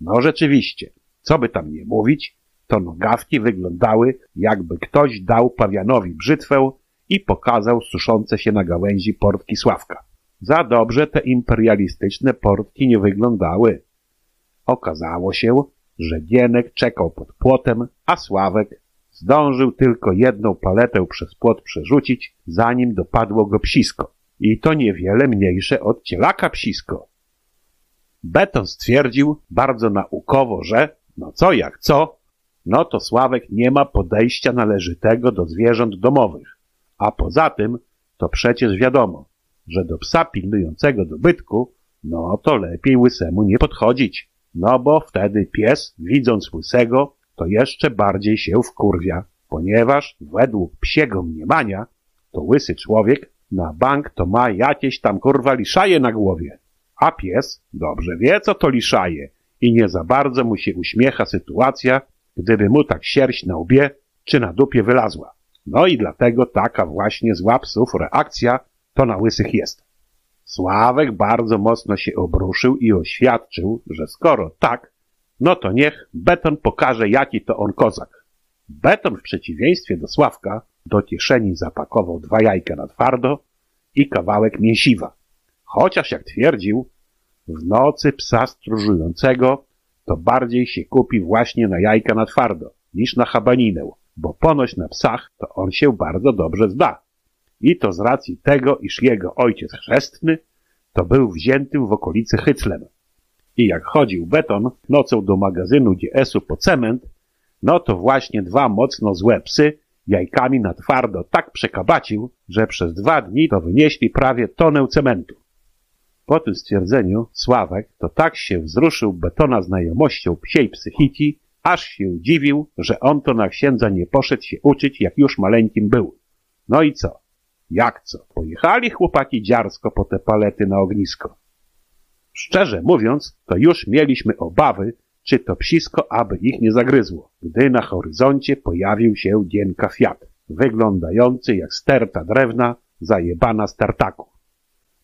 [SPEAKER 7] No rzeczywiście, co by tam nie mówić, to nogawki wyglądały, jakby ktoś dał pawianowi brzytwę i pokazał suszące się na gałęzi portki Sławka. Za dobrze te imperialistyczne portki nie wyglądały. Okazało się, że Gienek czekał pod płotem, a Sławek zdążył tylko jedną paletę przez płot przerzucić, zanim dopadło go psisko. I to niewiele mniejsze od cielaka psisko. Beton stwierdził bardzo naukowo, że no co jak co, no to Sławek nie ma podejścia należytego do zwierząt domowych. A poza tym, to przecież wiadomo, że do psa pilnującego dobytku, no to lepiej łysemu nie podchodzić. No bo wtedy pies, widząc łysego, to jeszcze bardziej się wkurwia, ponieważ według psiego mniemania, to łysy człowiek na bank to ma jakieś tam kurwa liszaje na głowie. A pies dobrze wie, co to liszaje i nie za bardzo mu się uśmiecha sytuacja, gdyby mu tak sierść na łbie czy na dupie wylazła. No i dlatego taka właśnie zła psów reakcja to na łysych jest. Sławek bardzo mocno się obruszył i oświadczył, że skoro tak, no to niech Beton pokaże jaki to on kozak. Beton w przeciwieństwie do Sławka do kieszeni zapakował dwa jajka na twardo i kawałek mięsiwa. Chociaż jak twierdził, w nocy psa stróżującego to bardziej się kupi właśnie na jajka na twardo niż na chabaninę, bo ponoć na psach to on się bardzo dobrze zda. I to z racji tego, iż jego ojciec chrzestny to był wziętym w okolicy hyclem. I jak chodził beton nocą do magazynu GS-u po cement, no to właśnie dwa mocno złe psy jajkami na twardo tak przekabacił, że przez dwa dni to wynieśli prawie tonę cementu. Po tym stwierdzeniu Sławek to tak się wzruszył betona znajomością psiej psychiki, aż się dziwił, że on to na księdza nie poszedł się uczyć, jak już maleńkim był. No i co? Jak co? Pojechali chłopaki dziarsko po te palety na ognisko. Szczerze mówiąc, to już mieliśmy obawy, czy to psisko aby ich nie zagryzło, gdy na horyzoncie pojawił się Dienka Fiat, wyglądający jak sterta drewna zajebana z tartaku.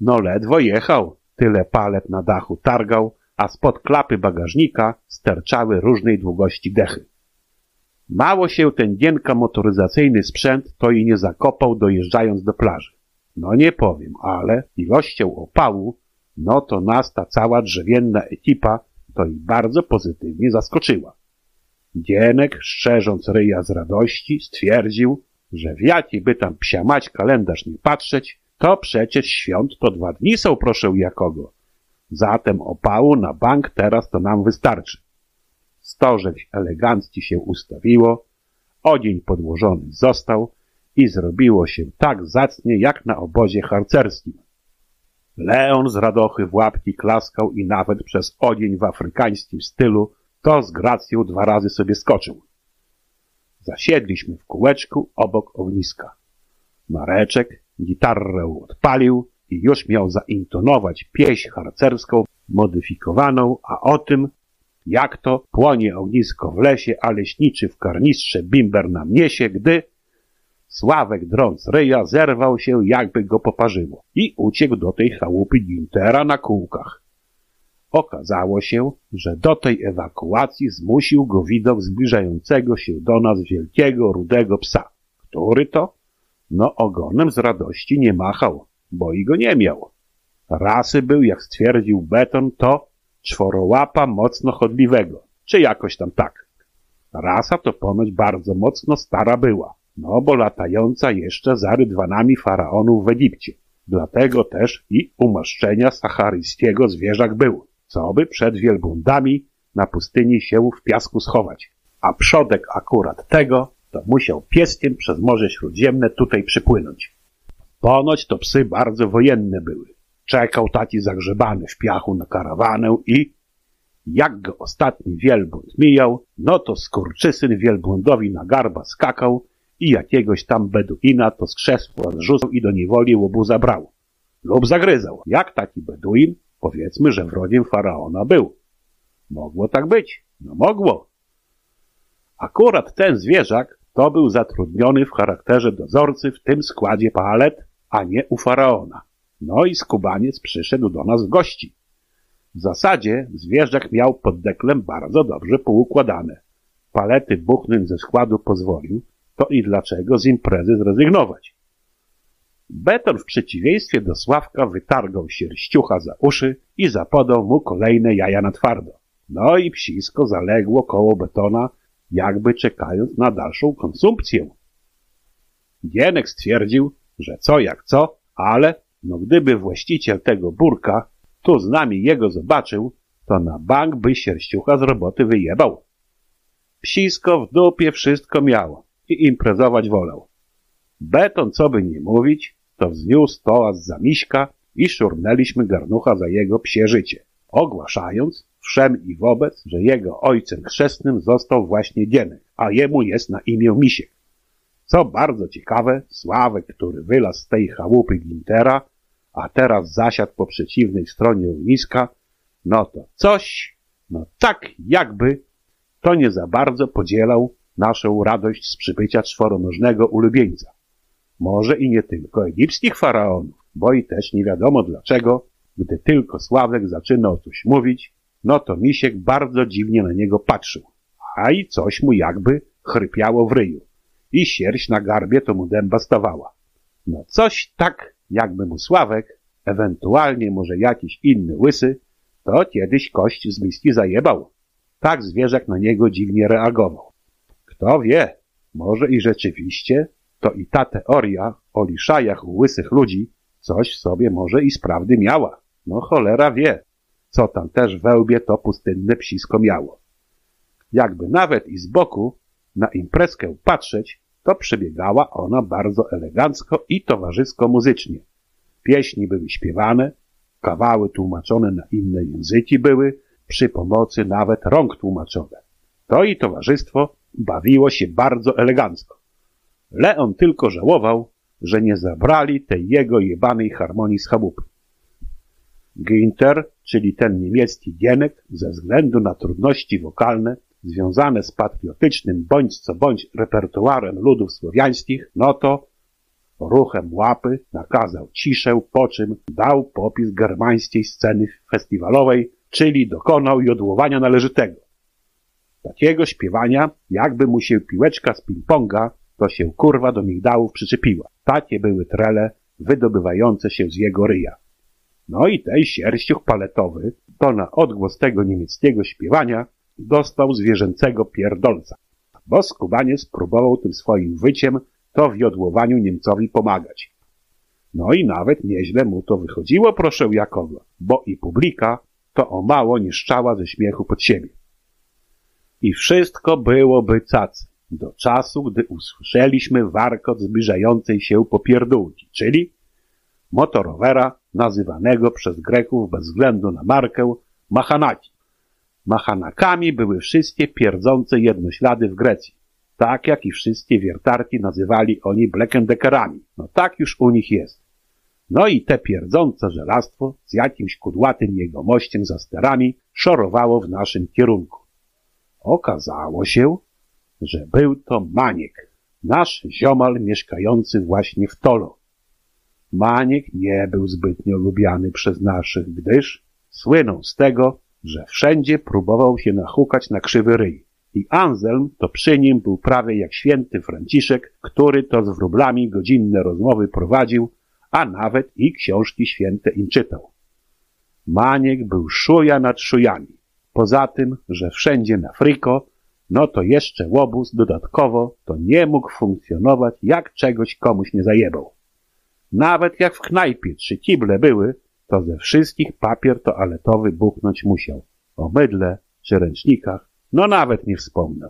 [SPEAKER 7] No ledwo jechał, tyle palet na dachu targał, a spod klapy bagażnika sterczały różnej długości dechy. Mało się ten Dienka motoryzacyjny sprzęt to i nie zakopał dojeżdżając do plaży. No nie powiem, ale ilością opału, no to nas ta cała drzewienna ekipa to ich bardzo pozytywnie zaskoczyła. Dzienek, szczerząc ryja z radości, stwierdził, że w jaki by tam psia mać kalendarz nie patrzeć, to przecież świąt to dwa dni są, proszę jakogo. Zatem opału na bank teraz to nam wystarczy. Stożeć elegancki się ustawiło, odzień podłożony został i zrobiło się tak zacnie jak na obozie harcerskim. Leon z radochy w łapki klaskał i nawet przez odzień w afrykańskim stylu to z gracją dwa razy sobie skoczył. Zasiedliśmy w kółeczku obok ogniska. Mareczek gitarę odpalił i już miał zaintonować pieśń harcerską modyfikowaną, a o tym, jak to płonie ognisko w lesie, a leśniczy w karnistrze bimber nam niesie, gdy Sławek drąc ryja zerwał się, jakby go poparzyło i uciekł do tej chałupy Gintera na kółkach. Okazało się, że do tej ewakuacji zmusił go widok zbliżającego się do nas wielkiego, rudego psa. Który to? No ogonem z radości nie machał, bo i go nie miał. Rasy był, jak stwierdził Beton, to czworołapa mocno chodliwego, czy jakoś tam tak. Rasa to ponoć bardzo mocno stara była, no bo latająca jeszcze za rydwanami faraonów w Egipcie. Dlatego też i umaszczenia sacharyjskiego zwierzak był, co by przed wielbłądami na pustyni się w piasku schować. A przodek akurat tego to musiał pieskiem przez Morze Śródziemne tutaj przypłynąć. Ponoć to psy bardzo wojenne były. Czekał taki zagrzebany w piachu na karawanę i jak go ostatni wielbłąd mijał, no to skurczysyn wielbłądowi na garba skakał i jakiegoś tam beduina to z krzesła zrzucał i do niewoli łobuza brał. Lub zagryzał. Jak taki beduin, powiedzmy, że wrogiem faraona był. Mogło tak być. No mogło. Akurat ten zwierzak to był zatrudniony w charakterze dozorcy w tym składzie palet, a nie u faraona. No i skubaniec przyszedł do nas w gości. W zasadzie zwierzak miał pod deklem bardzo dobrze poukładane. Palety buchnąć ze składu pozwolił, to i dlaczego z imprezy zrezygnować. Beton w przeciwieństwie do Sławka wytargał się ściucha za uszy i zapodał mu kolejne jaja na twardo. No i psisko zaległo koło betona, jakby czekając na dalszą konsumpcję. Gienek stwierdził, że co jak co, ale no gdyby właściciel tego burka tu z nami jego zobaczył, to na bank by sierściucha z roboty wyjebał. Psisko w dupie wszystko miało i imprezować wolał. Beton, co by nie mówić, to wzniósł toast za miśka i szurnęliśmy garnucha za jego psie życie, ogłaszając wszem i wobec, że jego ojcem chrzestnym został właśnie Gienek, a jemu jest na imię Misiek. Co bardzo ciekawe, Sławek, który wylazł z tej chałupy Gintera, a teraz zasiadł po przeciwnej stronie ogniska, no to coś, no tak jakby, to nie za bardzo podzielał naszą radość z przybycia czworonożnego ulubieńca. Może i nie tylko egipskich faraonów, bo i też nie wiadomo dlaczego, gdy tylko Sławek zaczynał coś mówić, no to Misiek bardzo dziwnie na niego patrzył, a i coś mu jakby chrypiało w ryju i sierść na garbie to mu dęba stawała. No coś tak, jakby mu Sławek, ewentualnie może jakiś inny łysy, to kiedyś kość z miski zajebał. Tak zwierzak na niego dziwnie reagował. Kto wie, może i rzeczywiście to i ta teoria o liszajach u łysych ludzi coś w sobie może i sprawdy miała. No cholera wie, co tam też wełbie to pustynne psisko miało. Jakby nawet i z boku na imprezkę patrzeć, to przebiegała ona bardzo elegancko i towarzysko muzycznie. Pieśni były śpiewane, kawały tłumaczone na inne języki były, przy pomocy nawet rąk tłumaczone. To i towarzystwo bawiło się bardzo elegancko. Leon tylko żałował, że nie zabrali tej jego jebanej harmonii z chabupy. Ginter, czyli ten niemiecki Gienek, ze względu na trudności wokalne związane z patriotycznym bądź co bądź repertuarem ludów słowiańskich, no to ruchem łapy nakazał ciszę, po czym dał popis germańskiej sceny festiwalowej, czyli dokonał jodłowania należytego. Takiego śpiewania, jakby mu się piłeczka z ping-ponga, to się kurwa do migdałów przyczepiła. Takie były trele wydobywające się z jego ryja. No i ten sierściuch paletowy to na odgłos tego niemieckiego śpiewania dostał zwierzęcego pierdolca, bo skubaniec próbował tym swoim wyciem to w jodłowaniu Niemcowi pomagać. No i nawet nieźle mu to wychodziło, proszę Jakowa, bo i publika to o mało nie szczała ze śmiechu pod siebie. I wszystko byłoby cacy, do czasu, gdy usłyszeliśmy warkot zbliżającej się popierdółki, czyli motorowera nazywanego przez Greków bez względu na markę Machanaki. Machanakami były wszystkie pierdzące jednoślady w Grecji, tak jak i wszystkie wiertarki nazywali oni Blackendeckerami. No tak już u nich jest. No i te pierdzące żelastwo z jakimś kudłatym jegomościem za sterami szorowało w naszym kierunku. Okazało się, że był to Maniek, nasz ziomal mieszkający właśnie w Tolo. Maniek nie był zbytnio lubiany przez naszych, gdyż słynął z tego, że wszędzie próbował się nachukać na krzywy ryj. I Anselm to przy nim był prawie jak święty Franciszek, który to z wróblami godzinne rozmowy prowadził, a nawet i książki święte im czytał. Maniek był szuja nad szujami. Poza tym, że wszędzie na friko, no to jeszcze łobuz dodatkowo to nie mógł funkcjonować, jak czegoś komuś nie zajebał. Nawet jak w knajpie trzy kible były, to ze wszystkich papier toaletowy buchnąć musiał. O mydle czy ręcznikach, no nawet nie wspomnę.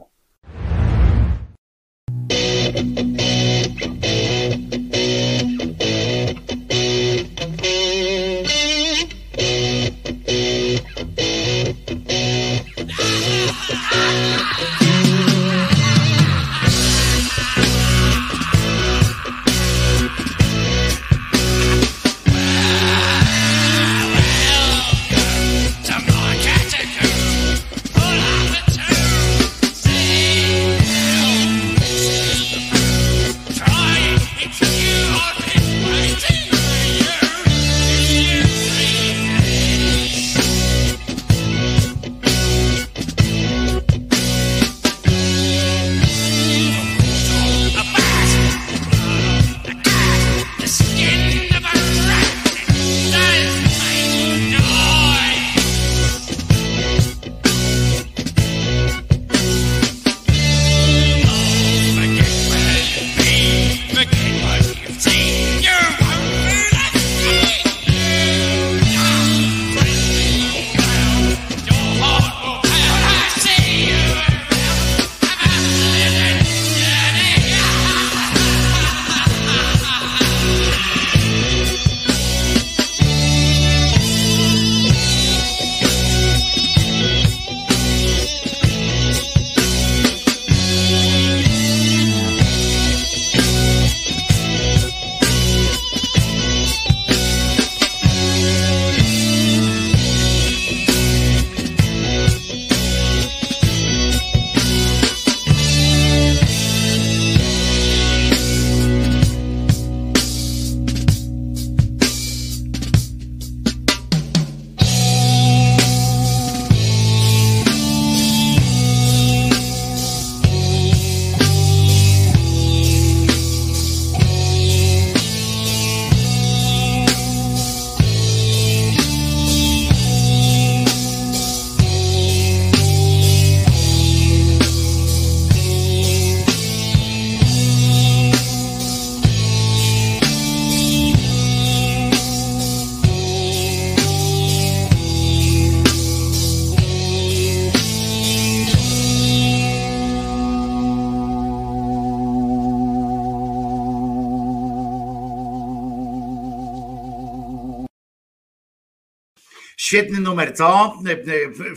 [SPEAKER 1] Świetny numer, co?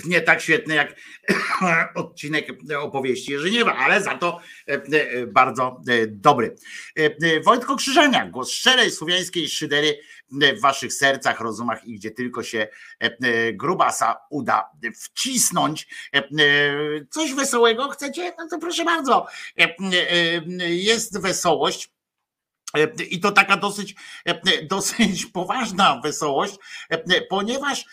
[SPEAKER 1] Nie tak świetny jak [coughs] odcinek opowieści Jerzyniewa, ale za to bardzo dobry. Wojtko Krzyżania, głos szczerej słowiańskiej szydery w waszych sercach, rozumach i gdzie tylko się grubasa uda wcisnąć. Coś wesołego chcecie? No to proszę bardzo. Jest wesołość. I to taka dosyć, dosyć poważna wesołość, ponieważ,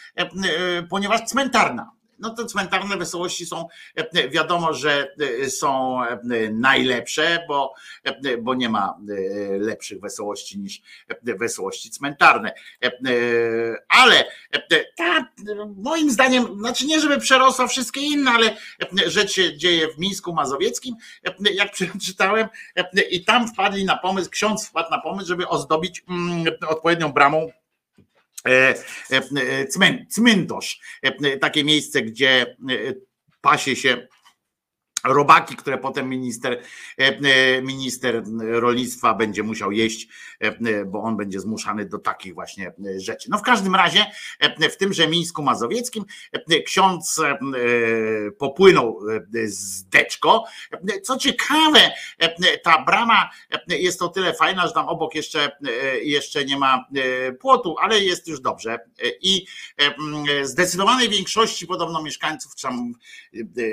[SPEAKER 1] ponieważ cmentarna. No to cmentarne wesołości są, wiadomo, że są najlepsze, bo, bo nie ma lepszych wesołości niż wesołości cmentarne. Ale ta, moim zdaniem, znaczy nie żeby przerosła wszystkie inne, ale rzecz się dzieje w Mińsku Mazowieckim, jak [laughs] przeczytałem, i tam wpadli na pomysł, ksiądz wpadł na pomysł, żeby ozdobić mm, odpowiednią bramą e, e. E, takie miejsce, gdzie pasie się robaki, które potem minister, minister rolnictwa będzie musiał jeść, bo on będzie zmuszany do takich właśnie rzeczy. No w każdym razie w tymże Mińsku Mazowieckim ksiądz popłynął z deczko. Co ciekawe, ta brama jest o tyle fajna, że tam obok jeszcze, jeszcze nie ma płotu, ale jest już dobrze. I zdecydowanej większości podobno mieszkańców, czy tam,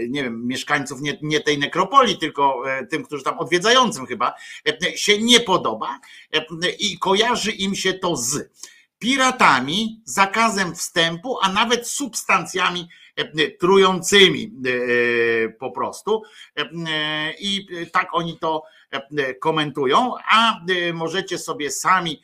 [SPEAKER 1] nie wiem, mieszkańców nie nie, tej nekropolii, tylko e, tym, którzy tam odwiedzającym chyba, e, się nie podoba e, i kojarzy im się to z piratami, zakazem wstępu, a nawet substancjami trującymi po prostu. I tak oni to komentują, a możecie sobie sami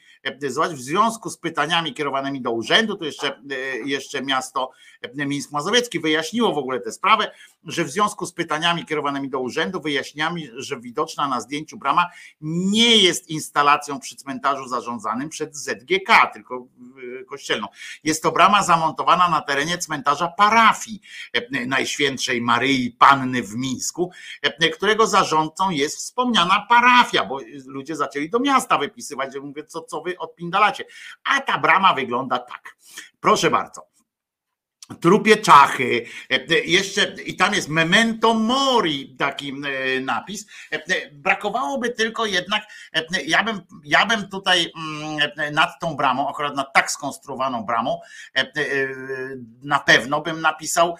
[SPEAKER 1] w związku z pytaniami kierowanymi do urzędu, to jeszcze, jeszcze miasto Mińsk Mazowiecki wyjaśniło w ogóle tę sprawę, że w związku z pytaniami kierowanymi do urzędu wyjaśniamy, że widoczna na zdjęciu brama nie jest instalacją przy cmentarzu zarządzanym przez ZGK, tylko y, kościelną. Jest to brama zamontowana na terenie cmentarza parafii Najświętszej Maryi Panny w Mińsku, którego zarządcą jest wspomniana parafia, bo ludzie zaczęli do miasta wypisywać, że mówię, co, co wy odpindalacie. A ta brama wygląda tak. Proszę bardzo trupie czachy, jeszcze i tam jest memento mori taki e, napis. Brakowałoby tylko jednak, ja bym, ja bym tutaj mm, nad tą bramą, akurat nad tak skonstruowaną bramą, e, na pewno bym napisał,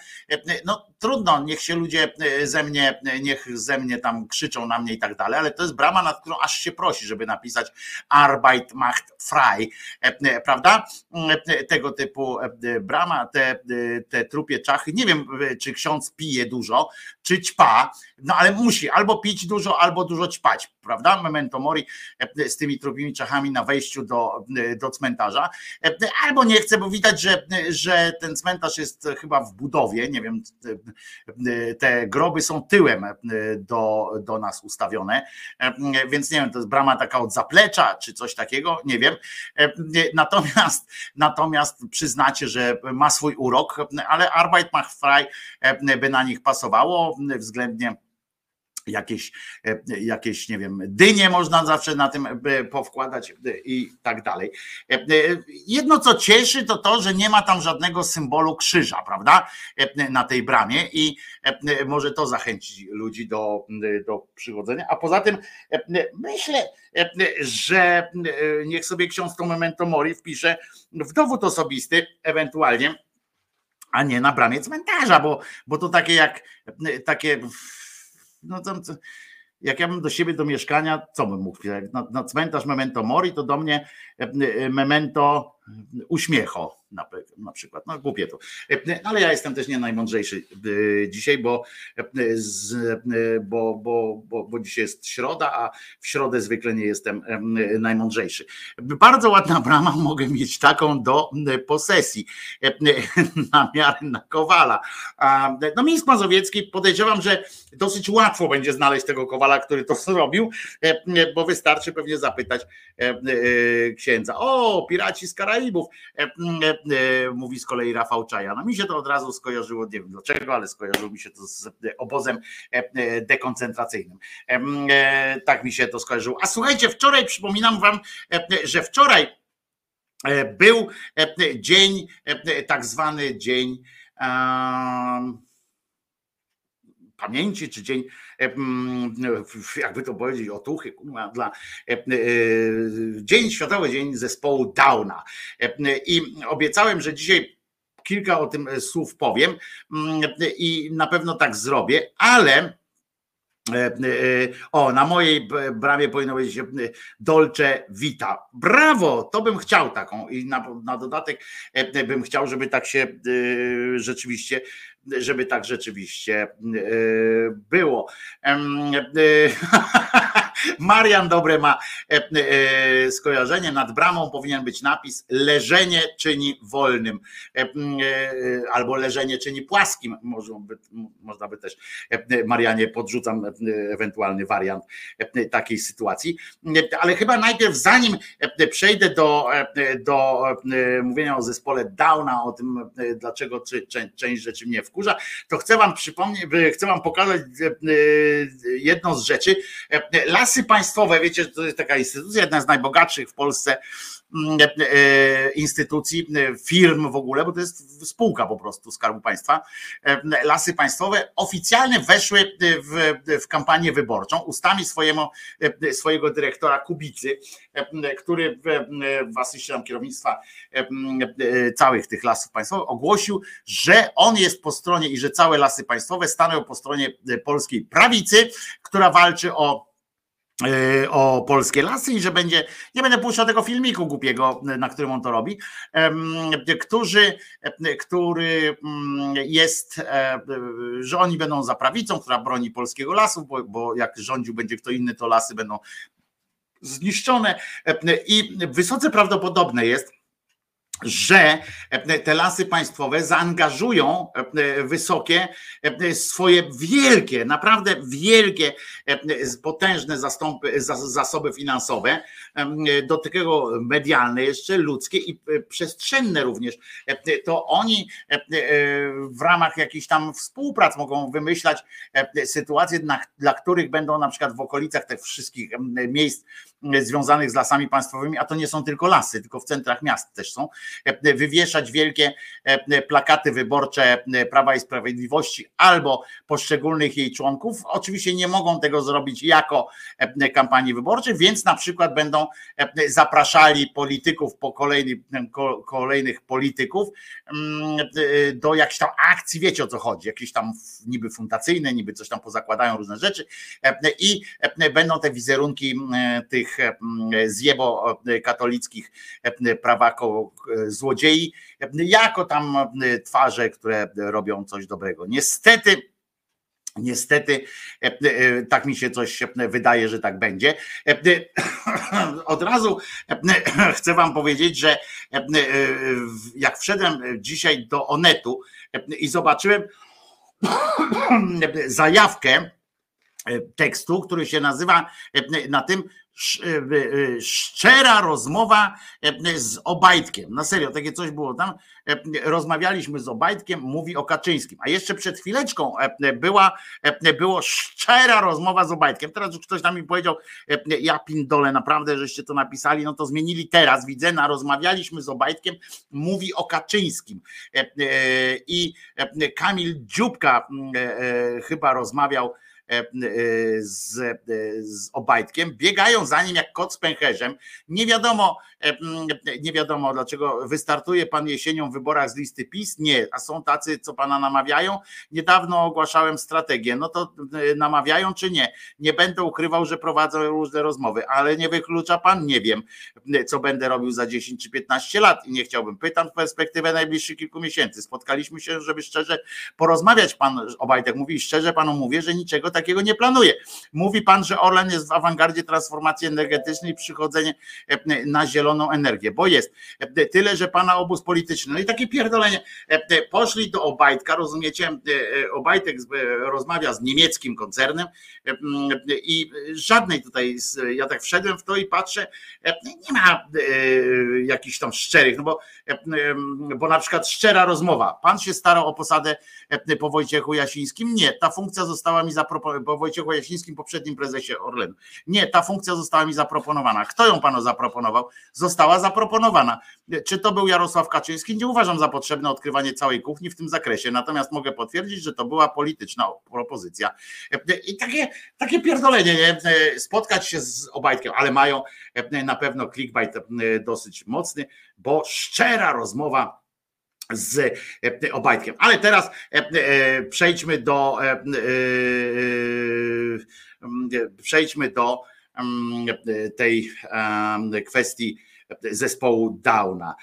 [SPEAKER 1] no trudno, niech się ludzie ze mnie, niech ze mnie tam krzyczą na mnie i tak dalej, ale to jest brama, nad którą aż się prosi, żeby napisać Arbeit macht frei, prawda? Tego typu brama, te te trupie czachy. Nie wiem, czy ksiądz pije dużo, czy ćpa, no ale musi albo pić dużo, albo dużo ćpać, prawda? Memento mori e, z tymi trupimi czachami na wejściu do, e, do cmentarza. E, albo nie chce, bo widać, że, że ten cmentarz jest chyba w budowie, nie wiem, te groby są tyłem do, do nas ustawione, więc nie wiem, to jest brama taka od zaplecza, czy coś takiego, nie wiem. Natomiast, natomiast przyznacie, że ma swój urok, ale Arbeit macht frei by na nich pasowało względnie jakieś, jakieś, nie wiem, dynie można zawsze na tym powkładać i tak dalej. Jedno, co cieszy, to to, że nie ma tam żadnego symbolu krzyża, prawda, na tej bramie i może to zachęcić ludzi do, do przychodzenia. A poza tym myślę, że niech sobie ksiądz to Memento Mori wpisze w dowód osobisty, ewentualnie, a nie na bramie cmentarza, bo, bo to takie jak takie, no tam, jak ja bym do siebie do mieszkania, co bym mógł, na, na cmentarz memento mori, to do mnie memento uśmiecho na, przykład. No głupie to. Ale ja jestem też nie najmądrzejszy e, dzisiaj, bo, e, e, bo, bo, bo, bo dzisiaj jest środa, a w środę zwykle nie jestem najmądrzejszy. Bardzo ładna brama [laughs] mogę mieć taką do posesji [laughs] na miarę na Kowala. No Mińsk Mazowiecki podejrzewam, że dosyć łatwo będzie znaleźć tego Kowala, który to [laughs] zrobił, bo wystarczy pewnie zapytać księdza. O, piraci z Karaibów E, mówi z kolei Rafał Czaja. No mi się to od razu skojarzyło, nie wiem dlaczego, ale skojarzyło mi się to z obozem e, dekoncentracyjnym. E, tak mi się to skojarzyło. A słuchajcie, wczoraj przypominam wam, że wczoraj był dzień, tak zwany dzień pamięci, czy dzień, jakby to powiedzieć, otuchy, dla Dzień Światowy Dzień Zespołu Downa. I obiecałem, że dzisiaj kilka o tym słów powiem i na pewno tak zrobię, ale o, na mojej bramie powinno być Dolce Vita. Brawo! To bym chciał taką i na, na dodatek bym chciał, żeby tak się rzeczywiście żeby tak rzeczywiście było. [laughs] Marian dobre ma skojarzenie. Nad bramą powinien być napis leżenie czyni wolnym albo leżenie czyni płaskim. Można by też Marianie podrzucam ewentualny wariant takiej sytuacji. Ale chyba najpierw zanim przejdę do, do mówienia o zespole Downa, o tym dlaczego część rzeczy mnie wkurza, to chcę wam przypomnieć, chcę wam pokazać jedną z rzeczy. Lasy Państwowe, wiecie, to jest taka instytucja, jedna z najbogatszych w Polsce instytucji, firm w ogóle, bo to jest spółka po prostu Skarbu Państwa. Lasy Państwowe oficjalnie weszły w, w kampanię wyborczą ustami swojemu, swojego dyrektora Kubicy, który w asyście kierownictwa całych tych lasów państwowych ogłosił, że on jest po stronie i że całe lasy państwowe staną po stronie polskiej prawicy, która walczy o o polskie lasy i że będzie, nie będę puszczał tego filmiku głupiego, na którym on to robi, którzy, który jest, że oni będą za prawicą, która broni polskiego lasu, bo, bo jak rządził będzie kto inny, to lasy będą zniszczone. I wysoce prawdopodobne jest, że te lasy państwowe zaangażują wysokie swoje wielkie, naprawdę wielkie, potężne zastąpy, zasoby finansowe, do tego medialne jeszcze, ludzkie i przestrzenne również. To oni w ramach jakichś tam współprac mogą wymyślać sytuacje, dla których będą na przykład w okolicach tych wszystkich miejsc związanych z lasami państwowymi, a to nie są tylko lasy, tylko w centrach miast też są, wywieszać wielkie plakaty wyborcze Prawa i Sprawiedliwości albo poszczególnych jej członków. Oczywiście nie mogą tego zrobić jako kampanii wyborczej, więc na przykład będą zapraszali polityków po kolejnych, kolejnych polityków do jakichś tam akcji, wiecie o co chodzi, jakieś tam niby fundacyjne, niby coś tam pozakładają różne rzeczy i będą te wizerunki tych zjebo katolickich prawako złodziei, jako tam twarze, które robią coś dobrego. Niestety, Niestety, tak mi się coś wydaje, że tak będzie. [coughs] Od razu [coughs] chcę Wam powiedzieć, że jak wszedłem dzisiaj do Onetu i zobaczyłem [coughs] zajawkę tekstu, który się nazywa na tym szczera rozmowa z Obajtkiem. Na serio, takie coś było tam. Rozmawialiśmy z Obajtkiem, mówi o Kaczyńskim. A jeszcze przed chwileczką była, było szczera rozmowa z Obajtkiem. Teraz już ktoś tam mi powiedział, ja pindole, naprawdę, żeście to napisali, no to zmienili teraz, widzę, na rozmawialiśmy z Obajtkiem, mówi o Kaczyńskim. I Kamil Dziubka chyba rozmawiał E, e, z, e, z Obajtkiem, biegają za nim jak kot z pęcherzem. Nie wiadomo, nie wiadomo dlaczego wystartuje pan jesienią w wyborach z listy PiS. Nie, a są tacy, co pana namawiają. Niedawno ogłaszałem strategię. No to namawiają czy nie? Nie będę ukrywał, że prowadzą różne rozmowy, ale nie wyklucza pan, nie wiem, co będę robił za 10 czy 15 lat i nie chciałbym. Pytam w perspektywę najbliższych kilku miesięcy. Spotkaliśmy się, żeby szczerze porozmawiać. Pan Obajtek mówi, szczerze panu mówię, że niczego takiego nie planuje. Mówi pan, że Orlen jest w awangardzie transformacji energetycznej i przychodzenie e, na zieloną energię, bo jest e, tyle, że pana obóz polityczny, no i takie pierdolenie, e, poszli do Obajtka, rozumiecie, Obajtek rozmawia z niemieckim koncernem i żadnej tutaj, ja tak wszedłem w to i patrzę, nie ma jakichś tam szczerych, no bo, bo na przykład szczera rozmowa, pan się starał o posadę po Wojciechu Jasińskim, nie, ta funkcja została mi zaproponowana po Wojciechu Jasińskim, poprzednim prezesie Orlenu. Nie, ta funkcja została mi zaproponowana. Kto ją panu zaproponował? Została zaproponowana. Czy to był Jarosław Kaczyński? Nie uważam za potrzebne odkrywanie całej kuchni w tym zakresie, natomiast mogę potwierdzić, że to była polityczna propozycja. I takie, takie pierdolenie, nie? spotkać się z Obajtkiem, ale mają na pewno clickbait dosyć mocny, bo szczera rozmowa z e, Obajtkiem. Ale teraz e, e, przejdźmy do przejdźmy do tej kwestii zespołu Downa.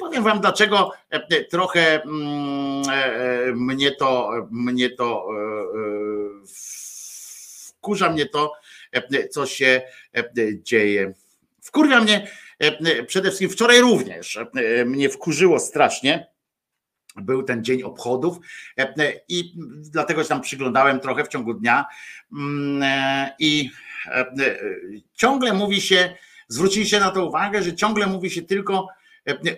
[SPEAKER 1] Powiem wam, dlaczego trochę mm, mnie to, mnie to wkurza mnie to, co się dzieje. Wkurwia mnie przede wszystkim wczoraj również. Mnie wkurzyło strasznie był ten dzień obchodów. I dlatego się tam przyglądałem trochę w ciągu dnia. I ciągle mówi się, zwróciliście na to uwagę, że ciągle mówi się tylko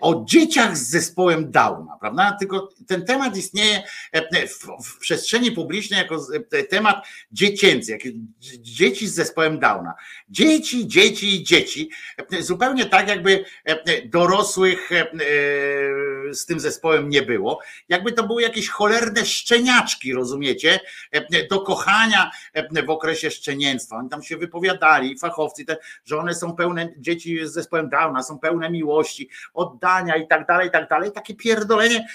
[SPEAKER 1] o dzieciach z zespołem Downa, prawda? Tylko ten temat istnieje w, w przestrzeni publicznej jako temat dziecięcy, jak dzieci z zespołem Downa. Dzieci, dzieci, dzieci. Zupełnie tak, jakby dorosłych z tym zespołem nie było. Jakby to były jakieś cholerne szczeniaczki, rozumiecie? Do kochania w okresie szczenięctwa. Oni tam się wypowiadali, fachowcy, te, że one są pełne, dzieci z zespołem Downa są pełne miłości, oddania i tak dalej, i tak dalej. Takie pierdolenie,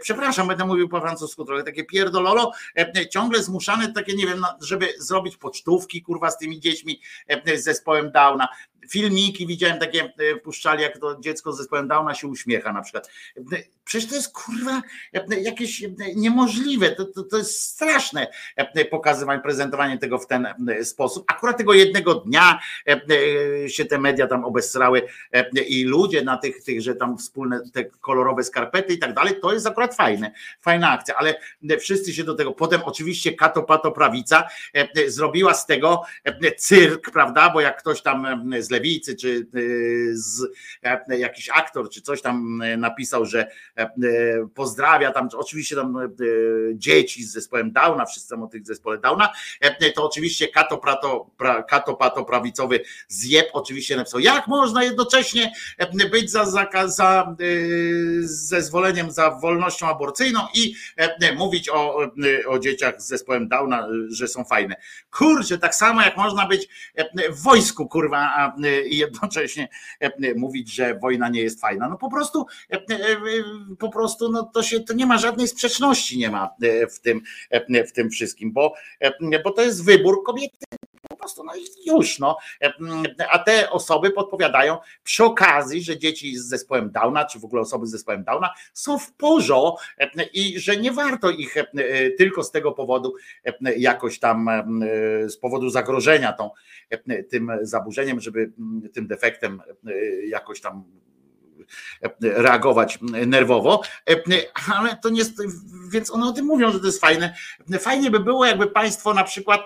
[SPEAKER 1] przepraszam, będę mówił po francusku trochę, takie pierdololo, ciągle zmuszane takie, nie wiem, żeby zrobić pocztówki, kurwa, z tymi dziećmi z zespołem Downa filmiki widziałem takie, puszczali, jak to dziecko z zespołem Downa się uśmiecha na przykład. Przecież to jest kurwa jakieś niemożliwe, to, to, to jest straszne pokazywanie, prezentowanie tego w ten sposób. Akurat tego jednego dnia się te media tam obesrały i ludzie na tych, tych, że tam wspólne te kolorowe skarpety i tak dalej, to jest akurat fajne, fajna akcja, ale wszyscy się do tego, potem oczywiście Kato Pato Prawica zrobiła z tego cyrk, prawda, bo jak ktoś tam z lewicy, czy z, jakiś aktor, czy coś tam napisał, że pozdrawia tam, oczywiście tam dzieci z zespołem Downa, wszyscy tam o tych zespole Downa, to oczywiście Kato, Prato, pra, Kato Pato prawicowy zjeb oczywiście napisał, jak można jednocześnie być za, za, za zezwoleniem za wolnością aborcyjną i mówić o, o dzieciach z zespołem Downa, że są fajne. Kurczę, tak samo jak można być w wojsku, kurwa, i jednocześnie mówić, że wojna nie jest fajna. No po prostu, po prostu no to się, to nie ma żadnej sprzeczności nie ma w tym, w tym wszystkim, bo, bo to jest wybór kobiety prostu, no i już, no. A te osoby podpowiadają przy okazji, że dzieci z zespołem Downa, czy w ogóle osoby z zespołem Downa są w porządku i że nie warto ich tylko z tego powodu jakoś tam z powodu zagrożenia tą, tym zaburzeniem, żeby tym defektem jakoś tam reagować nerwowo, ale to nie jest, więc one o tym mówią, że to jest fajne. Fajnie by było, jakby państwo na przykład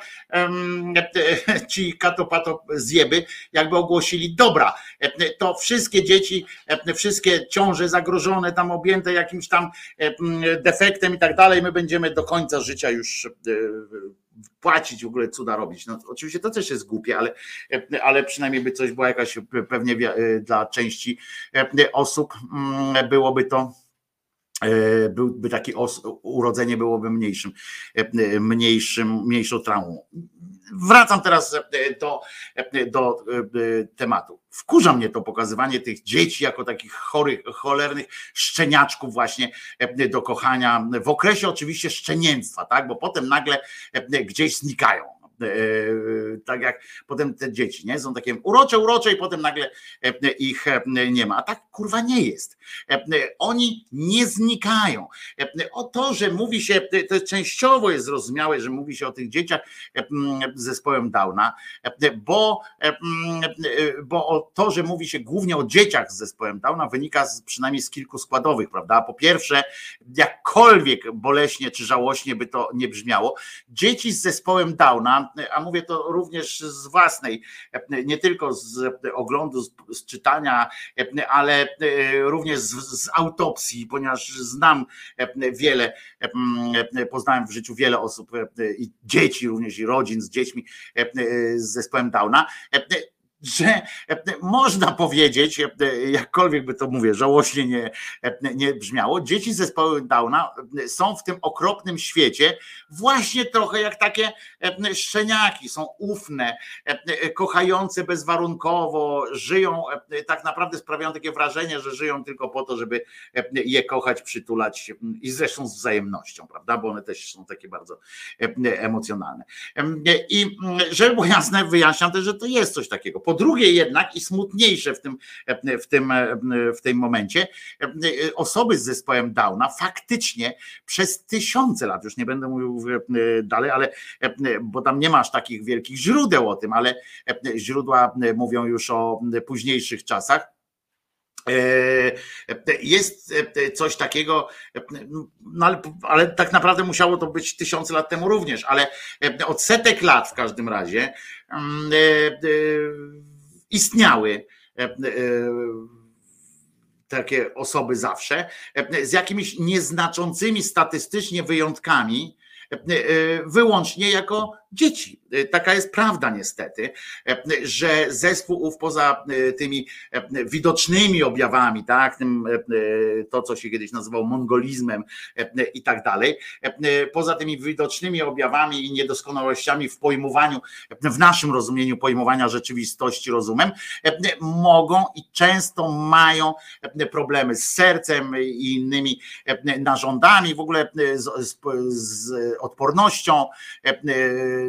[SPEAKER 1] ci katopato zjeby, jakby ogłosili, dobra, to wszystkie dzieci, wszystkie ciąże zagrożone, tam objęte jakimś tam defektem i tak dalej, my będziemy do końca życia już płacić w ogóle cuda robić. No, oczywiście to też jest głupie, ale, ale przynajmniej by coś była jakaś pewnie dla części osób byłoby to byłby taki os, urodzenie byłoby mniejszym, mniejszym, mniejszą traumą. Wracam teraz do, do tematu. Wkurza mnie to pokazywanie tych dzieci jako takich chorych, cholernych szczeniaczków właśnie do kochania w okresie oczywiście szczenięctwa, tak? Bo potem nagle gdzieś znikają tak jak potem te dzieci, nie? Są takie urocze, urocze i potem nagle ich nie ma. A tak kurwa nie jest. Oni nie znikają. O to, że mówi się, to częściowo jest zrozumiałe, że mówi się o tych dzieciach z zespołem Downa, bo, bo to, że mówi się głównie o dzieciach z zespołem Downa wynika z, przynajmniej z kilku składowych, prawda? Po pierwsze, jakkolwiek boleśnie czy żałośnie by to nie brzmiało, dzieci z zespołem Downa a mówię to również z własnej, nie tylko z oglądu, z, czytania, ale również z, z autopsji, ponieważ znam wiele, poznałem w życiu wiele osób i dzieci również i rodzin z dziećmi z zespołem Downa że można powiedzieć, jakkolwiek by to mówię, żałośnie nie, nie brzmiało, dzieci z zespołem Downa są w tym okropnym świecie właśnie trochę jak takie szczeniaki, są ufne, kochające bezwarunkowo, żyją, tak naprawdę sprawiają takie wrażenie, że żyją tylko po to, żeby je kochać, przytulać i zresztą z wzajemnością, prawda, bo one też są takie bardzo emocjonalne. I żeby było jasne, wyjaśniam też, że to jest coś takiego. Drugie jednak i smutniejsze w tym, w tym, w tym momencie, osoby z zespołem Downa faktycznie przez tysiące lat, już nie będę mówił dalej, ale bo tam nie masz takich wielkich źródeł o tym, ale źródła mówią już o późniejszych czasach. Jest coś takiego, no ale, ale, tak naprawdę musiało to być tysiące lat temu również, ale od setek lat w każdym razie istniały takie osoby zawsze z jakimiś nieznaczącymi statystycznie wyjątkami, wyłącznie jako dzieci. Taka jest prawda niestety, że zespół ów poza tymi widocznymi objawami, tak, to co się kiedyś nazywał mongolizmem i tak dalej, poza tymi widocznymi objawami i niedoskonałościami w pojmowaniu, w naszym rozumieniu pojmowania rzeczywistości rozumem, mogą i często mają problemy z sercem i innymi narządami, w ogóle z, z, z odpornością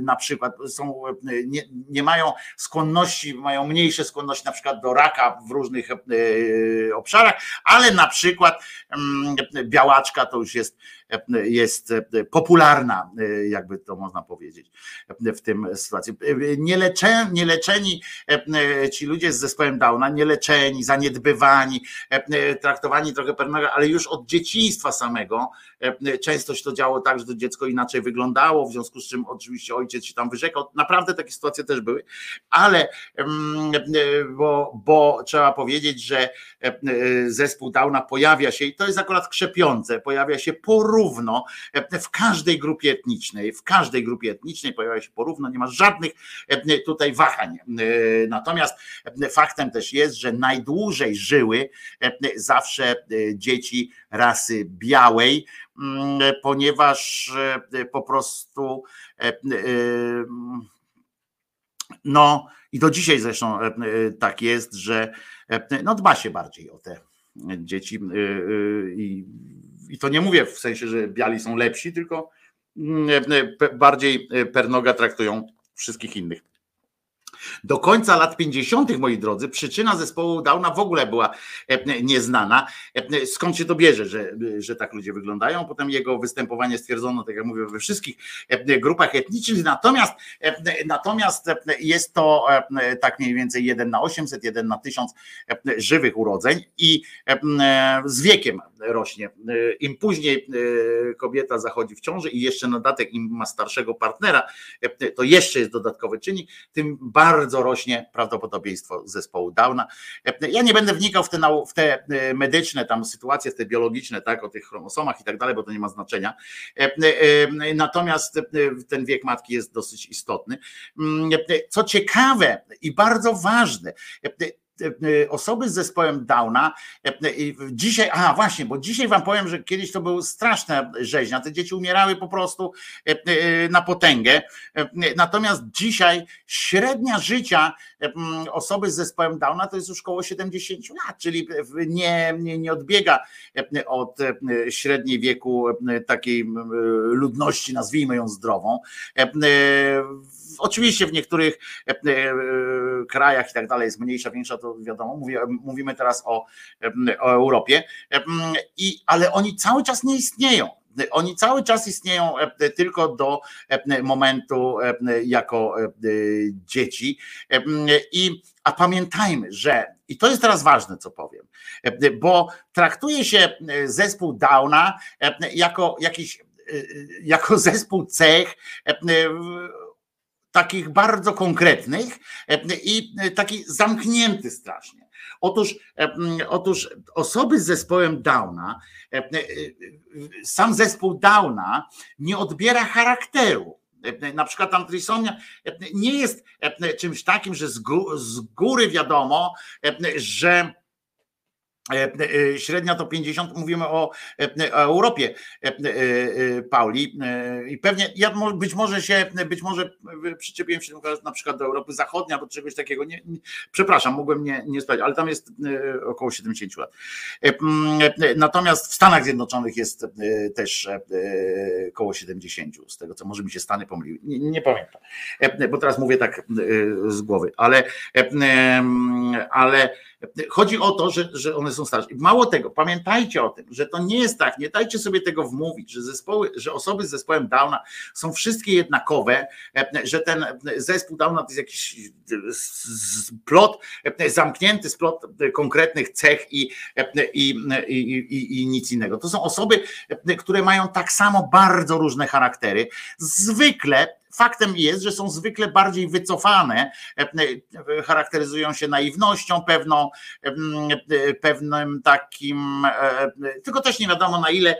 [SPEAKER 1] na przykład są, nie, nie mają skłonności, mają mniejsze skłonności na przykład do raka w różnych e, obszarach, ale na przykład mm, białaczka to już jest jest popularna, jakby to można powiedzieć w tym sytuacji. Nieleczeni, nieleczeni ci ludzie z zespołem Downa, nieleczeni, zaniedbywani, traktowani trochę pewnego, ale już od dzieciństwa samego często się to działo tak, że to dziecko inaczej wyglądało, w związku z czym oczywiście ojciec się tam wyrzekał. Naprawdę takie sytuacje też były, ale bo, bo trzeba powiedzieć, że zespół Downa pojawia się i to jest akurat krzepiące, pojawia się porówno porówno e, w każdej grupie etnicznej, w każdej grupie etnicznej pojawia się porówno, nie ma żadnych e, tutaj wahań. E, natomiast faktem też jest, że najdłużej żyły zawsze dzieci rasy białej, mm, ponieważ po prostu no i do dzisiaj zresztą tak jest, że no dba się bardziej o te dzieci i i to nie mówię w sensie, że biali są lepsi, tylko mm, bardziej pernoga traktują wszystkich innych. Do końca lat 50., moi drodzy, przyczyna zespołu Downa w ogóle była e, nieznana. E, skąd się to bierze, że, że tak ludzie wyglądają? Potem jego występowanie stwierdzono, tak jak mówię, we wszystkich e, grupach etnicznych. Natomiast, natomiast jest to tak mniej więcej 1 na 800, 1 na 1000 żywych urodzeń i z wiekiem rośnie. Im później kobieta zachodzi w ciąży i jeszcze na datek im ma starszego partnera, to jeszcze jest dodatkowy czynnik, tym bardziej bardzo rośnie prawdopodobieństwo zespołu Downa. Ja nie będę wnikał w te, w te e, medyczne tam sytuacje, te biologiczne, tak, o tych chromosomach i tak dalej, bo to nie ma znaczenia. E, e, natomiast ten wiek matki jest dosyć istotny. Mm, co ciekawe i bardzo ważne, osoby z zespołem Downa e, dzisiaj, a właśnie, bo dzisiaj wam powiem, że kiedyś to był straszna rzeźnia, te dzieci umierały po prostu e, na potęgę, natomiast dzisiaj średnia życia osoby z zespołem Downa to jest już około 70 lat, czyli nie, nie, nie odbiega od średniej wieku takiej ludności, nazwijmy ją zdrową. Oczywiście w niektórych e, e, krajach i tak dalej jest mniejsza, większa, to wiadomo, mówimy teraz o, o Europie, I, ale oni cały czas nie istnieją. Oni cały czas istnieją tylko do momentu jako dzieci. I, a pamiętajmy, że, i to jest teraz ważne, co powiem, bo traktuje się zespół Downa jako jakiś jako zespół cech takich bardzo konkretnych e, i e, taki zamknięty strasznie. Otóż, e, otóż osoby z zespołem Downa, sam zespół Downa nie odbiera charakteru. Na przykład tam nie jest czymś takim, że z góry wiadomo, że Średnia to 50, mówimy o, e, Europie, e, e, e, Pauli. E, I pewnie ja być może się, być może przyczepiłem się na przykład do Europy Zachodniej albo czegoś takiego. Nie, nie, przepraszam, mogłem nie, nie sprawdzić, ale tam jest e, około 70 lat. E, e, Natomiast w Stanach Zjednoczonych jest e, też e, około 70, z tego co może mi się Stany pomyliły. Nie, nie pamiętam, E, bo teraz mówię tak e, z głowy, ale, e, ale Chodzi o to, że, że one są Mało tego, pamiętajcie o tym, że to nie jest tak, nie dajcie sobie tego wmówić, że zespoły, że osoby z zespołem Downa są wszystkie jednakowe, że ten zespół Downa to jest jakiś plot zamknięty splot konkretnych cech i, i, i, i, nic innego. To są osoby, które mają tak samo bardzo różne charaktery. Zwykle Faktem jest, że są zwykle bardziej wycofane, e, e, charakteryzują się naiwnością pewną, e, pewnym takim, tylko też nie wiadomo na ile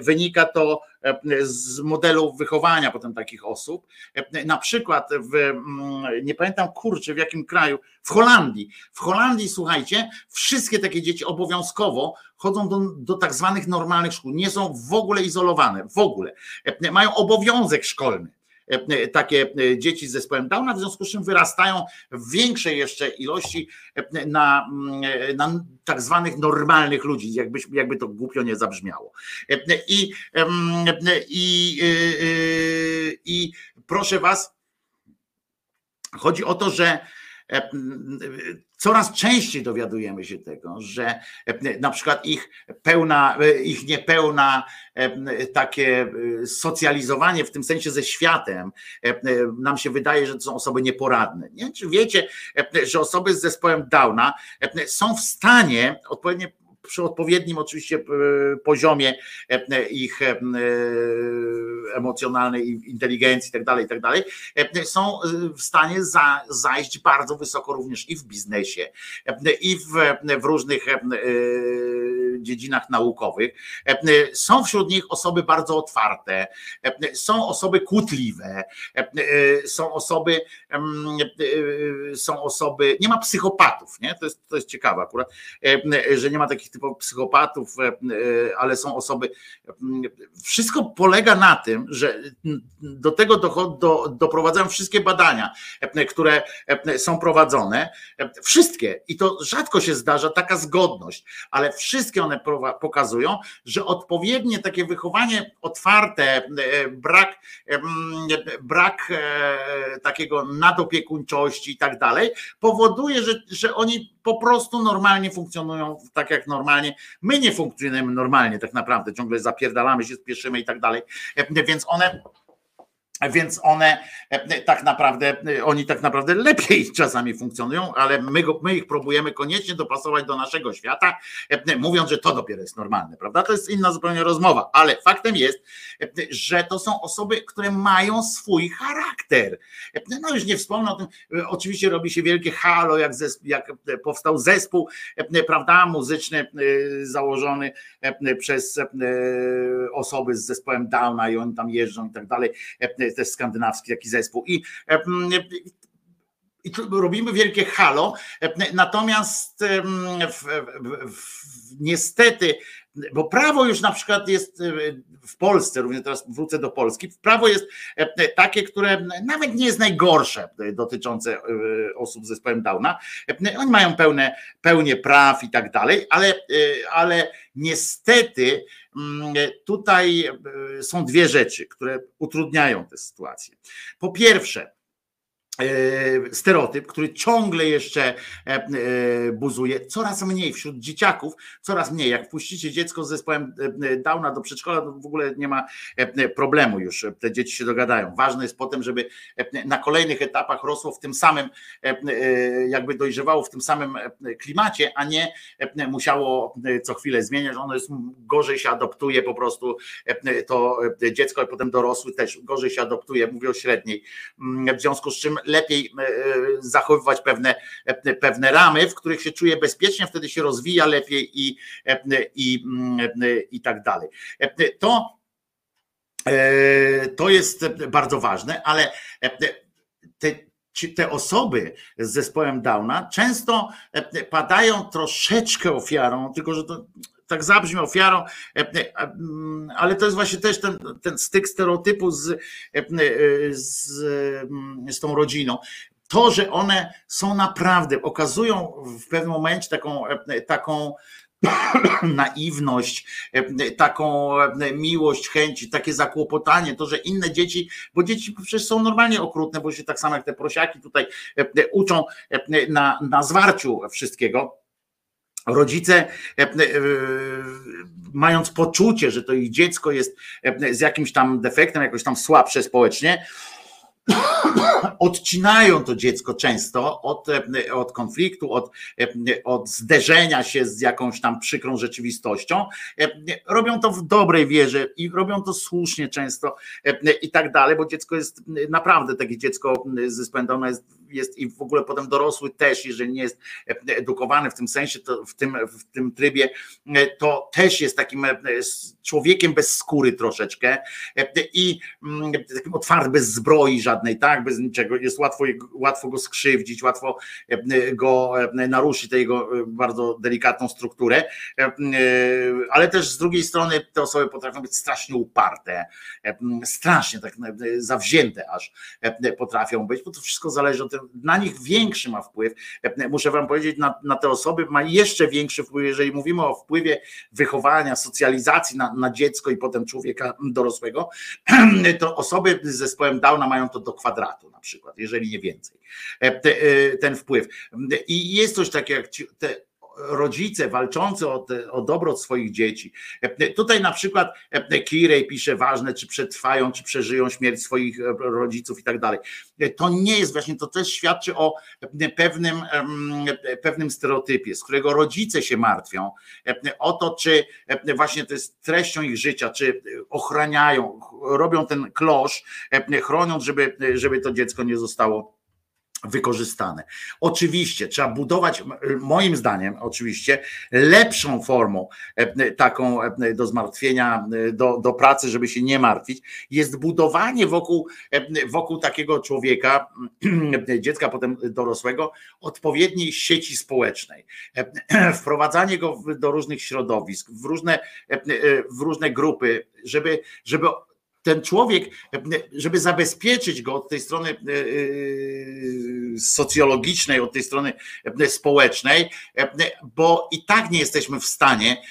[SPEAKER 1] wynika to z modelu wychowania potem takich osób. Na przykład w, mm, nie pamiętam kurczę w jakim kraju, w Holandii. W Holandii, słuchajcie, wszystkie takie dzieci obowiązkowo chodzą do, do tak zwanych normalnych szkół, nie są w ogóle izolowane, w ogóle. Mają obowiązek szkolny takie e, dzieci z zespołem Downa, w związku z czym wyrastają w większej jeszcze ilości e, na, mm, na tak zwanych normalnych ludzi, jakby, jakby to głupio nie zabrzmiało. E, I, i, y, i proszę was, chodzi o to, że e, coraz częściej dowiadujemy się tego, że e, na przykład ich pełna, e, ich niepełna e, takie socjalizowanie w tym sensie ze światem, nam się wydaje, że to są osoby nieporadne. Nie? Czy wiecie, że osoby z zespołem Downa są w stanie odpowiednio przy odpowiednim oczywiście e, poziomie e, ich e, emocjonalnej inteligencji i tak dalej, i tak są w stanie za, zajść bardzo wysoko również i w biznesie, i w, w różnych dziedzinach naukowych. E, Są wśród nich osoby bardzo otwarte, e, są osoby kłótliwe, e, są osoby, e, są osoby, nie ma psychopatów, nie? To jest, to jest ciekawe akurat, e, że nie ma takich typowych psychopatów, e, e, ale są osoby. Wszystko polega na tym, że do tego dochod- do, doprowadzają wszystkie badania, e, które e, są prowadzone, e, wszystkie, i to rzadko się zdarza taka zgodność, ale wszystkie one pokazują, że odpowiednie takie wychowanie otwarte, e, brak, brak e, takiego nadopiekuńczości i tak dalej, powoduje, że, że oni po prostu normalnie funkcjonują tak jak normalnie. My nie funkcjonujemy normalnie tak naprawdę, ciągle zapierdalamy się, spieszymy i tak dalej, E, więc one więc one e, tak naprawdę, e, oni tak naprawdę lepiej [laughs] czasami funkcjonują, ale my, go, my ich próbujemy koniecznie dopasować do naszego świata, e, mówiąc, że to dopiero jest normalne, prawda? To jest inna zupełnie rozmowa, ale faktem jest, e, że to są osoby, które mają swój charakter. E, No już nie wspomnę o tym, e, oczywiście robi się wielkie halo, jak, jak powstał zespół, e, prawda, muzyczny e, założony e, przez e, osoby z zespołem Downa i oni tam jeżdżą i tak dalej e, też skandynawski taki zespół. I, i robimy wielkie halo, natomiast w, w, w, niestety, bo prawo już na przykład jest w Polsce, również teraz wrócę do Polski, prawo jest takie, które nawet nie jest najgorsze dotyczące e, osób z zespołem Downa. Oni mają pełne, pełnię praw i tak dalej, ale, e, ale niestety tutaj e, są dwie rzeczy, które utrudniają tę sytuację. Po pierwsze, stereotyp, który ciągle jeszcze e, e, buzuje, coraz mniej wśród dzieciaków, coraz mniej. Jak wpuścicie dziecko z zespołem e, Downa do przedszkola, to w ogóle nie ma e, problemu już, te dzieci się dogadają. Ważne jest potem, żeby e, na kolejnych etapach rosło w tym samym, e, e, jakby dojrzewało w tym samym e, klimacie, a nie e, musiało e, co chwilę zmieniać. Ono jest gorzej się adoptuje po prostu e, to e, dziecko, a potem dorosły też gorzej się adoptuje, mówię o średniej. Mm, W związku z czym lepiej e, zachowywać pewne, e, pewne ramy, w których się czuje bezpiecznie, wtedy się rozwija lepiej i, e, i, mm, e, i tak dalej. E, To, e, to jest bardzo ważne, ale e, te, te osoby z zespołem Downa często e, padają troszeczkę ofiarą, tylko że to tak zabrzmi ofiarą, e, e, mm, ale to jest właśnie też ten, ten styk stereotypu z, e, z, mm, z tą rodziną. To, że one są naprawdę, okazują w pewnym momencie taką, taką [coughs] naiwność, taką miłość, chęć, takie zakłopotanie, to, że inne dzieci, bo dzieci przecież są normalnie okrutne, bo się tak samo jak te prosiaki tutaj uczą na, na zwarciu wszystkiego. Rodzice, e, e, mając poczucie, że to ich dziecko jest e, z jakimś tam defektem, jakoś tam słabsze społecznie, odcinają to dziecko często od, od konfliktu, od, od zderzenia się z jakąś tam przykrą rzeczywistością. Robią to w dobrej wierze i robią to słusznie często i tak dalej, bo dziecko jest naprawdę takie dziecko z zespołem Downa jest, jest i w ogóle potem dorosły też, jeżeli nie jest edukowany w tym sensie, to w tym, w tym trybie, to też jest takim e, człowiekiem bez skóry troszeczkę e, i mm, takim otwartym, bez zbroi żadnej, tak, bez niczego, jest łatwo, łatwo go skrzywdzić, łatwo e, go naruszyć, tę jego bardzo delikatną strukturę, ale też z drugiej strony te osoby potrafią być strasznie uparte, strasznie tak zawzięte aż potrafią być, bo to wszystko zależy od na nich większy ma wpływ, E, muszę wam powiedzieć, na, na te osoby ma jeszcze większy wpływ, jeżeli mówimy o wpływie wychowania, socjalizacji na, na dziecko i potem człowieka dorosłego, [clears throat] to osoby z zespołem Downa mają to do kwadratu na przykład, jeżeli nie więcej, E, e, ten wpływ. I jest coś takiego jak te rodzice walczący o, te, o swoich dzieci. E, Tutaj na przykład e, Kirej pisze ważne, czy przetrwają, czy przeżyją śmierć swoich e, rodziców i tak dalej. E, To nie jest właśnie, to też świadczy o e, pewnym, e, pewnym stereotypie, z którego rodzice się martwią e, o to, czy e, właśnie to jest treścią ich życia, czy e, ochraniają, ch- robią ten klosz, e, chroniąc, żeby, żeby to dziecko nie zostało wykorzystane. Oczywiście trzeba budować, moim zdaniem, oczywiście, lepszą formą e, taką e, do zmartwienia, do, do pracy, żeby się nie martwić, jest budowanie wokół, e, wokół takiego człowieka, [clears throat] dziecka, potem dorosłego, odpowiedniej sieci społecznej. [clears throat] Wprowadzanie go do różnych środowisk, w różne, w różne grupy, żeby, żeby ten człowiek, żeby zabezpieczyć go od tej strony e, e, socjologicznej, od tej strony e, społecznej, bo i tak nie jesteśmy w stanie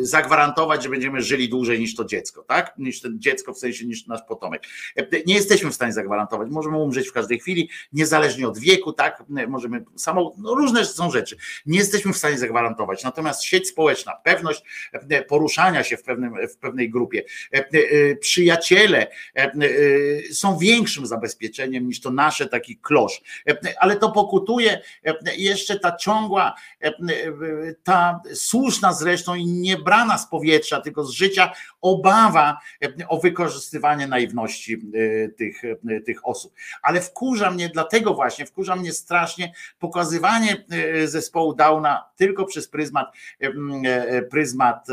[SPEAKER 1] zagwarantować, że będziemy żyli dłużej niż to dziecko, tak? Niż to dziecko, w sensie niż nasz potomek. Nie jesteśmy w stanie zagwarantować. Możemy umrzeć w każdej chwili, niezależnie od wieku, tak? Możemy samo, no różne są rzeczy. Nie jesteśmy w stanie zagwarantować. Natomiast sieć społeczna, pewność poruszania się w, pewnym, w pewnej grupie, przyjaciele e, e, są większym zabezpieczeniem niż to nasze taki klosz. E, Ale to pokutuje jeszcze ta ciągła, ta słuszna zresztą i niebrana z powietrza, tylko z życia obawa o wykorzystywanie naiwności tych, tych osób. Ale wkurza mnie, dlatego właśnie wkurza mnie strasznie pokazywanie zespołu Downa tylko przez pryzmat, pryzmat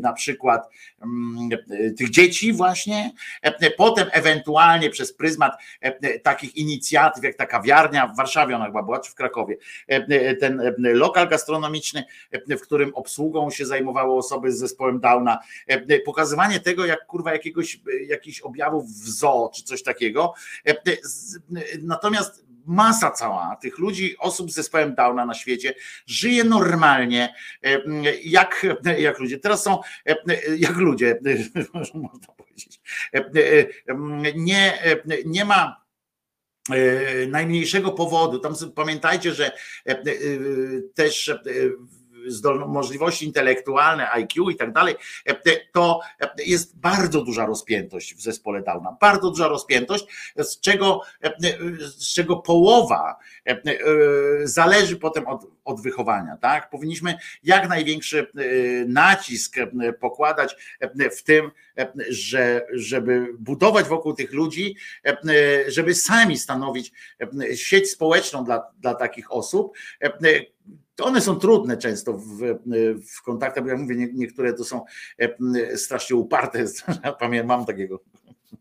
[SPEAKER 1] na przykład e, tych dzieci właśnie, e, potem ewentualnie przez pryzmat e, takich inicjatyw jak ta kawiarnia w Warszawie ona chyba była, czy w Krakowie, e, ten e, lokal gastronomiczny, e, w którym obsługą się zajmowały osoby z zespołem Downa, e, pokazywanie tego jak kurwa jakiegoś, e, jakichś objawów w zoo czy coś takiego, E, natomiast masa cała tych ludzi, osób z zespołem Downa na świecie żyje normalnie, e, jak, jak ludzie. Teraz są e, jak ludzie, [laughs] można powiedzieć. E, Nie, nie ma najmniejszego powodu. Tam pamiętajcie, że też możliwości intelektualne, IQ i tak dalej, e, to jest bardzo duża rozpiętość w zespole Downa. Bardzo duża rozpiętość, z czego, e, z czego połowa e, e, zależy potem od, od wychowania. Tak? Powinniśmy jak największy e, nacisk e, pokładać e, w tym, e, że, żeby budować wokół tych ludzi, e, żeby sami stanowić e, sieć społeczną dla, dla takich osób. E, One są trudne często w, w kontaktach, bo ja mówię, nie, niektóre to są e, strasznie uparte. [laughs] Pamiętam, mam takiego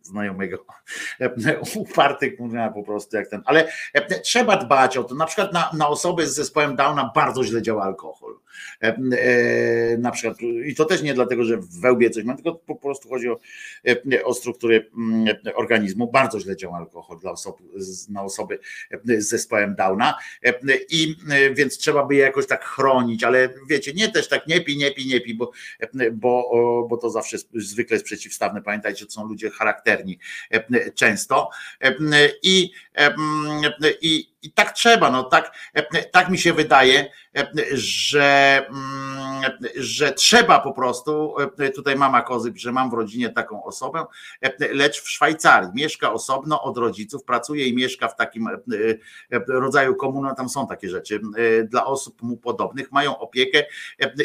[SPEAKER 1] znajomego, uparty kurwa po prostu jak ten, ale trzeba dbać o to, na przykład na, na osoby z zespołem Downa bardzo źle działa alkohol, E, e, na przykład, i to też nie dlatego, że w wełbie coś ma, tylko po prostu chodzi o, e, o strukturę organizmu. Bardzo źle działa alkohol dla osób, na osoby z zespołem Downa i więc trzeba by je jakoś tak chronić, ale wiecie, nie też tak nie pij, nie pij, nie pij, bo, bo, bo to zawsze zwykle jest przeciwstawne. Pamiętajcie, to są ludzie charakterni często i, i, i tak trzeba, no tak, tak mi się wydaje, że, że trzeba po prostu, tutaj mama Kozy że mam w rodzinie taką osobę, lecz w Szwajcarii. Mieszka osobno od rodziców, pracuje i mieszka w takim rodzaju komuny, tam są takie rzeczy, dla osób mu podobnych, mają opiekę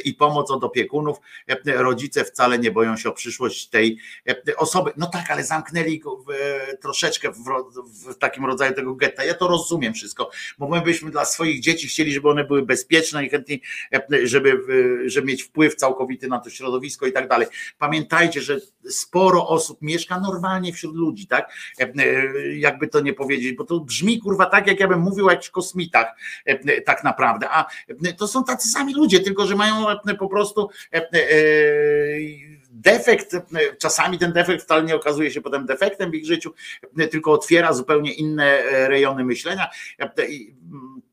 [SPEAKER 1] i pomoc od opiekunów, rodzice wcale nie boją się o przyszłość tej osoby, no tak, ale zamknęli troszeczkę w, w takim rodzaju tego getta, ja to rozumiem wszystko, bo my byśmy dla swoich dzieci chcieli, żeby one były bezpieczne i chętni, żeby, żeby mieć wpływ całkowity na to środowisko i tak dalej. Pamiętajcie, że sporo osób mieszka normalnie wśród ludzi, tak? Jakby to nie powiedzieć, bo to brzmi kurwa tak, jak ja bym mówił o jakichś kosmitach tak naprawdę, a to są tacy sami ludzie, tylko że mają po prostu defekt, czasami ten defekt wcale nie okazuje się potem defektem w ich życiu, tylko otwiera zupełnie inne rejony myślenia.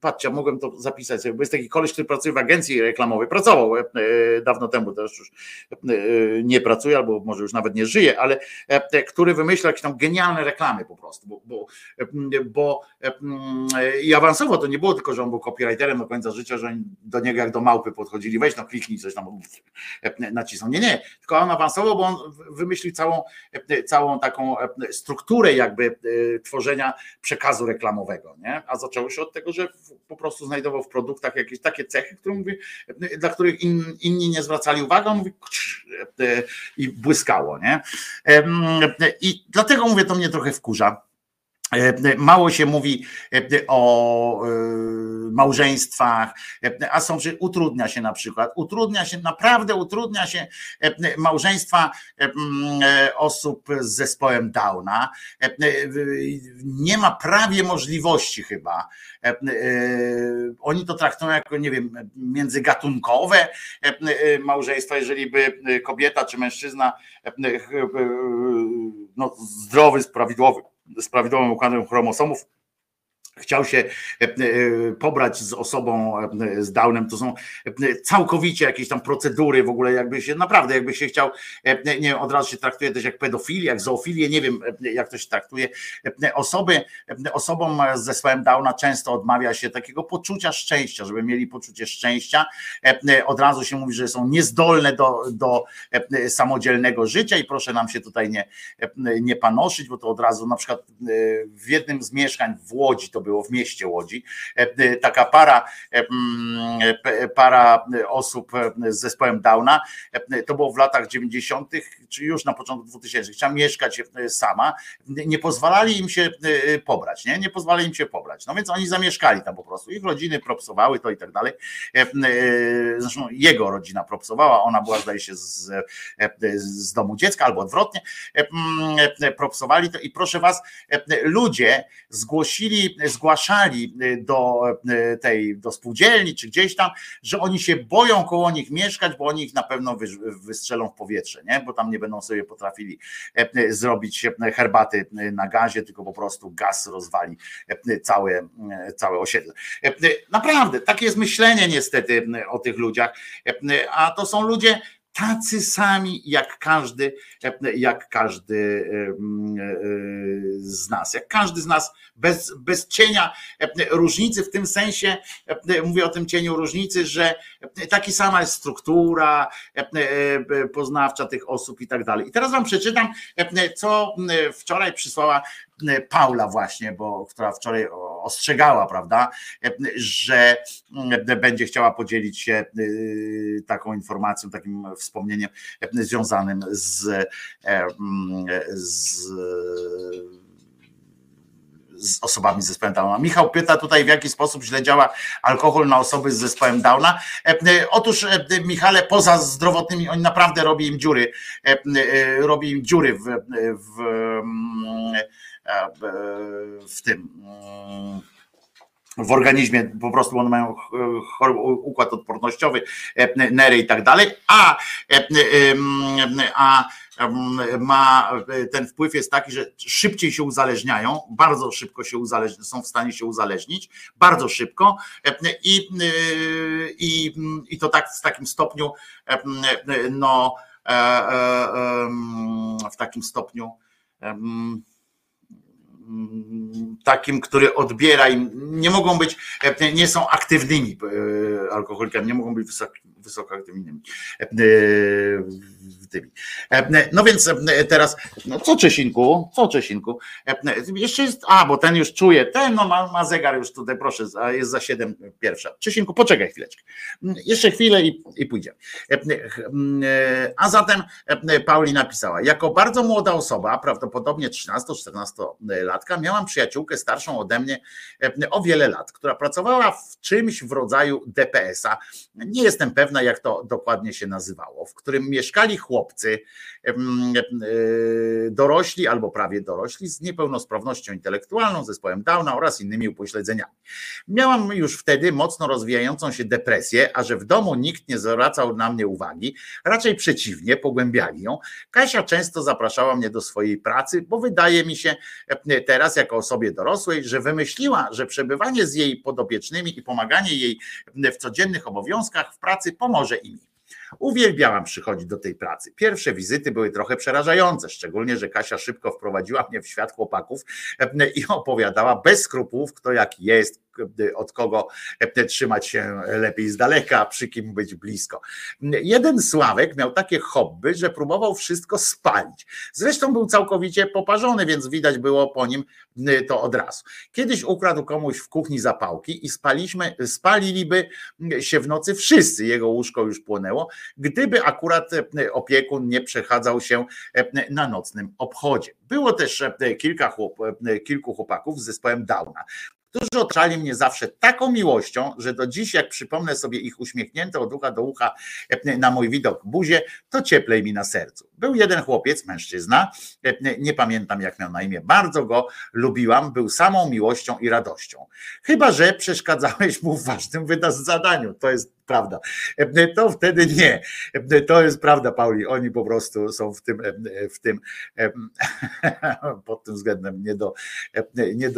[SPEAKER 1] Patrzcie, mogłem to zapisać sobie, bo jest taki koleś, który pracuje w agencji reklamowej, pracował dawno temu, też już nie pracuje, albo może już nawet nie żyje, ale który wymyśla jakieś tam genialne reklamy po prostu, bo, bo, bo i awansowo to nie było tylko, że on był copywriterem do końca życia, że do niego jak do małpy podchodzili, weź no kliknij coś tam nacisnął. Nie, nie, tylko on awansował, bo on wymyślił całą, całą taką strukturę jakby tworzenia przekazu reklamowego, nie? a zaczęło się od tego, że po prostu znajdował w produktach jakieś takie cechy, które mówi, dla których in, inni nie zwracali uwagi, on mówi i błyskało. Nie? I dlatego mówię, to mnie trochę wkurza Mało się mówi o małżeństwach, a są, że utrudnia się na przykład, utrudnia się, naprawdę utrudnia się małżeństwa osób z zespołem Downa. Nie ma prawie możliwości chyba. Oni to traktują jako, nie wiem, międzygatunkowe małżeństwa, jeżeli by kobieta czy mężczyzna no, zdrowy, prawidłowy, z prawidłowym układem chromosomów chciał się e, e, pobrać z osobą e, z Downem, to są całkowicie jakieś tam procedury w ogóle, jakby się naprawdę, jakby się chciał, nie wiem, od razu się traktuje też jak pedofilię, jak zoofilię, nie wiem jak to się traktuje. Osoby, osobom z zespołem Downa często odmawia się takiego poczucia szczęścia, żeby mieli poczucie szczęścia. Od razu się mówi, że są niezdolne do, do samodzielnego życia i proszę nam się tutaj nie, nie panoszyć, bo to od razu na przykład w jednym z mieszkań w Łodzi to było w mieście Łodzi. E, e, taka para, e, para osób z zespołem Downa, to było w latach 90., czy już na początku 2000, chciała mieszkać sama. Nie pozwalali im się pobrać, nie? Nie pozwalali im się pobrać. No więc oni zamieszkali tam po prostu. Ich rodziny propsowały to i tak dalej. Zresztą jego rodzina propsowała, ona była, zdaje się, z, z domu dziecka albo odwrotnie. Propsowali to i proszę was, ludzie zgłosili, zgłaszali y, do y, tej, do spółdzielni czy gdzieś tam, że oni się boją koło nich mieszkać, bo oni ich na pewno wystrzelą w powietrze, nie? bo tam nie będą sobie potrafili e, e, zrobić e, herbaty na gazie, tylko po prostu gaz rozwali całe, całe osiedle. Naprawdę, takie jest myślenie niestety o tych ludziach, a to są ludzie, tacy sami jak każdy, jak każdy z nas, jak każdy z nas bez, bez cienia różnicy, w tym sensie mówię o tym cieniu różnicy, że taki sama jest struktura poznawcza tych osób i tak dalej. I teraz wam przeczytam, co wczoraj przysłała Paula właśnie, bo która wczoraj ostrzegała, prawda, że będzie chciała podzielić się taką informacją, takim wspomnieniem związanym z, z z osobami z zespołem Downa. Michał pyta tutaj, w jaki sposób źle działa alkohol na osoby z zespołem Downa. Otóż, Michale, poza zdrowotnymi, oni naprawdę robią im dziury, robi im dziury w, w, w tym w organizmie, po prostu one mają układ odpornościowy, nery i tak dalej, a, a ma ten wpływ jest taki, że szybciej się uzależniają, bardzo szybko się uzależnią, są w stanie się uzależnić, bardzo szybko i, i, i to tak w takim stopniu, no w takim stopniu takim, który odbiera im, nie mogą być, nie są aktywnymi alkoholikami, nie mogą być wysoko, wysoko aktywnymi tymi. No więc teraz, no co Czesinku, co Czesinku, jeszcze jest, a bo ten już czuje, ten no ma, ma zegar już tutaj, proszę, jest za siedem pierwsza. Czesinku, poczekaj chwileczkę, jeszcze chwilę i, i pójdzie. A zatem Pauli napisała, jako bardzo młoda osoba, prawdopodobnie 13-14 latka, miałam przyjaciółkę starszą ode mnie o wiele lat, która pracowała w czymś w rodzaju DPS-a. Nie jestem pewna, jak to dokładnie się nazywało, w którym mieszkali chłopcy, chłopcy, e, dorośli albo prawie dorośli z niepełnosprawnością intelektualną, zespołem Downa oraz innymi upośledzeniami. Miałam już wtedy mocno rozwijającą się depresję, a że w domu nikt nie zwracał na mnie uwagi, raczej przeciwnie, pogłębiali ją. Kasia często zapraszała mnie do swojej pracy, bo wydaje mi się teraz, jako osobie dorosłej, że wymyśliła, że przebywanie z jej podopiecznymi i pomaganie jej w codziennych obowiązkach w pracy pomoże im. Uwielbiałam przychodzić do tej pracy. Pierwsze wizyty były trochę przerażające, szczególnie, że Kasia szybko wprowadziła mnie w świat chłopaków e, i opowiadała bez skrupułów, kto jaki jest, od kogo trzymać się lepiej z daleka, przy kim być blisko. Jeden Sławek miał takie hobby, że próbował wszystko spalić. Zresztą był całkowicie poparzony, więc widać było po nim to od razu. Kiedyś ukradł komuś w kuchni zapałki i spaliśmy, spaliliby się w nocy wszyscy, jego łóżko już płonęło, gdyby akurat opiekun nie przechadzał się na nocnym obchodzie. Było też kilka chłop, kilku chłopaków z zespołem Downa którzy otaczali mnie zawsze taką miłością, że do dziś, jak przypomnę sobie ich uśmiechnięte od ucha do ucha e, na mój widok buzie, to cieplej mi na sercu. Był jeden chłopiec, mężczyzna, e, nie pamiętam jak miał na imię, bardzo go lubiłam, był samą miłością i radością. Chyba, że przeszkadzałeś mu w ważnym zadaniu, to jest prawda. E, to wtedy nie. To jest prawda, Pauli. Oni po prostu są w tym, w tym [laughs] pod tym względem nie, do, nie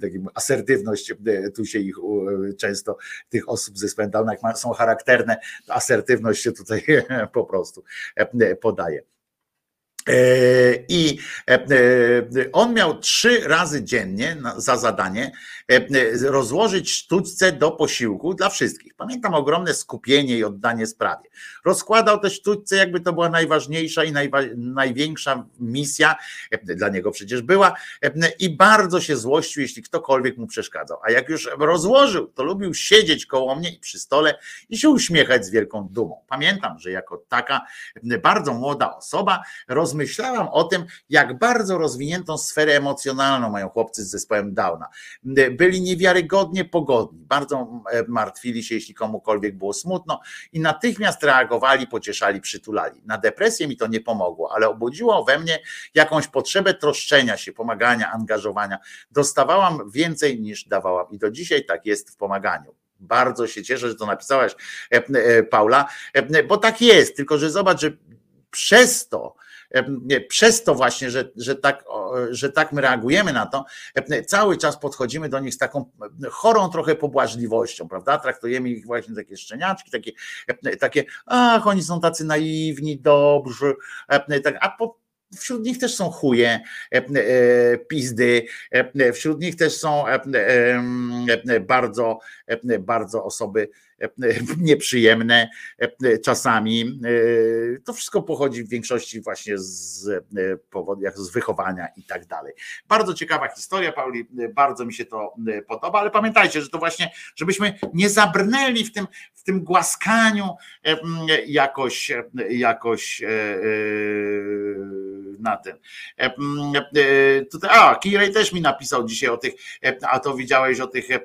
[SPEAKER 1] takim asertywność tu się ich często tych osób ze jak są charakterne, asertywność się tutaj [laughs] po prostu podaje. E, I e, e, on miał trzy razy dziennie za zadanie rozłożyć sztućce do posiłku dla wszystkich. Pamiętam ogromne skupienie i oddanie sprawie. Rozkładał te sztućce, jakby to była najważniejsza i najwa- największa misja, dla niego przecież była, i bardzo się złościł, jeśli ktokolwiek mu przeszkadzał. A jak już rozłożył, to lubił siedzieć koło mnie i przy stole i się uśmiechać z wielką dumą. Pamiętam, że jako taka bardzo młoda osoba rozmawiał myślałam o tym, jak bardzo rozwiniętą sferę emocjonalną mają chłopcy z zespołem Downa. Byli niewiarygodnie pogodni, bardzo e, martwili się, jeśli komukolwiek było smutno i natychmiast reagowali, pocieszali, przytulali. Na depresję mi to nie pomogło, ale obudziło we mnie jakąś potrzebę troszczenia się, pomagania, angażowania. Dostawałam więcej niż dawałam i do dzisiaj tak jest w pomaganiu. Bardzo się cieszę, że to napisałaś, e, e, Paula, bo tak jest, tylko że zobacz, że przez to, przez to właśnie, że, że, tak, że tak my reagujemy na to, cały czas podchodzimy do nich z taką chorą trochę pobłażliwością, prawda? Traktujemy ich właśnie takie szczeniaczki, takie, takie ach, oni są tacy naiwni, dobrzy, tak, a po, Wśród nich też są chuje, pizdy, wśród nich też są bardzo, bardzo osoby nieprzyjemne czasami. To wszystko pochodzi w większości właśnie z powodu, jak z wychowania i tak dalej. Bardzo ciekawa historia, Pauli, bardzo mi się to podoba, ale pamiętajcie, że to właśnie, żebyśmy nie zabrnęli w tym, w tym głaskaniu jakoś, jakoś na ten. E, e, a, Kirej też mi napisał dzisiaj o tych, e, a to widziałeś o tych e, e,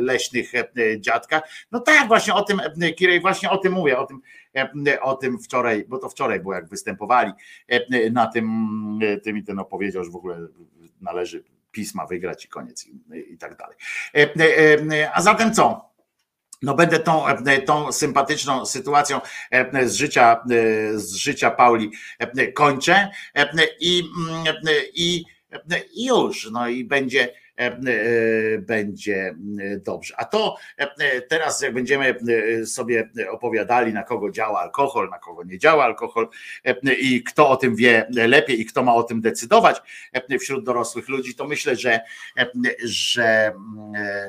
[SPEAKER 1] leśnych e, dziadkach. No tak, właśnie o tym, e, Kirej, właśnie o tym mówię, o tym, e, o tym wczoraj, bo to wczoraj było, jak występowali e, na tym, e, tym i ten opowiedział, że w ogóle należy pisma wygrać i koniec i, i tak dalej. E, e, e, A zatem co? No będę tą, e, tą sympatyczną sytuacją e, z życia, e, z życia Pauli e, kończę e, i, mm, e, i, e, i już, no i będzie e, e, będzie dobrze. A to e, teraz jak będziemy e, sobie opowiadali na kogo działa alkohol, na kogo nie działa alkohol e, i kto o tym wie lepiej i kto ma o tym decydować e, wśród dorosłych ludzi, to myślę, że, e, że mm, e,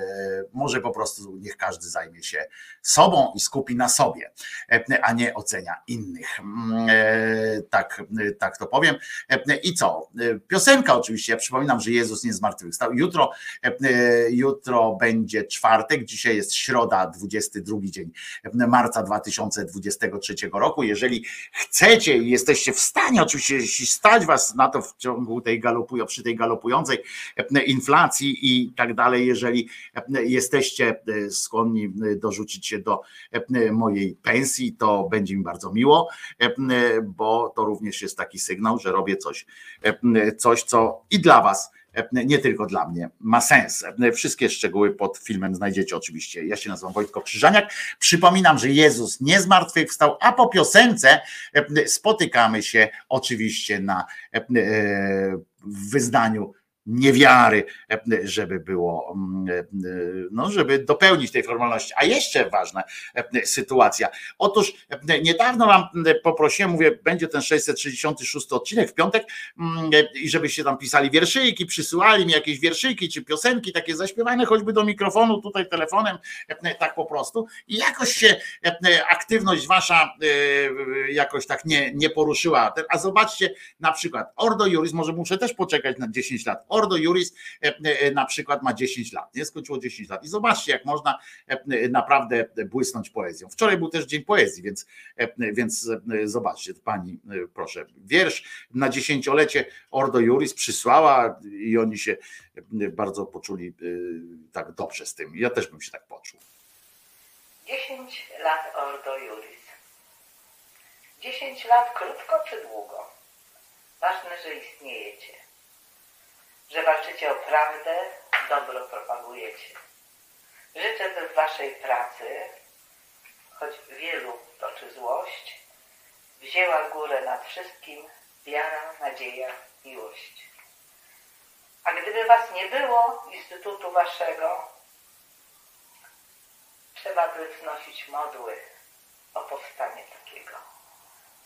[SPEAKER 1] może po prostu niech każdy zajmie się sobą i skupi na sobie, e, a nie ocenia innych. Mm, e, Tak, e, tak to powiem. E, I co? E, Piosenka oczywiście. Ja przypominam, że Jezus nie zmartwychwstał. Jutro, e, e, jutro będzie czwartek, dzisiaj jest środa, 22 dzień marca 2023 roku. Jeżeli chcecie i jesteście w stanie, oczywiście stać was na to w ciągu tej galopują, przy tej galopującej e, inflacji i tak dalej, jeżeli jesteście skłonni dorzucić się do mojej pensji, to będzie mi bardzo miło, bo to również jest taki sygnał, że robię coś, coś co i dla was nie tylko dla mnie, ma sens. E, Wszystkie szczegóły pod filmem znajdziecie oczywiście. Ja się nazywam Wojtko Krzyżaniak. Przypominam, że Jezus nie zmartwychwstał, a po piosence e, spotykamy się oczywiście na e, e, wyznaniu niewiary, żeby było, mm, no, żeby dopełnić tej formalności. A jeszcze ważna e, sytuacja. Otóż e, niedawno wam e, poprosiłem, mówię, będzie ten 666 odcinek w piątek mm, i żebyście tam pisali wierszyki, przysyłali mi jakieś wierszyki czy piosenki takie zaśpiewane choćby do mikrofonu, tutaj telefonem, tak po prostu. I jakoś się aktywność wasza jakoś tak nie, nie poruszyła. A zobaczcie na przykład Ordo Juris, może muszę też poczekać na 10 lat. Ordo Juris e, e, na przykład ma 10 lat, nie skończyło 10 lat. I zobaczcie, jak można e, naprawdę błysnąć poezją. Wczoraj był też Dzień Poezji, więc, e, więc e, zobaczcie, pani, e, proszę, wiersz na dziesięciolecie Ordo Juris przysłała i oni się e, bardzo poczuli e, tak dobrze z tym. Ja też bym się tak poczuł.
[SPEAKER 8] 10 lat Ordo Juris. 10 lat krótko czy długo? Ważne, że istniejecie. Że walczycie o prawdę, dobro propagujecie. Życzę, by w waszej pracy, choć wielu toczy złość, wzięła górę nad wszystkim wiara, nadzieja, miłość. A gdyby was nie było, instytutu waszego, trzeba by wznosić modły o powstanie takiego.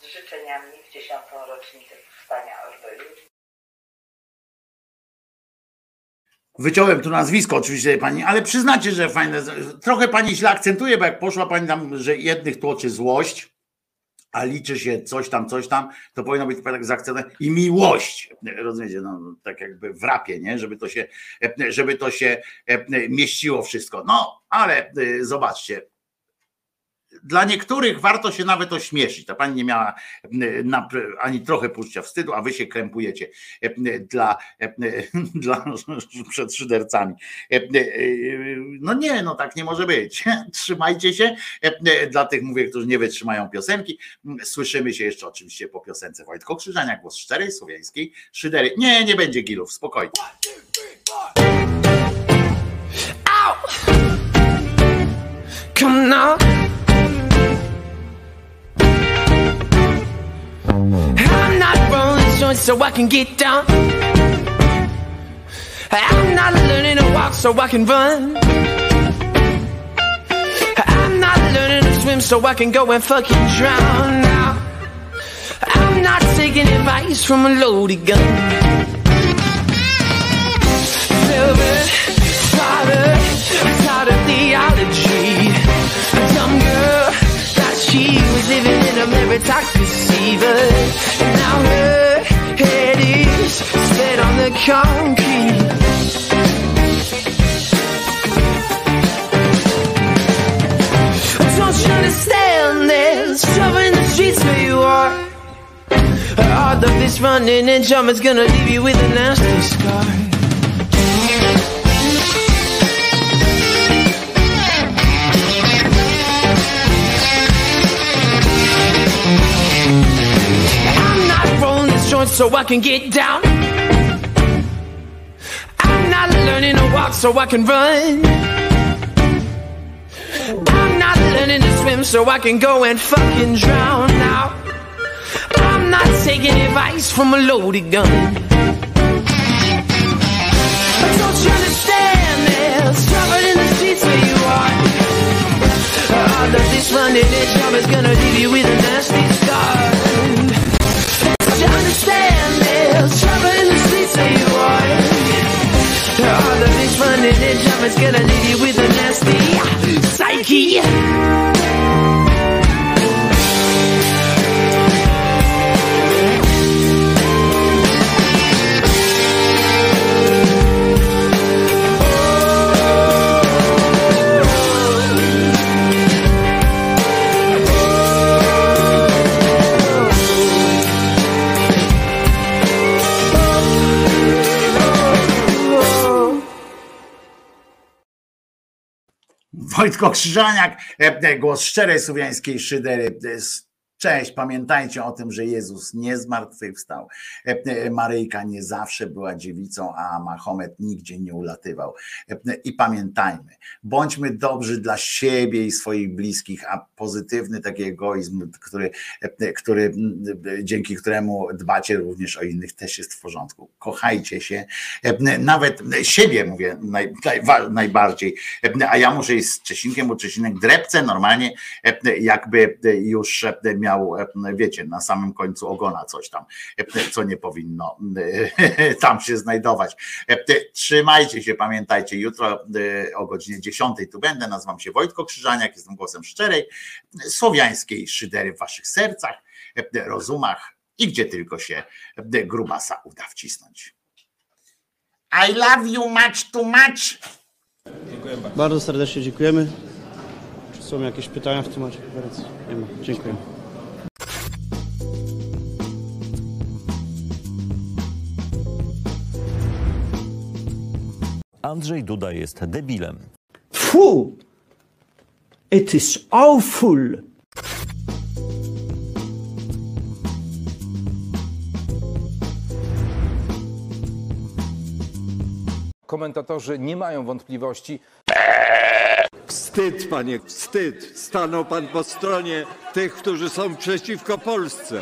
[SPEAKER 8] Z życzeniami w dziesiątą rocznicę powstania Ordo
[SPEAKER 1] Wyciąłem tu nazwisko oczywiście pani, ale przyznacie, że fajne. Trochę pani źle akcentuje, bo jak poszła pani tam, że jednych tłoczy złość, a liczy się coś tam, coś tam, to powinno być tak zaakcentowane i miłość. Rozumiecie, no tak jakby w rapie, nie? Żeby to się, żeby to się mieściło wszystko. No, ale y, zobaczcie, dla niektórych warto się nawet ośmieszyć. Ta pani nie miała na- ani trochę poczucia wstydu, a wy się krępujecie y, dla, y, [laughs] dla [laughs] przed szydercami. No nie, no tak nie może być. [laughs] Trzymajcie się. Dla tych mówię, którzy nie wytrzymają piosenki. Słyszymy się jeszcze oczywiście po piosence Wojtko Krzyżania, głos szczerej, słowiańskiej szydery. Nie, nie będzie gilów, spokojnie.
[SPEAKER 9] Come now. Rolling so I can get down. I'm not learning to walk so I can run. I'm not learning to swim so I can go and fucking drown now. I'm not taking advice from a loaded gun. Silver, tired of theology. Dumb girl thought she was living in a meritocracy, but now her head is on the concrete. Don't you understand there's trouble in the streets where you are? All of this
[SPEAKER 3] this running and jumping's gonna leave you with a nasty scar. So I can get down. I'm not learning to walk so I can run. I'm not learning to swim so I can go and fucking drown now. I'm not taking advice from a loaded gun. But don't you understand there's trouble in the streets where you are? All of this running and jump is gonna leave you with a nasty scar. Is gonna leave you with a nasty psyche.
[SPEAKER 1] Wojtko Krzyżaniak, e, e, głos szczerej słowiańskiej szydery. Cześć, pamiętajcie o tym, że Jezus nie zmartwychwstał. E, e, Maryjka nie zawsze była dziewicą, a Mahomet nigdzie nie ulatywał. E, I pamiętajmy, bądźmy dobrzy dla siebie i swoich bliskich, a pozytywny taki egoizm, który, który dzięki któremu dbacie również o innych, też jest w porządku. Kochajcie się, nawet siebie mówię naj, najwa- najbardziej, a ja muszę iść z Czesinkiem, bo Czesinek drepce normalnie, jakby już e, miał, e, wiecie, na samym końcu ogona coś tam, e, co nie powinno e, [laughs] tam się znajdować. Trzymajcie się, pamiętajcie, jutro o godzinie 10 tu będę, nazywam się Wojtko Krzyżaniak, jestem głosem szczerej, słowiańskiej szydery w waszych sercach, rozumach i gdzie tylko się grubasa uda wcisnąć. I love you much too much.
[SPEAKER 2] Bardzo serdecznie dziękujemy. Czy są jakieś pytania w temacie konferencji? Nie ma. Dziękuję.
[SPEAKER 10] Andrzej Duda jest debilem.
[SPEAKER 11] Fu! It is awful!
[SPEAKER 12] Komentatorzy nie mają wątpliwości.
[SPEAKER 13] Wstyd, panie, wstyd. Stanął pan po stronie tych, którzy są przeciwko Polsce.